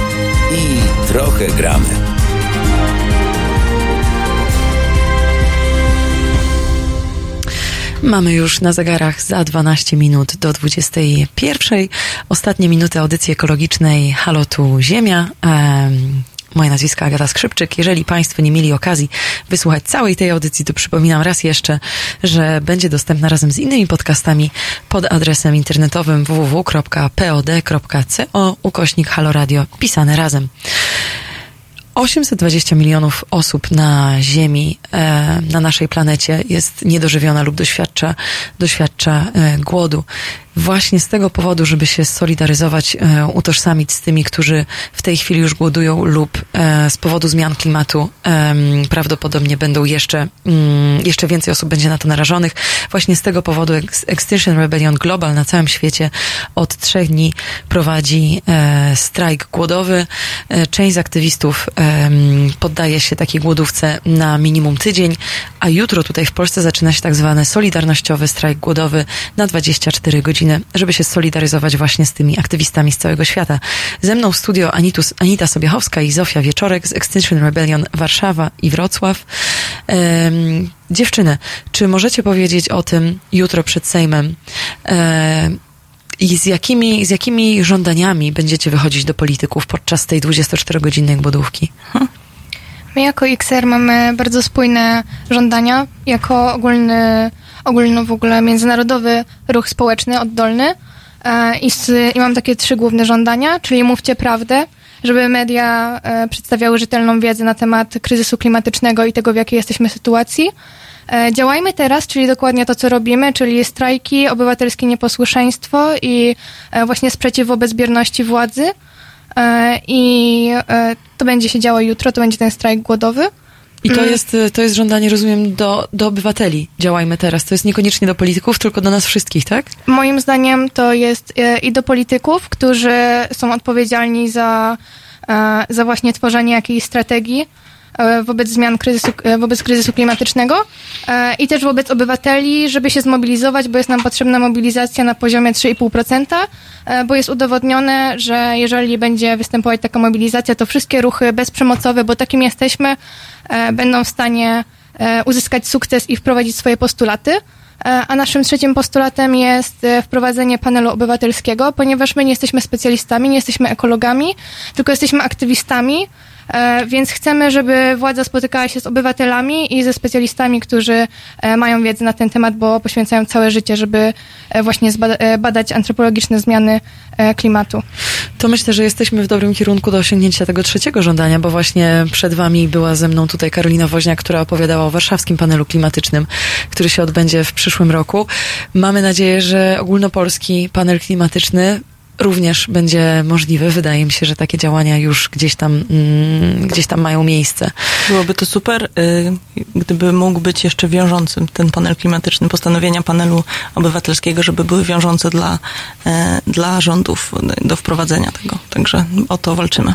i trochę gramy. Mamy już na zegarach za 12 minut do 21. Ostatnie minuty audycji ekologicznej Halo tu Ziemia. Moje nazwisko Agata Skrzypczyk. Jeżeli Państwo nie mieli okazji wysłuchać całej tej audycji, to przypominam raz jeszcze, że będzie dostępna razem z innymi podcastami pod adresem internetowym www.pod.co ukośnik Halo Radio pisane razem. 820 milionów osób na Ziemi, e, na naszej planecie jest niedożywiona lub doświadcza, doświadcza e, głodu właśnie z tego powodu, żeby się solidaryzować, e, utożsamić z tymi, którzy w tej chwili już głodują lub z powodu zmian klimatu prawdopodobnie będą jeszcze, mm, jeszcze więcej osób będzie na to narażonych. Właśnie z tego powodu Extinction Rebellion Global na całym świecie od trzech dni prowadzi strajk głodowy. Część z aktywistów poddaje się takiej głodówce na minimum tydzień, a jutro tutaj w Polsce zaczyna się tak zwany solidarnościowy strajk głodowy na 24 godziny żeby się solidaryzować właśnie z tymi aktywistami z całego świata. Ze mną w studio Anitus, Anita Sobiechowska i Zofia Wieczorek z Extinction Rebellion Warszawa i Wrocław. Dziewczyny, czy możecie powiedzieć o tym jutro przed Sejmem? I z jakimi, z jakimi żądaniami będziecie wychodzić do polityków podczas tej 24-godzinnej głodówki? My jako XR mamy bardzo spójne żądania. Jako ogólny ogólno w ogóle międzynarodowy ruch społeczny, oddolny. E, I, I mam takie trzy główne żądania, czyli mówcie prawdę, żeby media e, przedstawiały rzetelną wiedzę na temat kryzysu klimatycznego i tego, w jakiej jesteśmy sytuacji. E, działajmy teraz, czyli dokładnie to, co robimy, czyli strajki, obywatelskie nieposłuszeństwo i właśnie sprzeciw wobec bierności władzy. I to będzie się działo jutro, to będzie ten strajk głodowy. I to mm. jest, to jest żądanie, rozumiem, do, do obywateli. Działajmy teraz. To jest niekoniecznie do polityków, tylko do nas wszystkich, tak? Moim zdaniem to jest e, i do polityków, którzy są odpowiedzialni za, e, za właśnie tworzenie jakiejś strategii E, wobec zmian kryzysu, e, wobec kryzysu klimatycznego e, i też wobec obywateli, żeby się zmobilizować, bo jest nam potrzebna mobilizacja na poziomie 3,5%, bo jest udowodnione, że jeżeli będzie występować taka mobilizacja, to wszystkie ruchy bezprzemocowe, bo takim jesteśmy, będą w stanie uzyskać sukces i wprowadzić swoje postulaty. A naszym trzecim postulatem jest wprowadzenie panelu obywatelskiego, ponieważ my nie jesteśmy specjalistami, nie jesteśmy ekologami, tylko jesteśmy aktywistami, E, więc chcemy, żeby władza spotykała się z obywatelami i ze specjalistami, którzy e, mają wiedzę na ten temat, bo poświęcają całe życie, żeby e, właśnie badać antropologiczne zmiany klimatu. To myślę, że jesteśmy w dobrym kierunku do osiągnięcia tego trzeciego żądania, bo właśnie przed wami była ze mną tutaj Karolina Woźniak, która opowiadała o warszawskim panelu klimatycznym, który się odbędzie w przyszłym roku. Mamy nadzieję, że ogólnopolski panel klimatyczny również będzie możliwy. Wydaje mi się, że takie działania już gdzieś tam, mm, gdzieś tam mają miejsce. Byłoby to super, y, gdyby mógł być jeszcze wiążącym ten panel klimatyczny, postanowienia panelu obywatelskiego, żeby były wiążące dla, y, dla rządów do wprowadzenia tego. Także o to walczymy.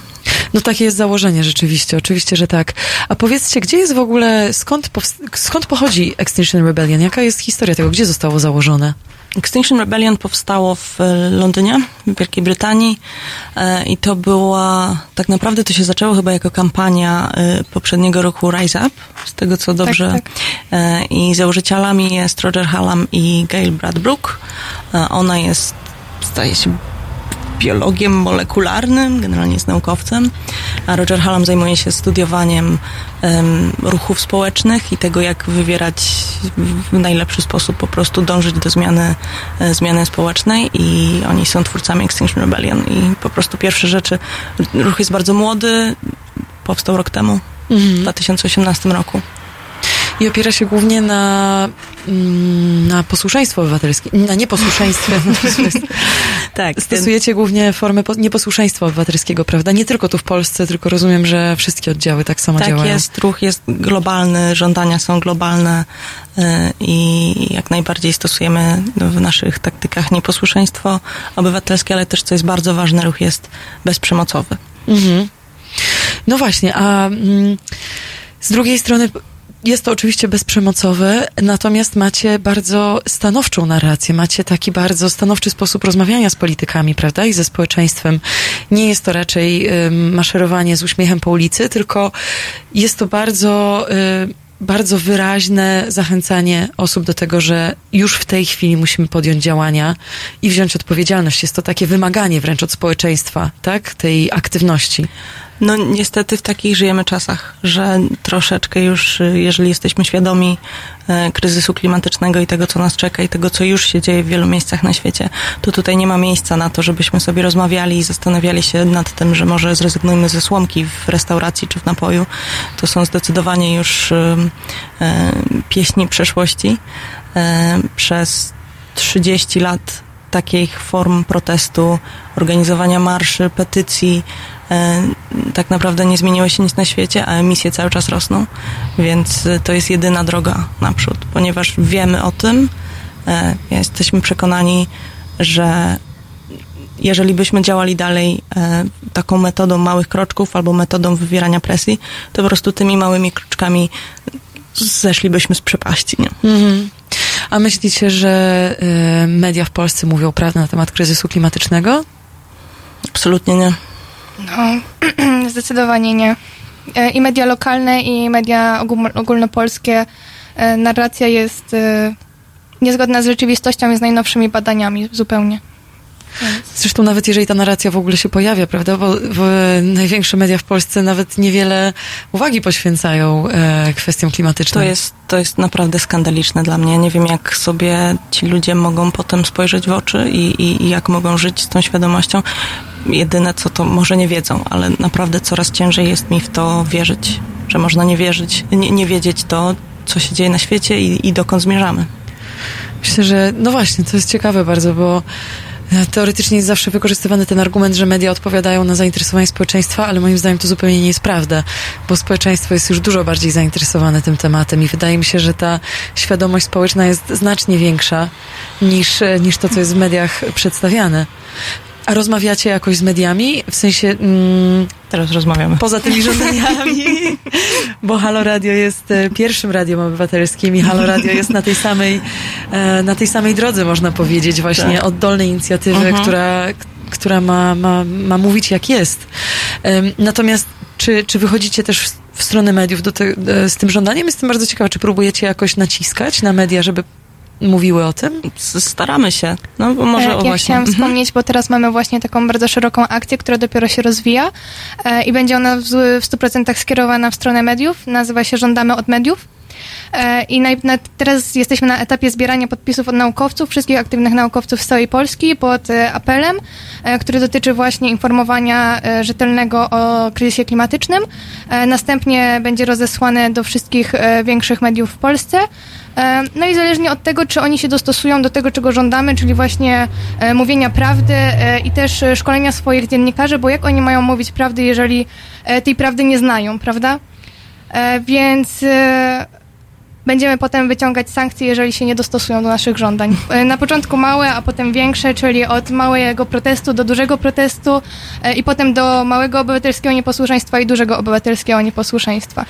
No takie jest założenie rzeczywiście, oczywiście, że tak. A powiedzcie, gdzie jest w ogóle, skąd, skąd pochodzi Extinction Rebellion? Jaka jest historia tego? Gdzie zostało założone? Extinction Rebellion powstało w e, Londynie, w Wielkiej Brytanii e, i to była, tak naprawdę to się zaczęło chyba jako kampania e, poprzedniego roku Rise Up, z tego co dobrze. Tak, tak. I założycielami jest Roger Hallam i Gail Bradbrook. Ona jest, zdaje się, biologiem molekularnym, generalnie jest naukowcem, a Roger Hallam zajmuje się studiowaniem um, ruchów społecznych i tego, jak wywierać w najlepszy sposób, po prostu dążyć do zmiany, e, zmiany społecznej i oni są twórcami Extinction Rebellion i po prostu pierwsze rzeczy, ruch jest bardzo młody, powstał rok temu, mhm. w 2018 roku i opiera się głównie na, mm, na posłuszeństwo obywatelskie, na nieposłuszeństwie. tak. Stosujecie ten... głównie formę nieposłuszeństwa obywatelskiego, prawda? Nie tylko tu w Polsce, tylko rozumiem, że wszystkie oddziały tak samo tak działają. Tak jest, ruch jest globalny, żądania są globalne y, i jak najbardziej stosujemy w naszych taktykach nieposłuszeństwo obywatelskie, ale też, co jest bardzo ważne, ruch jest bezprzemocowy. Mhm. No właśnie, a mm, z drugiej strony jest to oczywiście bezprzemocowe, natomiast macie bardzo stanowczą narrację, macie taki bardzo stanowczy sposób rozmawiania z politykami, prawda, i ze społeczeństwem. Nie jest to raczej ym, maszerowanie z uśmiechem po ulicy, tylko jest to bardzo, y, bardzo wyraźne zachęcanie osób do tego, że już w tej chwili musimy podjąć działania i wziąć odpowiedzialność. Jest to takie wymaganie wręcz od społeczeństwa, tak, tej aktywności. No niestety w takich żyjemy czasach, że troszeczkę już, y, jeżeli jesteśmy świadomi e, kryzysu klimatycznego i tego, co nas czeka i tego, co już się dzieje w wielu miejscach na świecie, to tutaj nie ma miejsca na to, żebyśmy sobie rozmawiali i zastanawiali się nad tym, że może zrezygnujmy ze słomki w restauracji czy w napoju. To są zdecydowanie już e, pieśni przeszłości. Przez 30 lat takich form protestu, organizowania marszy, petycji, tak naprawdę nie zmieniło się nic na świecie, a emisje cały czas rosną, więc e, to jest jedyna droga naprzód, ponieważ wiemy o tym, e, jesteśmy przekonani, że jeżeli byśmy działali dalej e, taką metodą małych kroczków albo metodą wywierania presji, to po prostu tymi małymi kroczkami zeszlibyśmy z przepaści. Nie? Mhm. A myślicie, że media w Polsce mówią prawdę na temat kryzysu klimatycznego? Absolutnie nie. No, zdecydowanie nie. E, I media lokalne, i media ogólno- ogólnopolskie, e, narracja jest e, niezgodna z rzeczywistością i z najnowszymi badaniami zupełnie. Zresztą nawet jeżeli ta narracja w ogóle się pojawia, prawda, bo, bo największe media w Polsce nawet niewiele uwagi poświęcają e, kwestiom klimatycznym. To jest, to jest naprawdę skandaliczne dla mnie. Nie wiem, jak sobie ci ludzie mogą potem spojrzeć w oczy i, i, i jak mogą żyć z tą świadomością. Jedyne co to może nie wiedzą, ale naprawdę coraz ciężej jest mi w to wierzyć, że można nie wierzyć, nie, nie wiedzieć to, co się dzieje na świecie i, i dokąd zmierzamy. Myślę, że no właśnie, to jest ciekawe bardzo, bo teoretycznie jest zawsze wykorzystywany ten argument, że media odpowiadają na zainteresowanie społeczeństwa, ale moim zdaniem to zupełnie nie jest prawda, bo społeczeństwo jest już dużo bardziej zainteresowane tym tematem i wydaje mi się, że ta świadomość społeczna jest znacznie większa niż, e, niż to, co jest w mediach przedstawiane. A rozmawiacie jakoś z mediami? W sensie. Mm, Teraz rozmawiamy. Poza tymi żądaniami, bo Halo Radio jest e, pierwszym radiem obywatelskim i Halo Radio jest na tej samej, e, na tej samej drodze, można powiedzieć, właśnie Tak. oddolnej inicjatywy, Mhm. która, która ma, ma, ma mówić jak jest. Natomiast czy, czy wychodzicie też w, stronę mediów do te, e, z tym żądaniem? Jestem bardzo ciekawa, czy próbujecie jakoś naciskać na media, żeby mówiły o tym? Staramy się. No bo może E, o ja właśnie. chciałam Mhm. wspomnieć, bo teraz mamy właśnie taką bardzo szeroką akcję, która dopiero się rozwija e, i będzie ona w, w 100% skierowana w stronę mediów. Nazywa się Żądamy od mediów. E, I naj, na, teraz jesteśmy na etapie zbierania podpisów od naukowców, wszystkich aktywnych naukowców z całej Polski pod e, apelem, e, który dotyczy właśnie informowania rzetelnego o kryzysie klimatycznym. Następnie będzie rozesłane do wszystkich większych mediów w Polsce. No i zależnie od tego, czy oni się dostosują do tego, czego żądamy, czyli właśnie mówienia prawdy i też szkolenia swoich dziennikarzy, bo jak oni mają mówić prawdy, jeżeli tej prawdy nie znają, prawda? Więc będziemy potem wyciągać sankcje, jeżeli się nie dostosują do naszych żądań. E, Na początku małe, a potem większe, czyli od małego protestu do dużego protestu e, i potem do małego obywatelskiego nieposłuszeństwa i dużego obywatelskiego nieposłuszeństwa.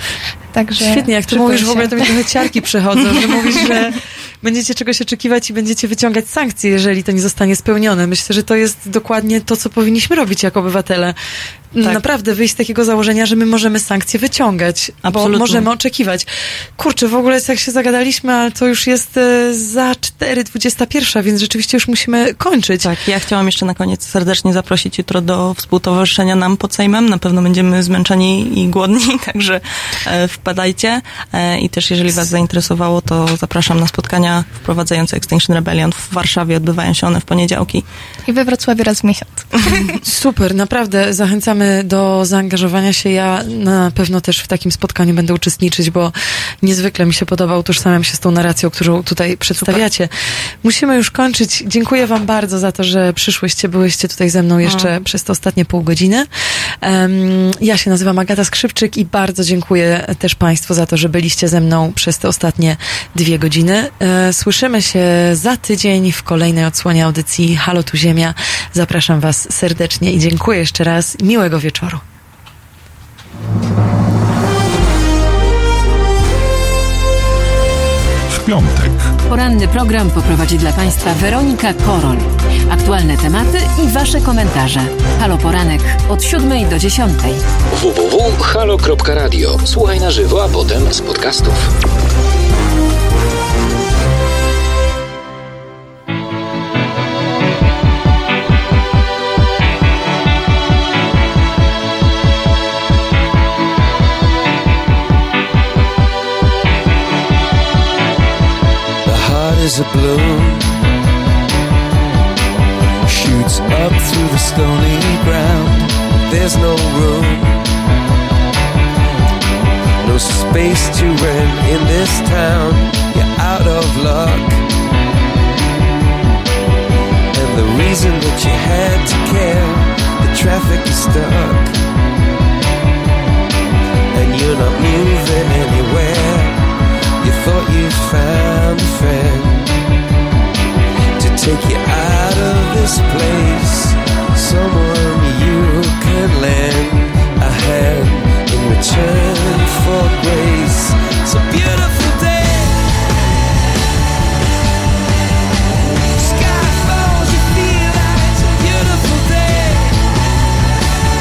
Także Świetnie, jak ty mówisz, w ogóle się. to mi trochę ciarki przechodzą, że mówisz, że będziecie czegoś oczekiwać i będziecie wyciągać sankcje, jeżeli to nie zostanie spełnione. Myślę, że to jest dokładnie to, co powinniśmy robić jako obywatele. Tak. Naprawdę wyjść z takiego założenia, że my możemy sankcje wyciągać, Absolutnie. bo możemy oczekiwać. Kurczę, w ogóle jak się zagadaliśmy, ale to już jest e, za 4.21, więc rzeczywiście już musimy kończyć. Tak, ja chciałam jeszcze na koniec serdecznie zaprosić jutro do współtowarzyszenia nam pod Sejmem. Na pewno będziemy zmęczeni i głodni, także e, wpadajcie. E, I też jeżeli Was zainteresowało, to zapraszam na spotkania wprowadzające Extinction Rebellion w Warszawie. Odbywają się one w poniedziałki. I we Wrocławiu raz w miesiąc. Super, naprawdę zachęcamy do zaangażowania się. Ja na pewno też w takim spotkaniu będę uczestniczyć, bo niezwykle mi się podoba, utożsamiam się z tą narracją, którą tutaj przedstawiacie. Musimy już kończyć. Dziękuję Wam bardzo za to, że przyszłyście, byłyście tutaj ze mną jeszcze przez te ostatnie pół godziny. Em, ja się nazywam Agata Skrzypczyk i bardzo dziękuję też Państwu za to, że byliście ze mną przez te ostatnie dwie godziny. E, Słyszymy się za tydzień w kolejnej odsłonie audycji Halo Tu Ziemia. Zapraszam Was serdecznie i dziękuję jeszcze raz. Miłego wieczoru. w piątek. Poranny program poprowadzi dla Państwa Weronika Korol. Aktualne tematy i Wasze komentarze. Halo Poranek od 7 do 10. www.halo.radio. Słuchaj na żywo, a potem z podcastów. Is a bloom Shoots up through the stony ground. There's no room. No space to rent in this town. You're out of luck. And the reason that you had to care The traffic is stuck. And you're not moving anywhere you thought you'd found a friend to take you out of this place. Someone you could lend a hand in return for grace. So beautiful.